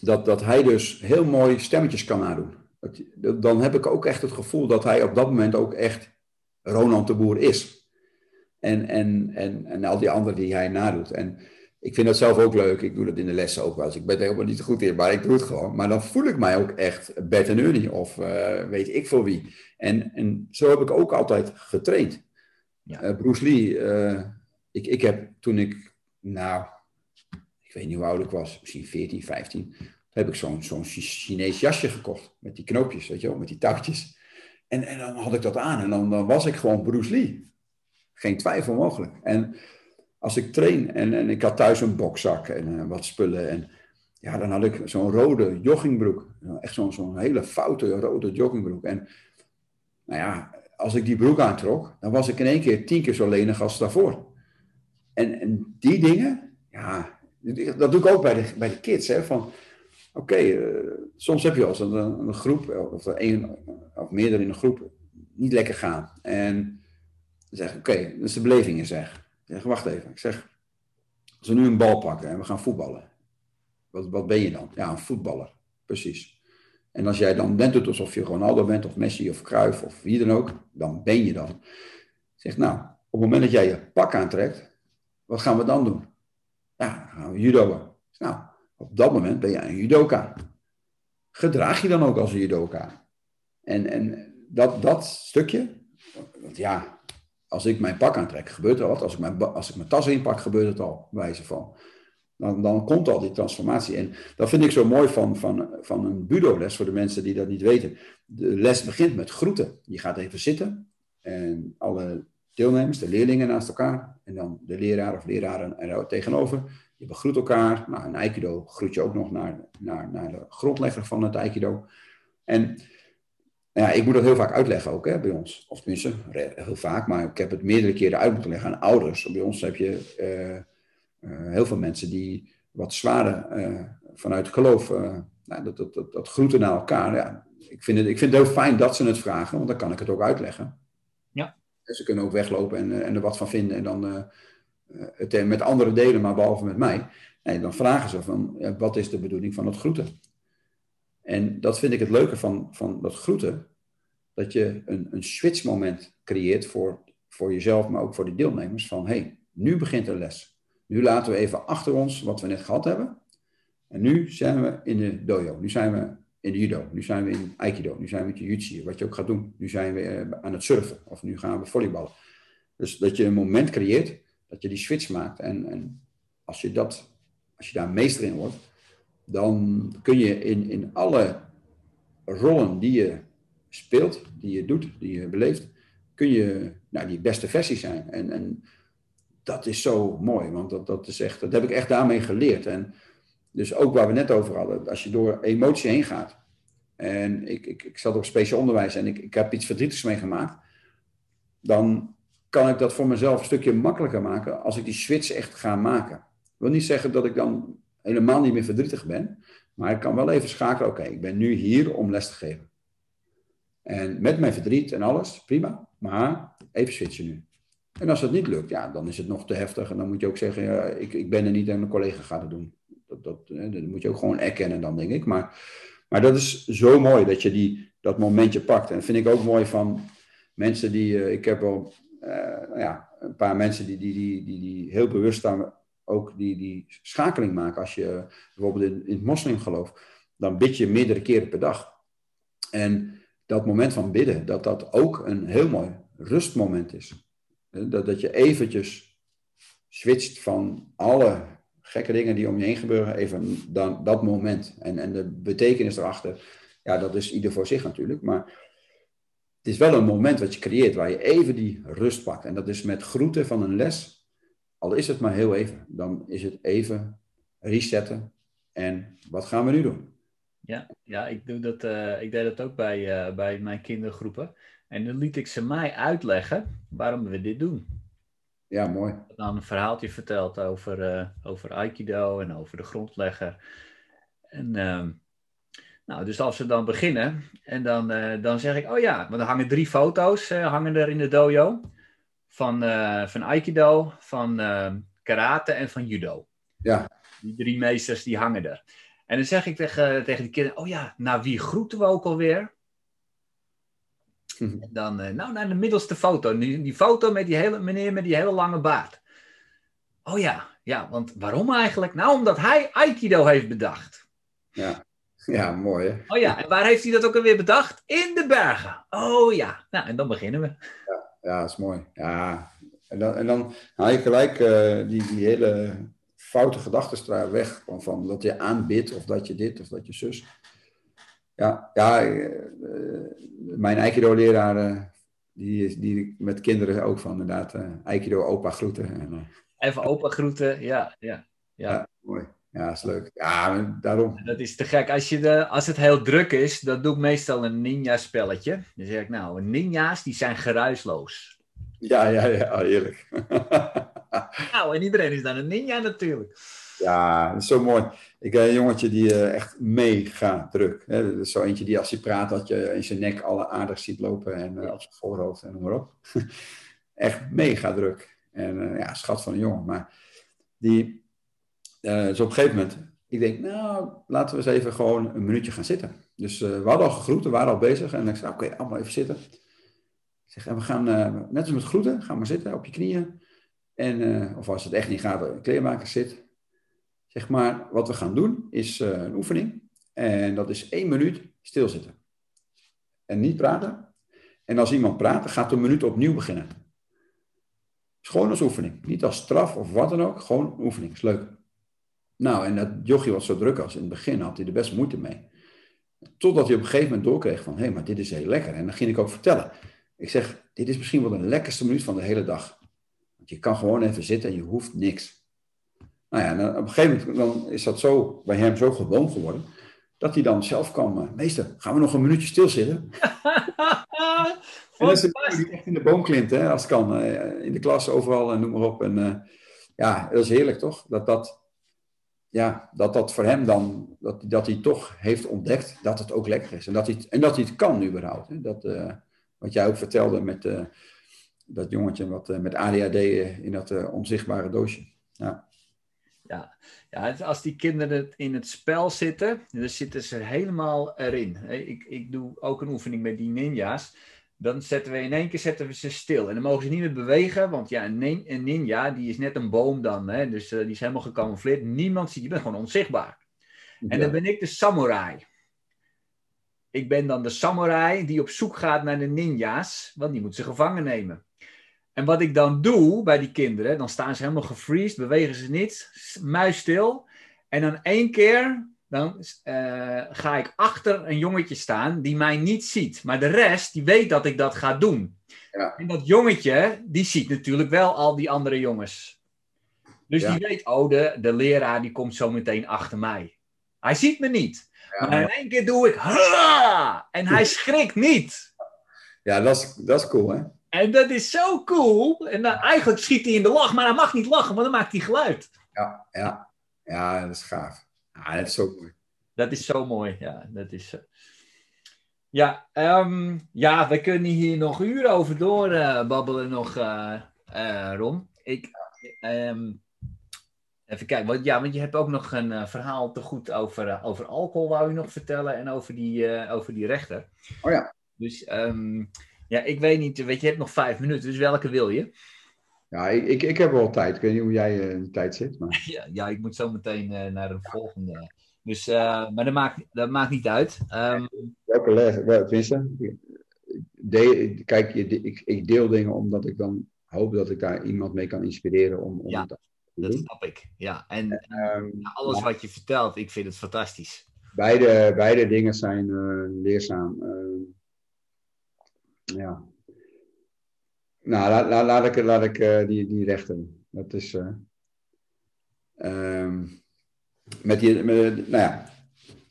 dat, dat hij dus heel mooi stemmetjes kan nadoen. Dat, dan heb ik ook echt het gevoel dat hij op dat moment ook echt Ronald de Boer is. En, en, en, en al die anderen die hij nadoet. En ik vind dat zelf ook leuk. Ik doe dat in de lessen ook wel eens. Ik ben er helemaal niet goed in, maar ik doe het gewoon. Maar dan voel ik mij ook echt Bert en Ernie of uh, weet ik veel wie. En, en zo heb ik ook altijd getraind. Ja. Uh, Bruce Lee, uh, ik, ik heb toen ik, nou, ik weet niet hoe oud ik was, misschien 14, 15, heb ik zo'n zo'n Chinees jasje gekocht. Met die knoopjes, weet je wel, met die touwtjes. En, en dan had ik dat aan en dan, dan was ik gewoon Bruce Lee. Geen twijfel mogelijk. En als ik train en, en ik had thuis een bokzak en uh, wat spullen. En ja, dan had ik zo'n rode joggingbroek. Echt zo'n zo'n hele foute rode joggingbroek. En nou ja, als ik die broek aantrok, dan was ik in één keer tien keer zo lenig als daarvoor. En, en die dingen, ja, dat doe ik ook bij de, bij de kids. Hè, van, oké, uh, soms heb je als een, een groep, of één of meerdere in een groep, niet lekker gaan. En zeg ik, oké, dat is de beleving in zeg. zeg. Wacht even, ik zeg, als we nu een bal pakken en we gaan voetballen, wat, wat ben je dan? Ja, een voetballer, precies. En als jij dan bent het alsof je Ronaldo bent, of Messi, of Cruyff, of wie dan ook, dan ben je dan. Zeg, nou, op het moment dat jij je pak aantrekt, wat gaan we dan doen? Ja, dan gaan we judoën. Nou, op dat moment ben jij een judoka. Gedraag je dan ook als een judoka? En, en dat, dat stukje, want ja, als ik mijn pak aantrek, gebeurt er wat. Als ik mijn, als ik mijn tas inpak, gebeurt het al, wijze van. Dan, dan komt al die transformatie. En dat vind ik zo mooi van, van, van een budo-les, voor de mensen die dat niet weten. De les begint met groeten. Je gaat even zitten en alle de leerlingen naast elkaar. En dan de leraar of leraren er tegenover. Je begroet elkaar. Nou, een aikido groet je ook nog naar, naar, naar de grondlegger van het aikido. En ja, ik moet dat heel vaak uitleggen ook hè, bij ons. Of tenminste, heel vaak, maar ik heb het meerdere keren uit moeten leggen aan ouders. Bij ons heb je uh, uh, heel veel mensen die wat zwaarder uh, vanuit geloof, nou, dat, dat, dat, dat, groeten naar elkaar. Ja, ik, vind het, ik vind het heel fijn dat ze het vragen, want dan kan ik het ook uitleggen. Ze kunnen ook weglopen en, en er wat van vinden en dan het met andere delen, maar behalve met mij. Dan vragen ze van, wat is de bedoeling van het groeten? En dat vind ik het leuke van, van dat groeten. Dat je een, een switchmoment creëert voor, voor jezelf, maar ook voor de deelnemers. Van hey, nu begint de les. Nu laten we even achter ons wat we net gehad hebben. En nu zijn we in de dojo. Nu zijn we in de judo. Nu zijn we in aikido. Nu zijn we in jiu-jitsu, wat je ook gaat doen. Nu zijn we eh, aan het surfen. Of nu gaan we volleyballen. Dus dat je een moment creëert, dat je die switch maakt. En, en als, je dat, als je daar meester in wordt, dan kun je in, in alle rollen die je speelt, die je doet, die je beleeft, kun je nou, die beste versie zijn. En, en dat is zo mooi, want dat, dat, is echt, dat heb ik echt daarmee geleerd. En dus ook waar we net over hadden, als je door emotie heen gaat. En ik, ik, ik zat op speciaal onderwijs en ik, ik heb iets verdrietigs meegemaakt. Dan kan ik dat voor mezelf een stukje makkelijker maken als ik die switch echt ga maken. Ik wil niet zeggen dat ik dan helemaal niet meer verdrietig ben. Maar ik kan wel even schakelen, oké, ik ben nu hier om les te geven. En met mijn verdriet en alles, prima. Maar even switchen nu. En als dat niet lukt, ja, dan is het nog te heftig. En dan moet je ook zeggen, ja, ik, ik ben er niet en mijn collega gaat het doen. Dat, dat, dat moet je ook gewoon erkennen dan, denk ik. Maar, maar dat is zo mooi dat je die, dat momentje pakt. En dat vind ik ook mooi van mensen die... Uh, ik heb wel uh, ja, een paar mensen die, die, die, die, die heel bewust staan ook die, die schakeling maken. Als je bijvoorbeeld in, in het moslimgeloof, dan bid je meerdere keren per dag. En dat moment van bidden, dat dat ook een heel mooi rustmoment is. Dat, dat je eventjes switcht van alle gekke dingen die om je heen gebeuren, even dan, dat moment. En, en de betekenis erachter, ja, dat is ieder voor zich natuurlijk. Maar het is wel een moment wat je creëert waar je even die rust pakt. En dat is met groeten van een les al is het maar heel even, dan is het even resetten. En wat gaan we nu doen? Ja, ja ik, doe dat, uh, ik deed dat ook bij, uh, bij mijn kindergroepen. En dan liet ik ze mij uitleggen waarom we dit doen. Ja, mooi. Dan een verhaaltje verteld over, uh, over Aikido en over de grondlegger. En ehm, nou, dus als we dan beginnen en dan, dan zeg ik, oh ja, want er hangen drie foto's hangen er in de dojo van, van Aikido, van uh, karate en van judo. Ja. Die drie meesters die hangen er. En dan zeg ik tegen, tegen de kinderen, oh ja, naar wie groeten we ook alweer? Hm. Dan, uh, nou, naar de middelste foto. Die, die foto met die hele meneer met die hele lange baard. Oh ja, Ja, want waarom eigenlijk? Nou, omdat hij Aikido heeft bedacht. Ja, ja mooi hè? Oh ja, en waar heeft hij dat ook alweer bedacht? In de bergen. Oh ja, nou en dan beginnen we. Ja, ja dat is mooi. Ja, en dan, en dan haal je gelijk uh, die, die hele foute gedachtenstraal weg. Van, van dat je aanbidt of dat je dit of dat je zus. Ja, ja uh, mijn Aikido-leraar, uh, die, die met kinderen ook van inderdaad Aikido opa groeten. En, Even opa groeten, ja, ja, ja. ja mooi. Ja, dat is leuk. Ja, daarom. Dat is te gek. Als, je de, als het heel druk is, dan doe ik meestal een ninja-spelletje. Dan zeg ik, nou, ninja's die zijn geruisloos. Ja, ja, ja, eerlijk. nou, en iedereen is dan een ninja natuurlijk. Ja, dat is zo mooi. Ik heb een jongetje die uh, echt mega druk. Hè? Dat is zo eentje die als hij praat, dat je in zijn nek alle aardig ziet lopen en uh, op zijn voorhoofd en noem maar op. echt mega druk. En uh, ja, schat van een jongen. Maar die, dus op een gegeven moment, ik denk, nou, laten we eens even gewoon een minuutje gaan zitten. Dus we hadden al gegroet, we waren al bezig. En ik zei, oké, okay, allemaal even zitten. Ik zeg, en we gaan, net als met groeten, ga maar zitten op je knieën. En, of als het echt niet gaat, de kleermaker zit. Zeg maar, wat we gaan doen is uh, een oefening. En dat is één minuut stilzitten. En niet praten. En als iemand praat, gaat de minuut opnieuw beginnen. Is gewoon als oefening. Niet als straf of wat dan ook. Gewoon een oefening. Is leuk. Nou, en dat jochie was zo druk als in het begin had hij er best moeite mee. Totdat hij op een gegeven moment doorkreeg van, hé, hey, maar dit is heel lekker. En dan ging ik ook vertellen. Ik zeg, dit is misschien wel de lekkerste minuut van de hele dag. Want je kan gewoon even zitten en je hoeft niks. Nou ja, en op een gegeven moment dan is dat zo, bij hem zo gewoon geworden, dat hij dan zelf kan, uh, meester, gaan we nog een minuutje stilzitten? en hij echt in de boom klimt, hè, als het kan, uh, in de klas, overal en noem maar op. En uh, ja, dat is heerlijk toch? Dat dat, ja, dat dat voor hem dan, dat, dat hij toch heeft ontdekt dat het ook lekker is. En dat hij, en dat hij het kan überhaupt. Hè? Dat, wat jij ook vertelde met dat jongetje wat, met ADHD in dat onzichtbare doosje. Ja. Ja. ja, als die kinderen in het spel zitten, dan zitten ze helemaal erin. Ik, ik doe ook een oefening met die ninja's. Dan zetten we in één keer zetten we ze stil. En dan mogen ze niet meer bewegen, want ja, een ninja die is net een boom dan. Hè? Dus uh, die is helemaal gecamoufleerd. Niemand ziet, je bent gewoon onzichtbaar. Ja. En dan ben ik de samurai. Ik ben dan de samurai die op zoek gaat naar de ninja's, want die moet ze gevangen nemen. En wat ik dan doe bij die kinderen, dan staan ze helemaal gefreezed, bewegen ze niet, muisstil. En dan één keer, dan uh, ga ik achter een jongetje staan die mij niet ziet. Maar de rest, die weet dat ik dat ga doen. Ja. En dat jongetje, die ziet natuurlijk wel al die andere jongens. Dus Ja. die weet, oh, de, de leraar die komt zo meteen achter mij. Hij ziet me niet. Ja, maar in één keer doe ik, en hij schrikt niet. ja dat, is, dat is cool, hè? En dat is zo cool. En dan, eigenlijk schiet hij in de lach, maar hij mag niet lachen, want dan maakt hij geluid. Ja, ja. ja dat is gaaf. Ja, dat is zo mooi. Dat is zo mooi, ja. Dat is, Ja, ehm, ja, we kunnen hier nog uren over door eh, babbelen nog, eh, eh, Ron. Ik, ehm, even kijken, want, ja, want je hebt ook nog een verhaal te goed over, over alcohol, wou je nog vertellen, en over die, over die rechter. Oh ja. Dus ehm, ja, ik weet niet, weet je, je hebt nog vijf minuten, dus welke wil je? Ja, ik, ik, ik heb wel tijd. Ik weet niet hoe jij eh, in de tijd zit, maar... Ja, ja ik moet zo meteen eh, naar de volgende. Dus, eh, maar dat maakt, dat maakt niet uit. Ehm, Welke les? Wel, tenminste, de, kijk, ik, ik deel dingen omdat ik dan hoop dat ik daar iemand mee kan inspireren om, om Ja, te dat snap ik. Ja, en Ehm, alles wat je vertelt, ik vind het fantastisch. beide, beide dingen zijn leerzaam. Ja. Nou, laat, laat, laat ik, laat ik eh, die, die rechten. Dat is. eh, ehm, met die, nou ja,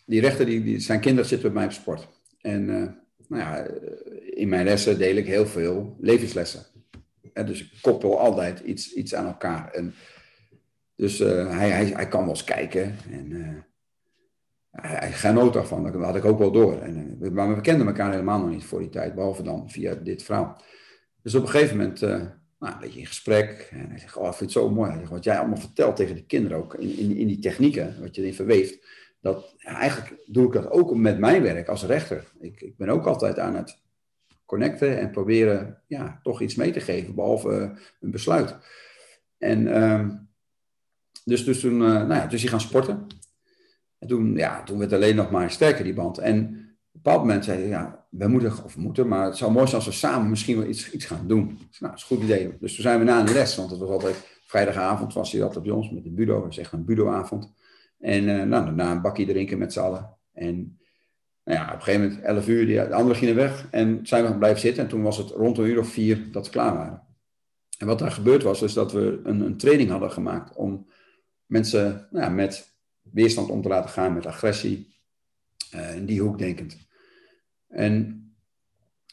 die rechten, die, die, zijn kinderen zitten bij mij op sport. En eh, nou ja, in mijn lessen deel ik heel veel levenslessen. En dus ik koppel altijd iets, iets aan elkaar. En dus hij, hij, hij kan wel eens kijken. En hij, hij genoot daarvan. Dat had ik ook wel door. En, eh, maar we kenden elkaar helemaal nog niet voor die tijd. Behalve dan via dit verhaal. Dus op een gegeven moment, eh, nou, een beetje in gesprek. En hij zegt, oh, ik vind het zo mooi. Wat jij allemaal vertelt tegen de kinderen ook. In, in, die technieken, wat je erin verweeft. Dat, eigenlijk doe ik dat ook met mijn werk als rechter. Ik, ik ben ook altijd aan het connecten en proberen ja, toch iets mee te geven. Behalve eh, een besluit. En... ehm, Dus, dus, toen, nou ja, dus die gaan sporten. En toen, ja, toen werd alleen nog maar sterker die band. En op een bepaald moment zeiden ja, we moeten, of moeten, maar het zou mooi zijn als we samen misschien wel iets, iets gaan doen. Dus, nou, dat is een goed idee. Dus toen zijn we na een les, want het was altijd vrijdagavond, was hij altijd bij ons met de budo. Dat is echt een budoavond. En uh, nou, daarna een bakje drinken met z'n allen. En nou ja, op een gegeven moment, 11 uur, de anderen gingen weg. En zijn we blijven zitten. En toen was het rond een uur of vier dat we klaar waren. En wat daar gebeurd was, is dat we een, een training hadden gemaakt om mensen nou met weerstand om te laten gaan, met agressie. Uh, in die hoek denkend. En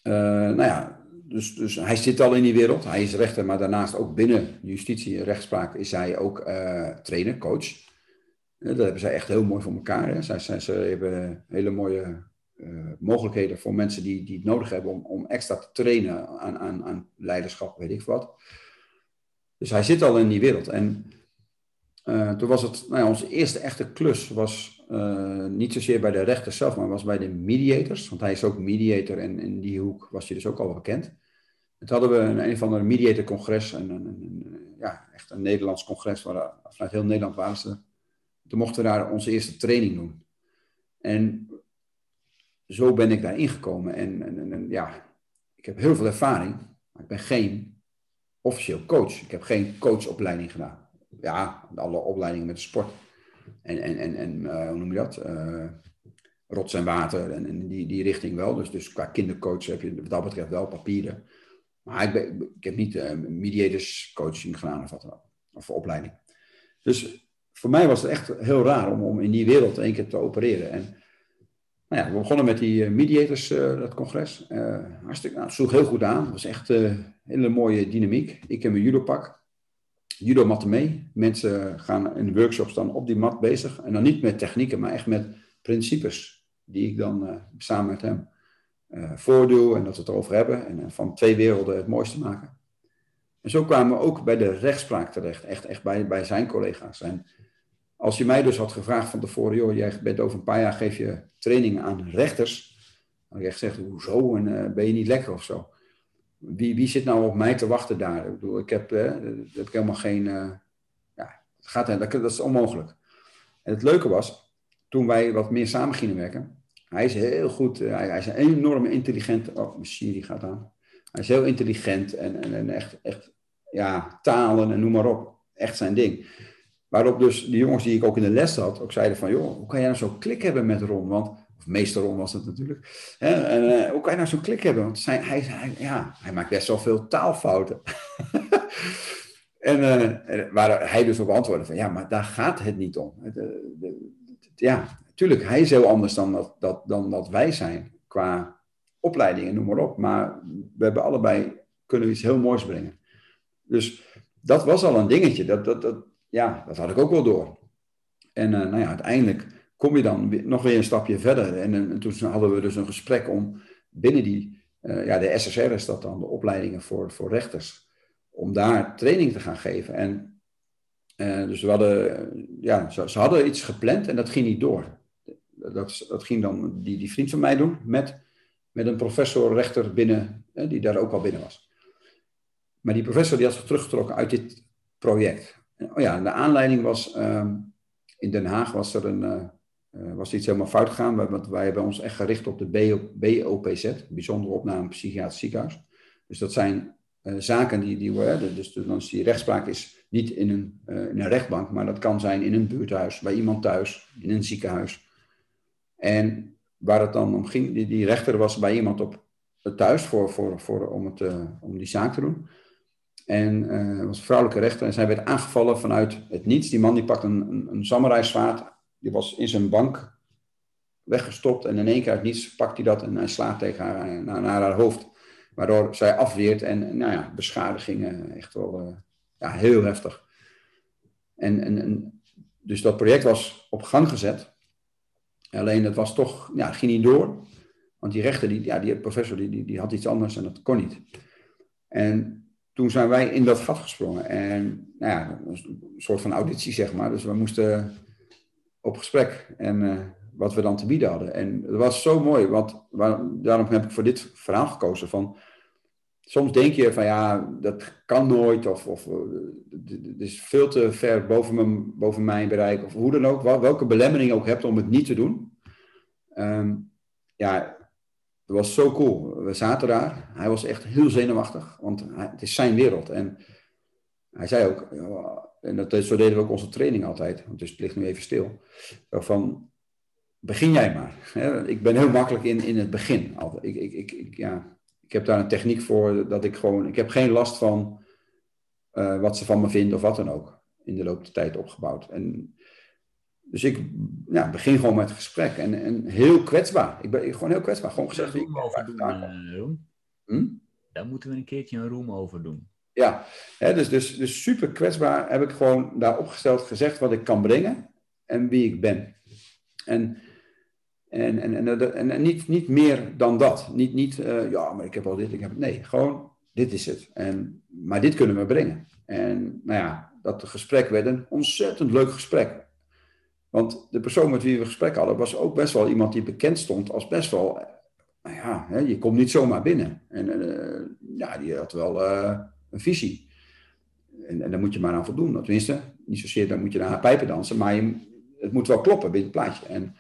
uh, nou ja, dus, dus hij zit al in die wereld. Hij is rechter, maar daarnaast ook binnen justitie en rechtspraak is hij ook uh, trainer, coach. dat hebben zij echt heel mooi voor elkaar. Hè. Zij, zij, ze hebben hele mooie mogelijkheden voor mensen die, die het nodig hebben om, om extra te trainen aan, aan, aan leiderschap, weet ik wat. Dus hij zit al in die wereld. En uh, toen was het, nou ja, onze eerste echte klus was uh, niet zozeer bij de rechter zelf, maar was bij de mediators. Want hij is ook mediator en in die hoek was hij dus ook al bekend. Toen hadden we een, een van de mediator-congres, een, een, een, ja, echt een Nederlands congres, waar, vanuit heel Nederland waren ze. Toen mochten we daar onze eerste training doen. En zo ben ik daar ingekomen. En, en, en, ja, ik heb heel veel ervaring, maar ik ben geen officieel coach. Ik heb geen coachopleiding gedaan. Ja, alle opleidingen met sport. En, en, en, en uh, hoe noem je dat? Uh, rots en water en, die, die richting wel. Dus, dus qua kindercoach heb je wat dat betreft wel papieren. Maar ik, ben, ik heb niet uh, mediators coaching gedaan of wat dan. Of opleiding. Dus voor mij was het echt heel raar om, om in die wereld één keer te opereren. En nou ja, we begonnen met die mediators, dat congres. Hartstikke, nou, sloeg heel goed aan. Het was echt een hele mooie dynamiek. Ik heb mijn judopak. Judo matten mee. Mensen gaan in workshops dan op die mat bezig. En dan niet met technieken, maar echt met principes. Die ik dan samen met hem uh, voordoe en dat we het erover hebben. En van twee werelden het mooiste maken. En zo kwamen we ook bij de rechtspraak terecht. Echt, echt bij, bij zijn collega's. En als je mij dus had gevraagd van tevoren, jij bent over een paar jaar geef je training aan rechters. Dan had ik echt gezegd, hoezo? En uh, ben je niet lekker of zo? Wie, wie zit nou op mij te wachten daar? Ik heb, heb ik helemaal geen... Uh, ja, het gaat, dat, dat is onmogelijk. En het leuke was, toen wij wat meer samen gingen werken, hij is heel goed, hij, hij, is een enorm intelligent, oh, mijn Siri gaat aan. Hij is heel intelligent en, en, en echt, echt, ja, talen en noem maar op. Echt zijn ding. Waarop dus de jongens die ik ook in de les had, ook zeiden van, joh, hoe kan jij nou zo'n klik hebben met Ron? Want, of meester Ron was het natuurlijk. Hè? En, uh, hoe kan je nou zo'n klik hebben? Want zijn, hij, hij, ja, hij maakt best wel veel taalfouten. en uh, waar hij dus op antwoordde van, ja, maar daar gaat het niet om. De, de, ja, tuurlijk, hij is heel anders dan dat, dat, dan dat wij zijn. Qua opleiding en noem maar op. Maar we hebben allebei, kunnen we iets heel moois brengen. Dus dat was al een dingetje. Dat, dat, dat, ja, dat had ik ook wel door. En uh, nou ja, uiteindelijk kom je dan nog weer een stapje verder. En, en, toen hadden we dus een gesprek om binnen die, uh, ja, de SSR is dat dan, de opleidingen voor, voor rechters, om daar training te gaan geven. En uh, dus we hadden, ja, ze, hadden iets gepland en dat ging niet door. Dat, dat ging dan die, die vriend van mij doen met, met een professor rechter binnen, die daar ook al binnen was. Maar die professor die had zich teruggetrokken uit dit project. Oh ja, de aanleiding was, uh, in Den Haag was er een, was iets helemaal fout gegaan. Want wij hebben ons echt gericht op de BOPZ, bijzondere opname psychiatrisch ziekenhuis. Dus dat zijn uh, zaken die, die worden, dus dan is die rechtspraak is niet in een, in een rechtbank, maar dat kan zijn in een buurthuis, bij iemand thuis, in een ziekenhuis. En waar het dan om ging, die, rechter was bij iemand op thuis voor, voor, voor, om, het, om die zaak te doen. En uh, was een vrouwelijke rechter. En zij werd aangevallen vanuit het niets. Die man die pakt een, een, een. Die was in zijn bank weggestopt. En in één keer uit niets pakt hij dat en hij slaat tegen haar eh, naar, naar haar hoofd. Waardoor zij afweert en nou ja, beschadigingen. Echt wel uh, ja, heel heftig. En, en, en, dus dat project was op gang gezet. Alleen het was toch, ja, ging niet door. Want die rechter, die, ja, die professor, die, die, die had iets anders en dat kon niet. En toen zijn wij in dat gat gesprongen. En nou ja, een soort van auditie, zeg maar. Dus we moesten op gesprek en uh, wat we dan te bieden hadden. En het was zo mooi, want daarom heb ik voor dit verhaal gekozen van... soms denk je van ja, dat kan nooit, of, of het is veel te ver boven mijn, boven mijn bereik, of hoe dan ook, welke belemmering ook hebt om het niet te doen. Ehm, ja, het was zo cool. We zaten daar. Hij was echt heel zenuwachtig, want het is zijn wereld. En hij zei ook, en dat, zo deden we ook onze training altijd, want dus het ligt nu even stil. Van, begin jij maar. Ik ben heel makkelijk in, in het begin. Ik, ik, ik, ik, ja, ik heb daar een techniek voor dat ik gewoon, ik heb geen last van uh, wat ze van me vinden of wat dan ook. In de loop der tijd opgebouwd. En dus ik ja, begin gewoon met het gesprek. En, en heel kwetsbaar. Ik ben gewoon heel kwetsbaar. Gewoon gezegd. Daar doen, uh, hm? Daar moeten we een keertje een room over doen. Ja, dus, dus, dus super kwetsbaar heb ik gewoon daar opgesteld gezegd wat ik kan brengen en wie ik ben. En, en, en, en, en, niet, niet meer dan dat. Niet, niet uh, ja, maar ik heb al dit, ik heb het. Nee, gewoon dit is het. En, maar dit kunnen we brengen. En nou ja, dat gesprek werd een ontzettend leuk gesprek. Want de persoon met wie we gesprek hadden was ook best wel iemand die bekend stond als best wel, nou ja, je komt niet zomaar binnen. En uh, ja, die had wel uh, een visie. En, en daar moet je maar aan voldoen. Tenminste, niet zozeer dan moet je naar pijpen dansen, maar je, het moet wel kloppen binnen het plaatje. En,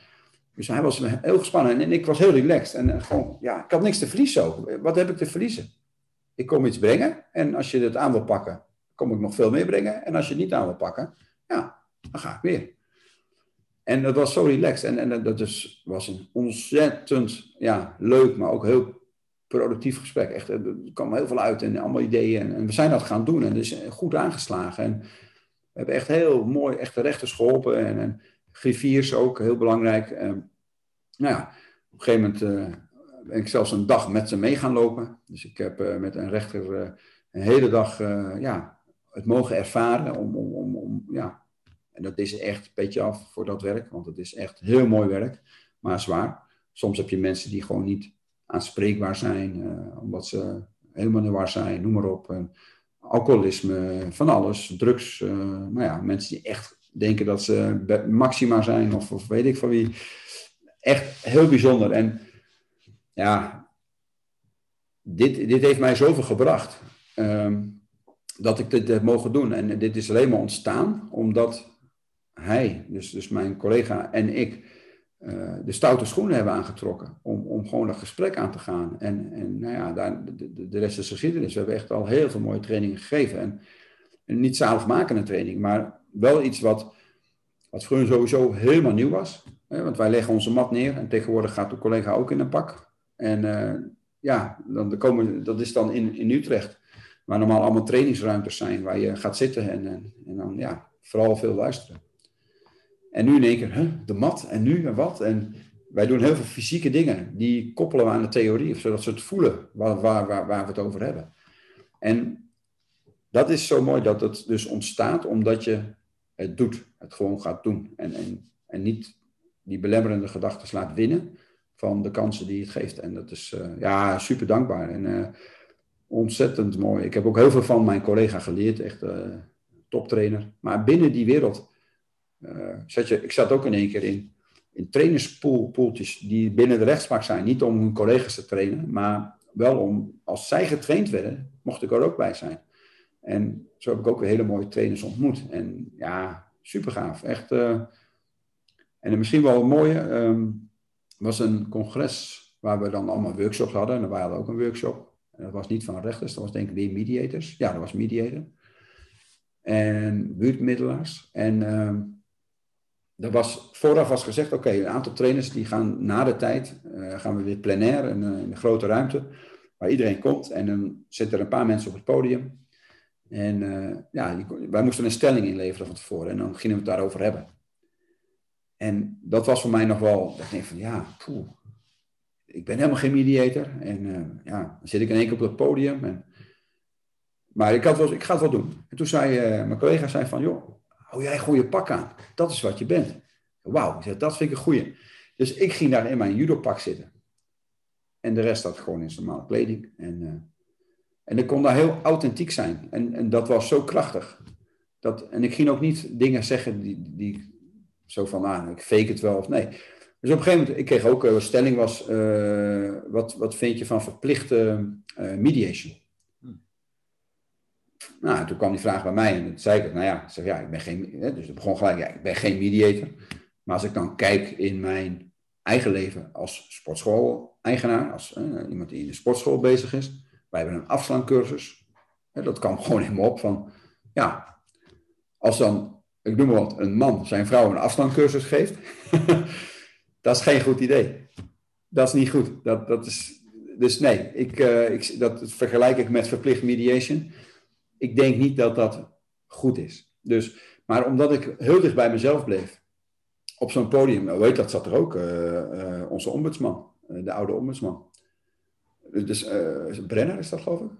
dus hij was heel gespannen en ik was heel relaxed. En gewoon, ja, ik had niks te verliezen. Wat heb ik te verliezen? Ik kom iets brengen en als je het aan wil pakken, kom ik nog veel meer brengen. En als je het niet aan wil pakken, ja, dan ga ik weer. En dat was zo relaxed. En, en dat dus, was een ontzettend ja, leuk, maar ook heel productief gesprek. Echt, er kwam heel veel uit en allemaal ideeën. En, we zijn dat gaan doen en dus goed aangeslagen. En we hebben echt heel mooi echte rechters geholpen. En, en griffiers ook, heel belangrijk. En, nou ja, op een gegeven moment uh, ben ik zelfs een dag met ze mee gaan lopen. Dus ik heb met een rechter een hele dag ja, het mogen ervaren om, om, om, om ja, en dat is echt een beetje af voor dat werk, want het is echt heel mooi werk, maar zwaar. Soms heb je mensen die gewoon niet aanspreekbaar zijn, uh, omdat ze helemaal niet waar zijn, noem maar op. Alcoholisme, van alles, drugs. Uh, nou ja, mensen die echt denken dat ze maxima zijn of, of weet ik van wie. Echt heel bijzonder. En ja, dit, dit heeft mij zoveel gebracht. Um, dat ik dit heb mogen doen. En dit is alleen maar ontstaan omdat hij, dus, dus mijn collega en ik, uh, de stoute schoenen hebben aangetrokken om, om gewoon dat gesprek aan te gaan. En, en nou ja, daar, de, de rest is geschiedenis. We hebben echt al heel veel mooie trainingen gegeven. En, en niet zaligmakende training, maar wel iets wat, wat voor sowieso helemaal nieuw was. Hè? Want wij leggen onze mat neer en tegenwoordig gaat de collega ook in een pak. En uh, ja, dan komen, dat is dan in, in Utrecht, waar normaal allemaal trainingsruimtes zijn, waar je gaat zitten en, en, en dan ja, vooral veel luisteren. En nu in één keer, huh, de mat en nu en wat? En wij doen heel veel fysieke dingen. Die koppelen we aan de theorie, zodat ze het voelen waar, waar, waar, we het over hebben. En dat is zo mooi dat het dus ontstaat omdat je het doet. Het gewoon gaat doen. En, en, en niet die belemmerende gedachten laat winnen van de kansen die het geeft. En dat is uh, ja, super dankbaar en uh, ontzettend mooi. Ik heb ook heel veel van mijn collega geleerd, echt uh, toptrainer. Maar binnen die wereld je, ik zat ook in één keer in, in trainerspoeltjes die binnen de rechtspraak zijn. Niet om hun collega's te trainen, maar wel om, als zij getraind werden, mocht ik er ook bij zijn. En zo heb ik ook weer hele mooie trainers ontmoet. En ja, super gaaf. Echt. Uh, en misschien wel een mooie, um, was een congres waar we dan allemaal workshops hadden. En we hadden ook een workshop. En dat was niet van rechters, dat was denk ik weer mediators. Ja, dat was mediator. En buurtmiddelaars. En uh, er was, vooraf was gezegd, oké, een aantal trainers die gaan na de tijd, uh, gaan we weer plenair in, uh, in, een grote ruimte, waar iedereen komt. En dan zitten er een paar mensen op het podium. En uh, ja, wij moesten een stelling inleveren van tevoren en dan gingen we het daarover hebben. En dat was voor mij nog wel, ik denk van ja, poeh, ik ben helemaal geen mediator. En ja, dan zit ik in één keer op het podium. En, maar ik, had wel, ik ga het wel doen. En toen zei mijn collega zei van, joh, hou jij gewoon je pak aan. Dat is wat je bent. Wauw, dat vind ik een goeie. Dus ik ging daar in mijn judopak zitten. En de rest had gewoon in zijn normale kleding. En, uh, en ik kon daar heel authentiek zijn. En, en dat was zo krachtig. Dat, en ik ging ook niet dingen zeggen die, die zo van, ah, ik fake het wel of nee. Dus op een gegeven moment, ik kreeg ook, een stelling was, uh, wat, wat vind je van verplichte mediation? Nou, toen kwam die vraag bij mij en toen zei ik, nou ja, ik zeg, ja, ik ben geen, dus het begon gelijk, ja, ik ben geen mediator. Maar als ik dan kijk in mijn eigen leven als sportschool-eigenaar, als eh, iemand die in de sportschool bezig is, wij hebben een afslankcursus. Hè, dat kwam gewoon in me op van, ja, als dan, ik noem maar wat, een man zijn vrouw een afslankcursus geeft, dat is geen goed idee. Dat is niet goed. Dat, dat is, dus nee, ik, uh, ik, dat vergelijk ik met verplicht mediation. Ik denk niet dat dat goed is. Dus, maar omdat ik heel dicht bij mezelf bleef, op zo'n podium, hoe heet dat, zat er ook uh, uh, onze ombudsman, de oude ombudsman. Dus Brenner is dat, geloof ik?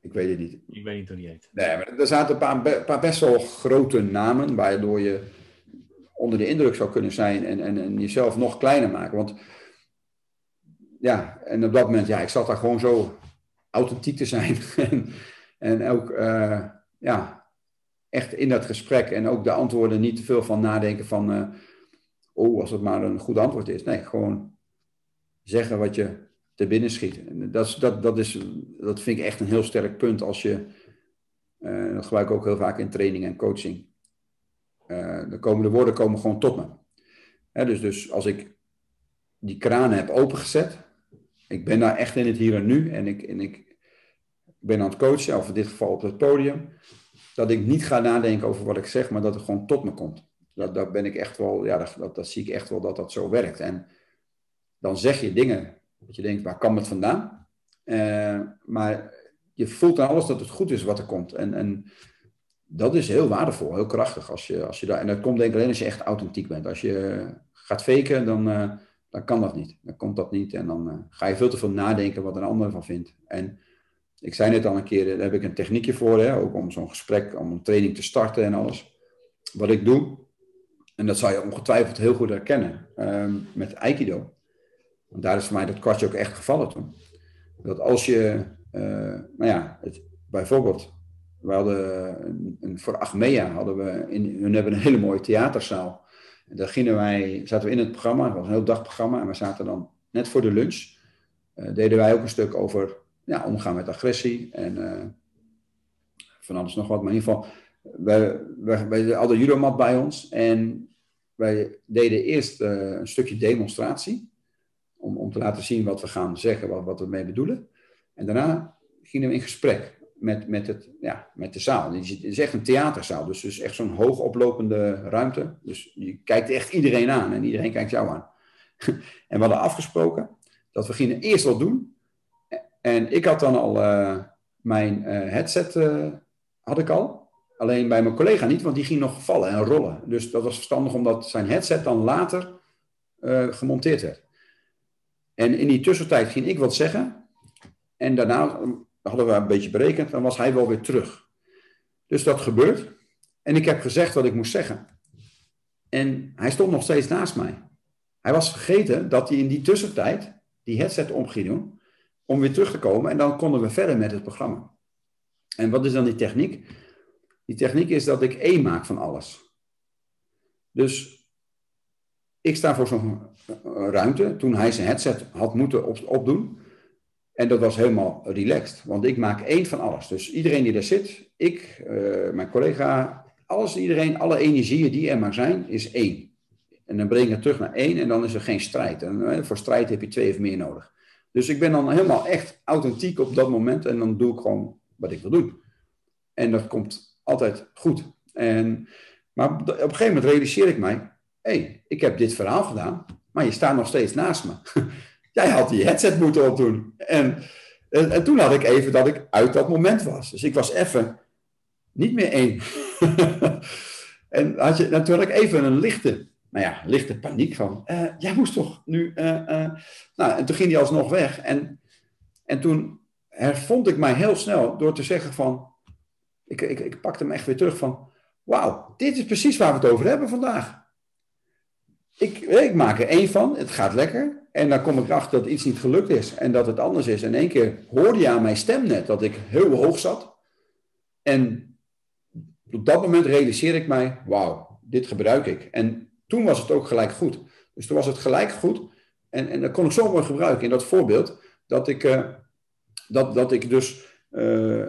Ik weet het niet. Ik weet niet hoe die heet. Nee, maar er zaten een paar, paar best wel grote namen, waardoor je onder de indruk zou kunnen zijn en, en, en jezelf nog kleiner maken. Want ja, en op dat moment, ja, ik zat daar gewoon zo authentiek te zijn. en, ook, uh, ja, echt in dat gesprek. En ook de antwoorden niet te veel van nadenken van, uh, oh, als het maar een goed antwoord is. Nee, gewoon zeggen wat je te binnen schiet. En dat, is, dat, dat, is, dat vind ik echt een heel sterk punt als je, uh, dat gebruik ik ook heel vaak in training en coaching. de komende woorden komen gewoon tot me. dus, dus als ik die kranen heb opengezet, ik ben daar echt in het hier en nu en ik, en ik ben aan het coachen, of in dit geval op het podium, dat ik niet ga nadenken over wat ik zeg, maar dat het gewoon tot me komt. Dat, dat ben ik echt wel, ja, dat, dat, zie ik echt wel dat dat zo werkt. En dan zeg je dingen dat je denkt, waar kan het vandaan? Uh, maar je voelt aan alles dat het goed is wat er komt. En, en dat is heel waardevol, heel krachtig. Als je, als je daar, en dat komt denk ik alleen als je echt authentiek bent. Als je gaat faken, dan, uh, dan kan dat niet. Dan komt dat niet. En dan uh, ga je veel te veel nadenken wat een ander van vindt. En ik zei net al een keer, daar heb ik een techniekje voor, hè, ook om zo'n gesprek, om een training te starten en alles. Wat ik doe, en dat zou je ongetwijfeld heel goed herkennen, um, met Aikido. Want daar is voor mij dat kwartje ook echt gevallen toen. Dat als je, uh, nou ja, het, bijvoorbeeld, we hadden een, een, voor Achmea hadden we, in, hun hebben een hele mooie theaterzaal. En daar gingen wij, zaten we in het programma, het was een heel dagprogramma, en we zaten dan net voor de lunch, deden wij ook een stuk over ja, omgaan met agressie en uh, van alles nog wat. Maar in ieder geval, wij, wij, wij hadden judomat bij ons en wij deden eerst uh, een stukje demonstratie. Om, om te laten zien wat we gaan zeggen, wat, wat we mee bedoelen. En daarna gingen we in gesprek met, met, het, ja, met de zaal. Het is echt een theaterzaal, dus, dus echt zo'n hoogoplopende ruimte. Dus je kijkt echt iedereen aan en iedereen kijkt jou aan. en we hadden afgesproken dat we gingen eerst wat doen. En ik had dan al uh, mijn uh, headset, uh, had ik al. Alleen bij mijn collega niet, want die ging nog vallen en rollen. Dus dat was verstandig omdat zijn headset dan later gemonteerd werd. En in die tussentijd ging ik wat zeggen. En daarna hadden we een beetje berekend, dan was hij wel weer terug. Dus dat gebeurt. En ik heb gezegd wat ik moest zeggen. En hij stond nog steeds naast mij. Hij was vergeten dat hij in die tussentijd die headset om ging doen, om weer terug te komen. En dan konden we verder met het programma. En wat is dan die techniek? Die techniek is dat ik één maak van alles. Dus ik sta voor zo'n ruimte. Toen hij zijn headset had moeten op, opdoen, en dat was helemaal relaxed, want ik maak één van alles. Dus iedereen die daar zit, ik, uh, mijn collega, alles, iedereen, alle energieën die er maar zijn, is één. En dan breng ik het terug naar één en dan is er geen strijd. En uh, voor strijd heb je twee of meer nodig. Dus ik ben dan helemaal echt authentiek op dat moment en dan doe ik gewoon wat ik wil doen. En dat komt altijd goed. En, maar op een gegeven moment realiseer ik mij, hé, hey, ik heb dit verhaal gedaan, maar je staat nog steeds naast me. Jij had die headset moeten opdoen. En, en, en, toen had ik even dat ik uit dat moment was. Dus ik was even niet meer één. en had je, ik even een lichte, nou ja, lichte paniek van, uh, jij moest toch nu... Uh, uh. Nou, en toen ging hij alsnog weg. En, en toen hervond ik mij heel snel door te zeggen van, ik, ik, ik pakte hem echt weer terug van, wauw, dit is precies waar we het over hebben vandaag. Ik, ik maak er één van, het gaat lekker. En dan kom ik erachter dat iets niet gelukt is en dat het anders is. En één keer hoorde je aan mijn stem net dat ik heel hoog zat. En op dat moment realiseer ik mij, wauw, dit gebruik ik. En toen was het ook gelijk goed. Dus toen was het gelijk goed. En, en dat kon ik zo mooi gebruiken in dat voorbeeld. Dat ik, uh, dat, dat ik dus eh,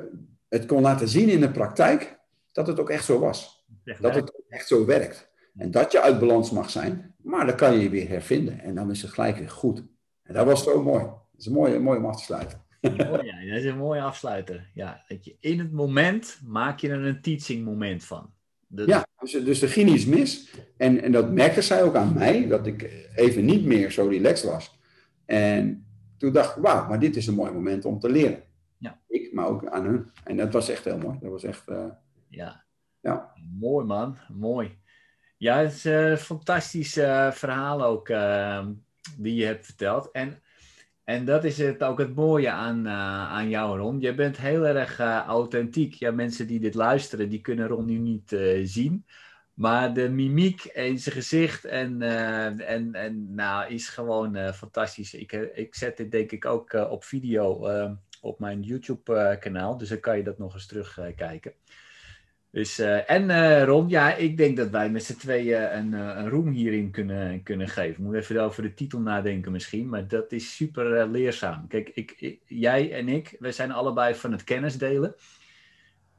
het kon laten zien in de praktijk dat het ook echt zo was. dat het echt zo werkt. En dat je uit balans mag zijn, maar dan kan je je weer hervinden. En dan is het gelijk weer goed. En dat was zo mooi. Dat is mooi, mooi om af te sluiten. Mooi, ja, dat is een mooie afsluiter. Ja, dat je in het moment maak je er een teaching moment van. Ja, dus, dus er ging iets mis. En, en dat merkte zij ook aan mij, dat ik even niet meer zo relaxed was. En toen dacht ik, wauw, maar dit is een mooi moment om te leren. Ja. Ik, maar ook aan hun. En dat was echt heel mooi. Dat was echt... Uh, ja. ja. Mooi man, mooi. Ja, het is een fantastisch uh, verhaal ook uh, die je hebt verteld. En en dat is het ook het mooie aan, uh, aan jou, Ron. Je bent heel erg uh, authentiek. Ja, mensen die dit luisteren, die kunnen Ron nu niet uh, zien. Maar de mimiek in zijn gezicht en, en, en nou, is gewoon fantastisch. Ik, ik zet dit denk ik ook op video op mijn YouTube kanaal. Dus dan kan je dat nog eens terugkijken. Dus, uh, en uh, Ron, ja, ik denk dat wij met z'n tweeën een, uh, een room hierin kunnen, kunnen geven. Moet even over de titel nadenken misschien, maar dat is super leerzaam. Kijk, ik, jij en ik, we zijn allebei van het kennis delen.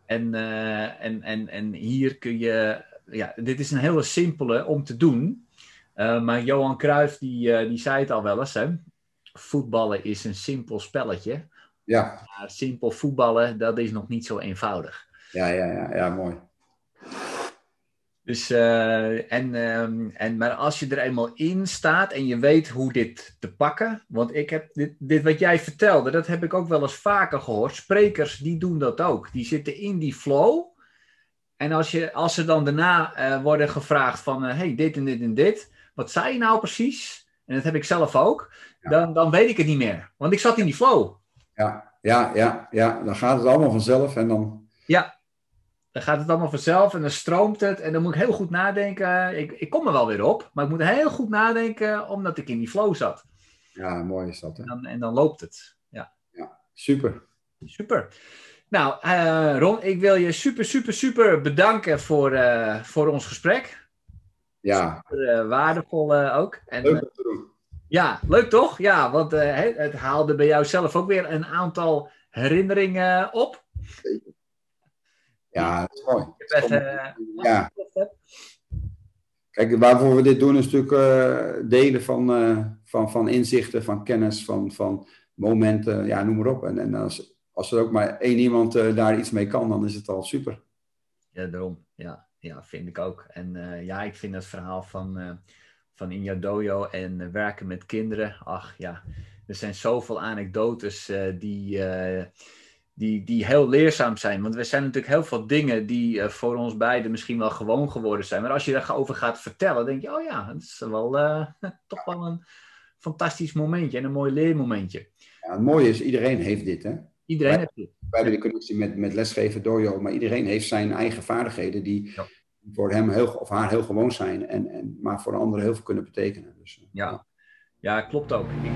En, en, en, en hier kun je, ja, dit is een hele simpele om te doen. maar Johan Cruijff, die, die zei het al wel eens, hè. Voetballen is een simpel spelletje. Ja. Maar simpel voetballen, dat is nog niet zo eenvoudig. Ja, ja, ja, ja mooi. Dus, uh, en, um, en, maar als je er eenmaal in staat en je weet hoe dit te pakken. Want ik heb dit, dit wat jij vertelde, dat heb ik ook wel eens vaker gehoord. Sprekers die doen dat ook. Die zitten in die flow. En als, je, als ze dan daarna uh, worden gevraagd van, uh, hey, dit en dit en dit. Wat zei je nou precies? En dat heb ik zelf ook. Ja. Dan, dan weet ik het niet meer. Want ik zat in die flow. Ja, ja, ja, ja. Dan gaat het allemaal vanzelf en dan... Ja, dan gaat het allemaal vanzelf en dan stroomt het. En dan moet ik heel goed nadenken. Ik, ik kom er wel weer op, maar ik moet heel goed nadenken omdat ik in die flow zat. Ja, mooi is dat. Hè? En, dan, en dan loopt het. Ja, ja super. Super. Nou, uh, Ron, ik wil je super, super, super bedanken voor, uh, voor ons gesprek. Ja. Super, uh, waardevol ook. En, leuk om te doen. Ja, leuk toch? Ja, want het haalde bij jou zelf ook weer een aantal herinneringen op. Zeker. Ja, dat is mooi. Eh, ja. Kijk, waarvoor we dit doen is natuurlijk uh, delen van, uh, van, van inzichten, van kennis, van, van momenten, ja, noem maar op. En, en als, als er ook maar één iemand uh, daar iets mee kan, dan is het al super. Ja, daarom. Ja, ja vind ik ook. En ja, ik vind het verhaal van, van Inja Dojo en werken met kinderen, ach ja, er zijn zoveel anekdotes die die, die heel leerzaam zijn. Want we zijn natuurlijk heel veel dingen die uh, voor ons beiden misschien wel gewoon geworden zijn. Maar als je daarover gaat vertellen, denk je, oh ja, het is wel uh, toch wel een fantastisch momentje en een mooi leermomentje. Ja, het mooie is, iedereen heeft dit, hè? Iedereen wij, heeft dit. Wij hebben de connectie met, met lesgeven dojo, maar iedereen heeft zijn eigen vaardigheden die ja. voor hem heel, of haar heel gewoon zijn, en, en, maar voor de anderen heel veel kunnen betekenen. Dus, ja. ja, klopt ook. Ik,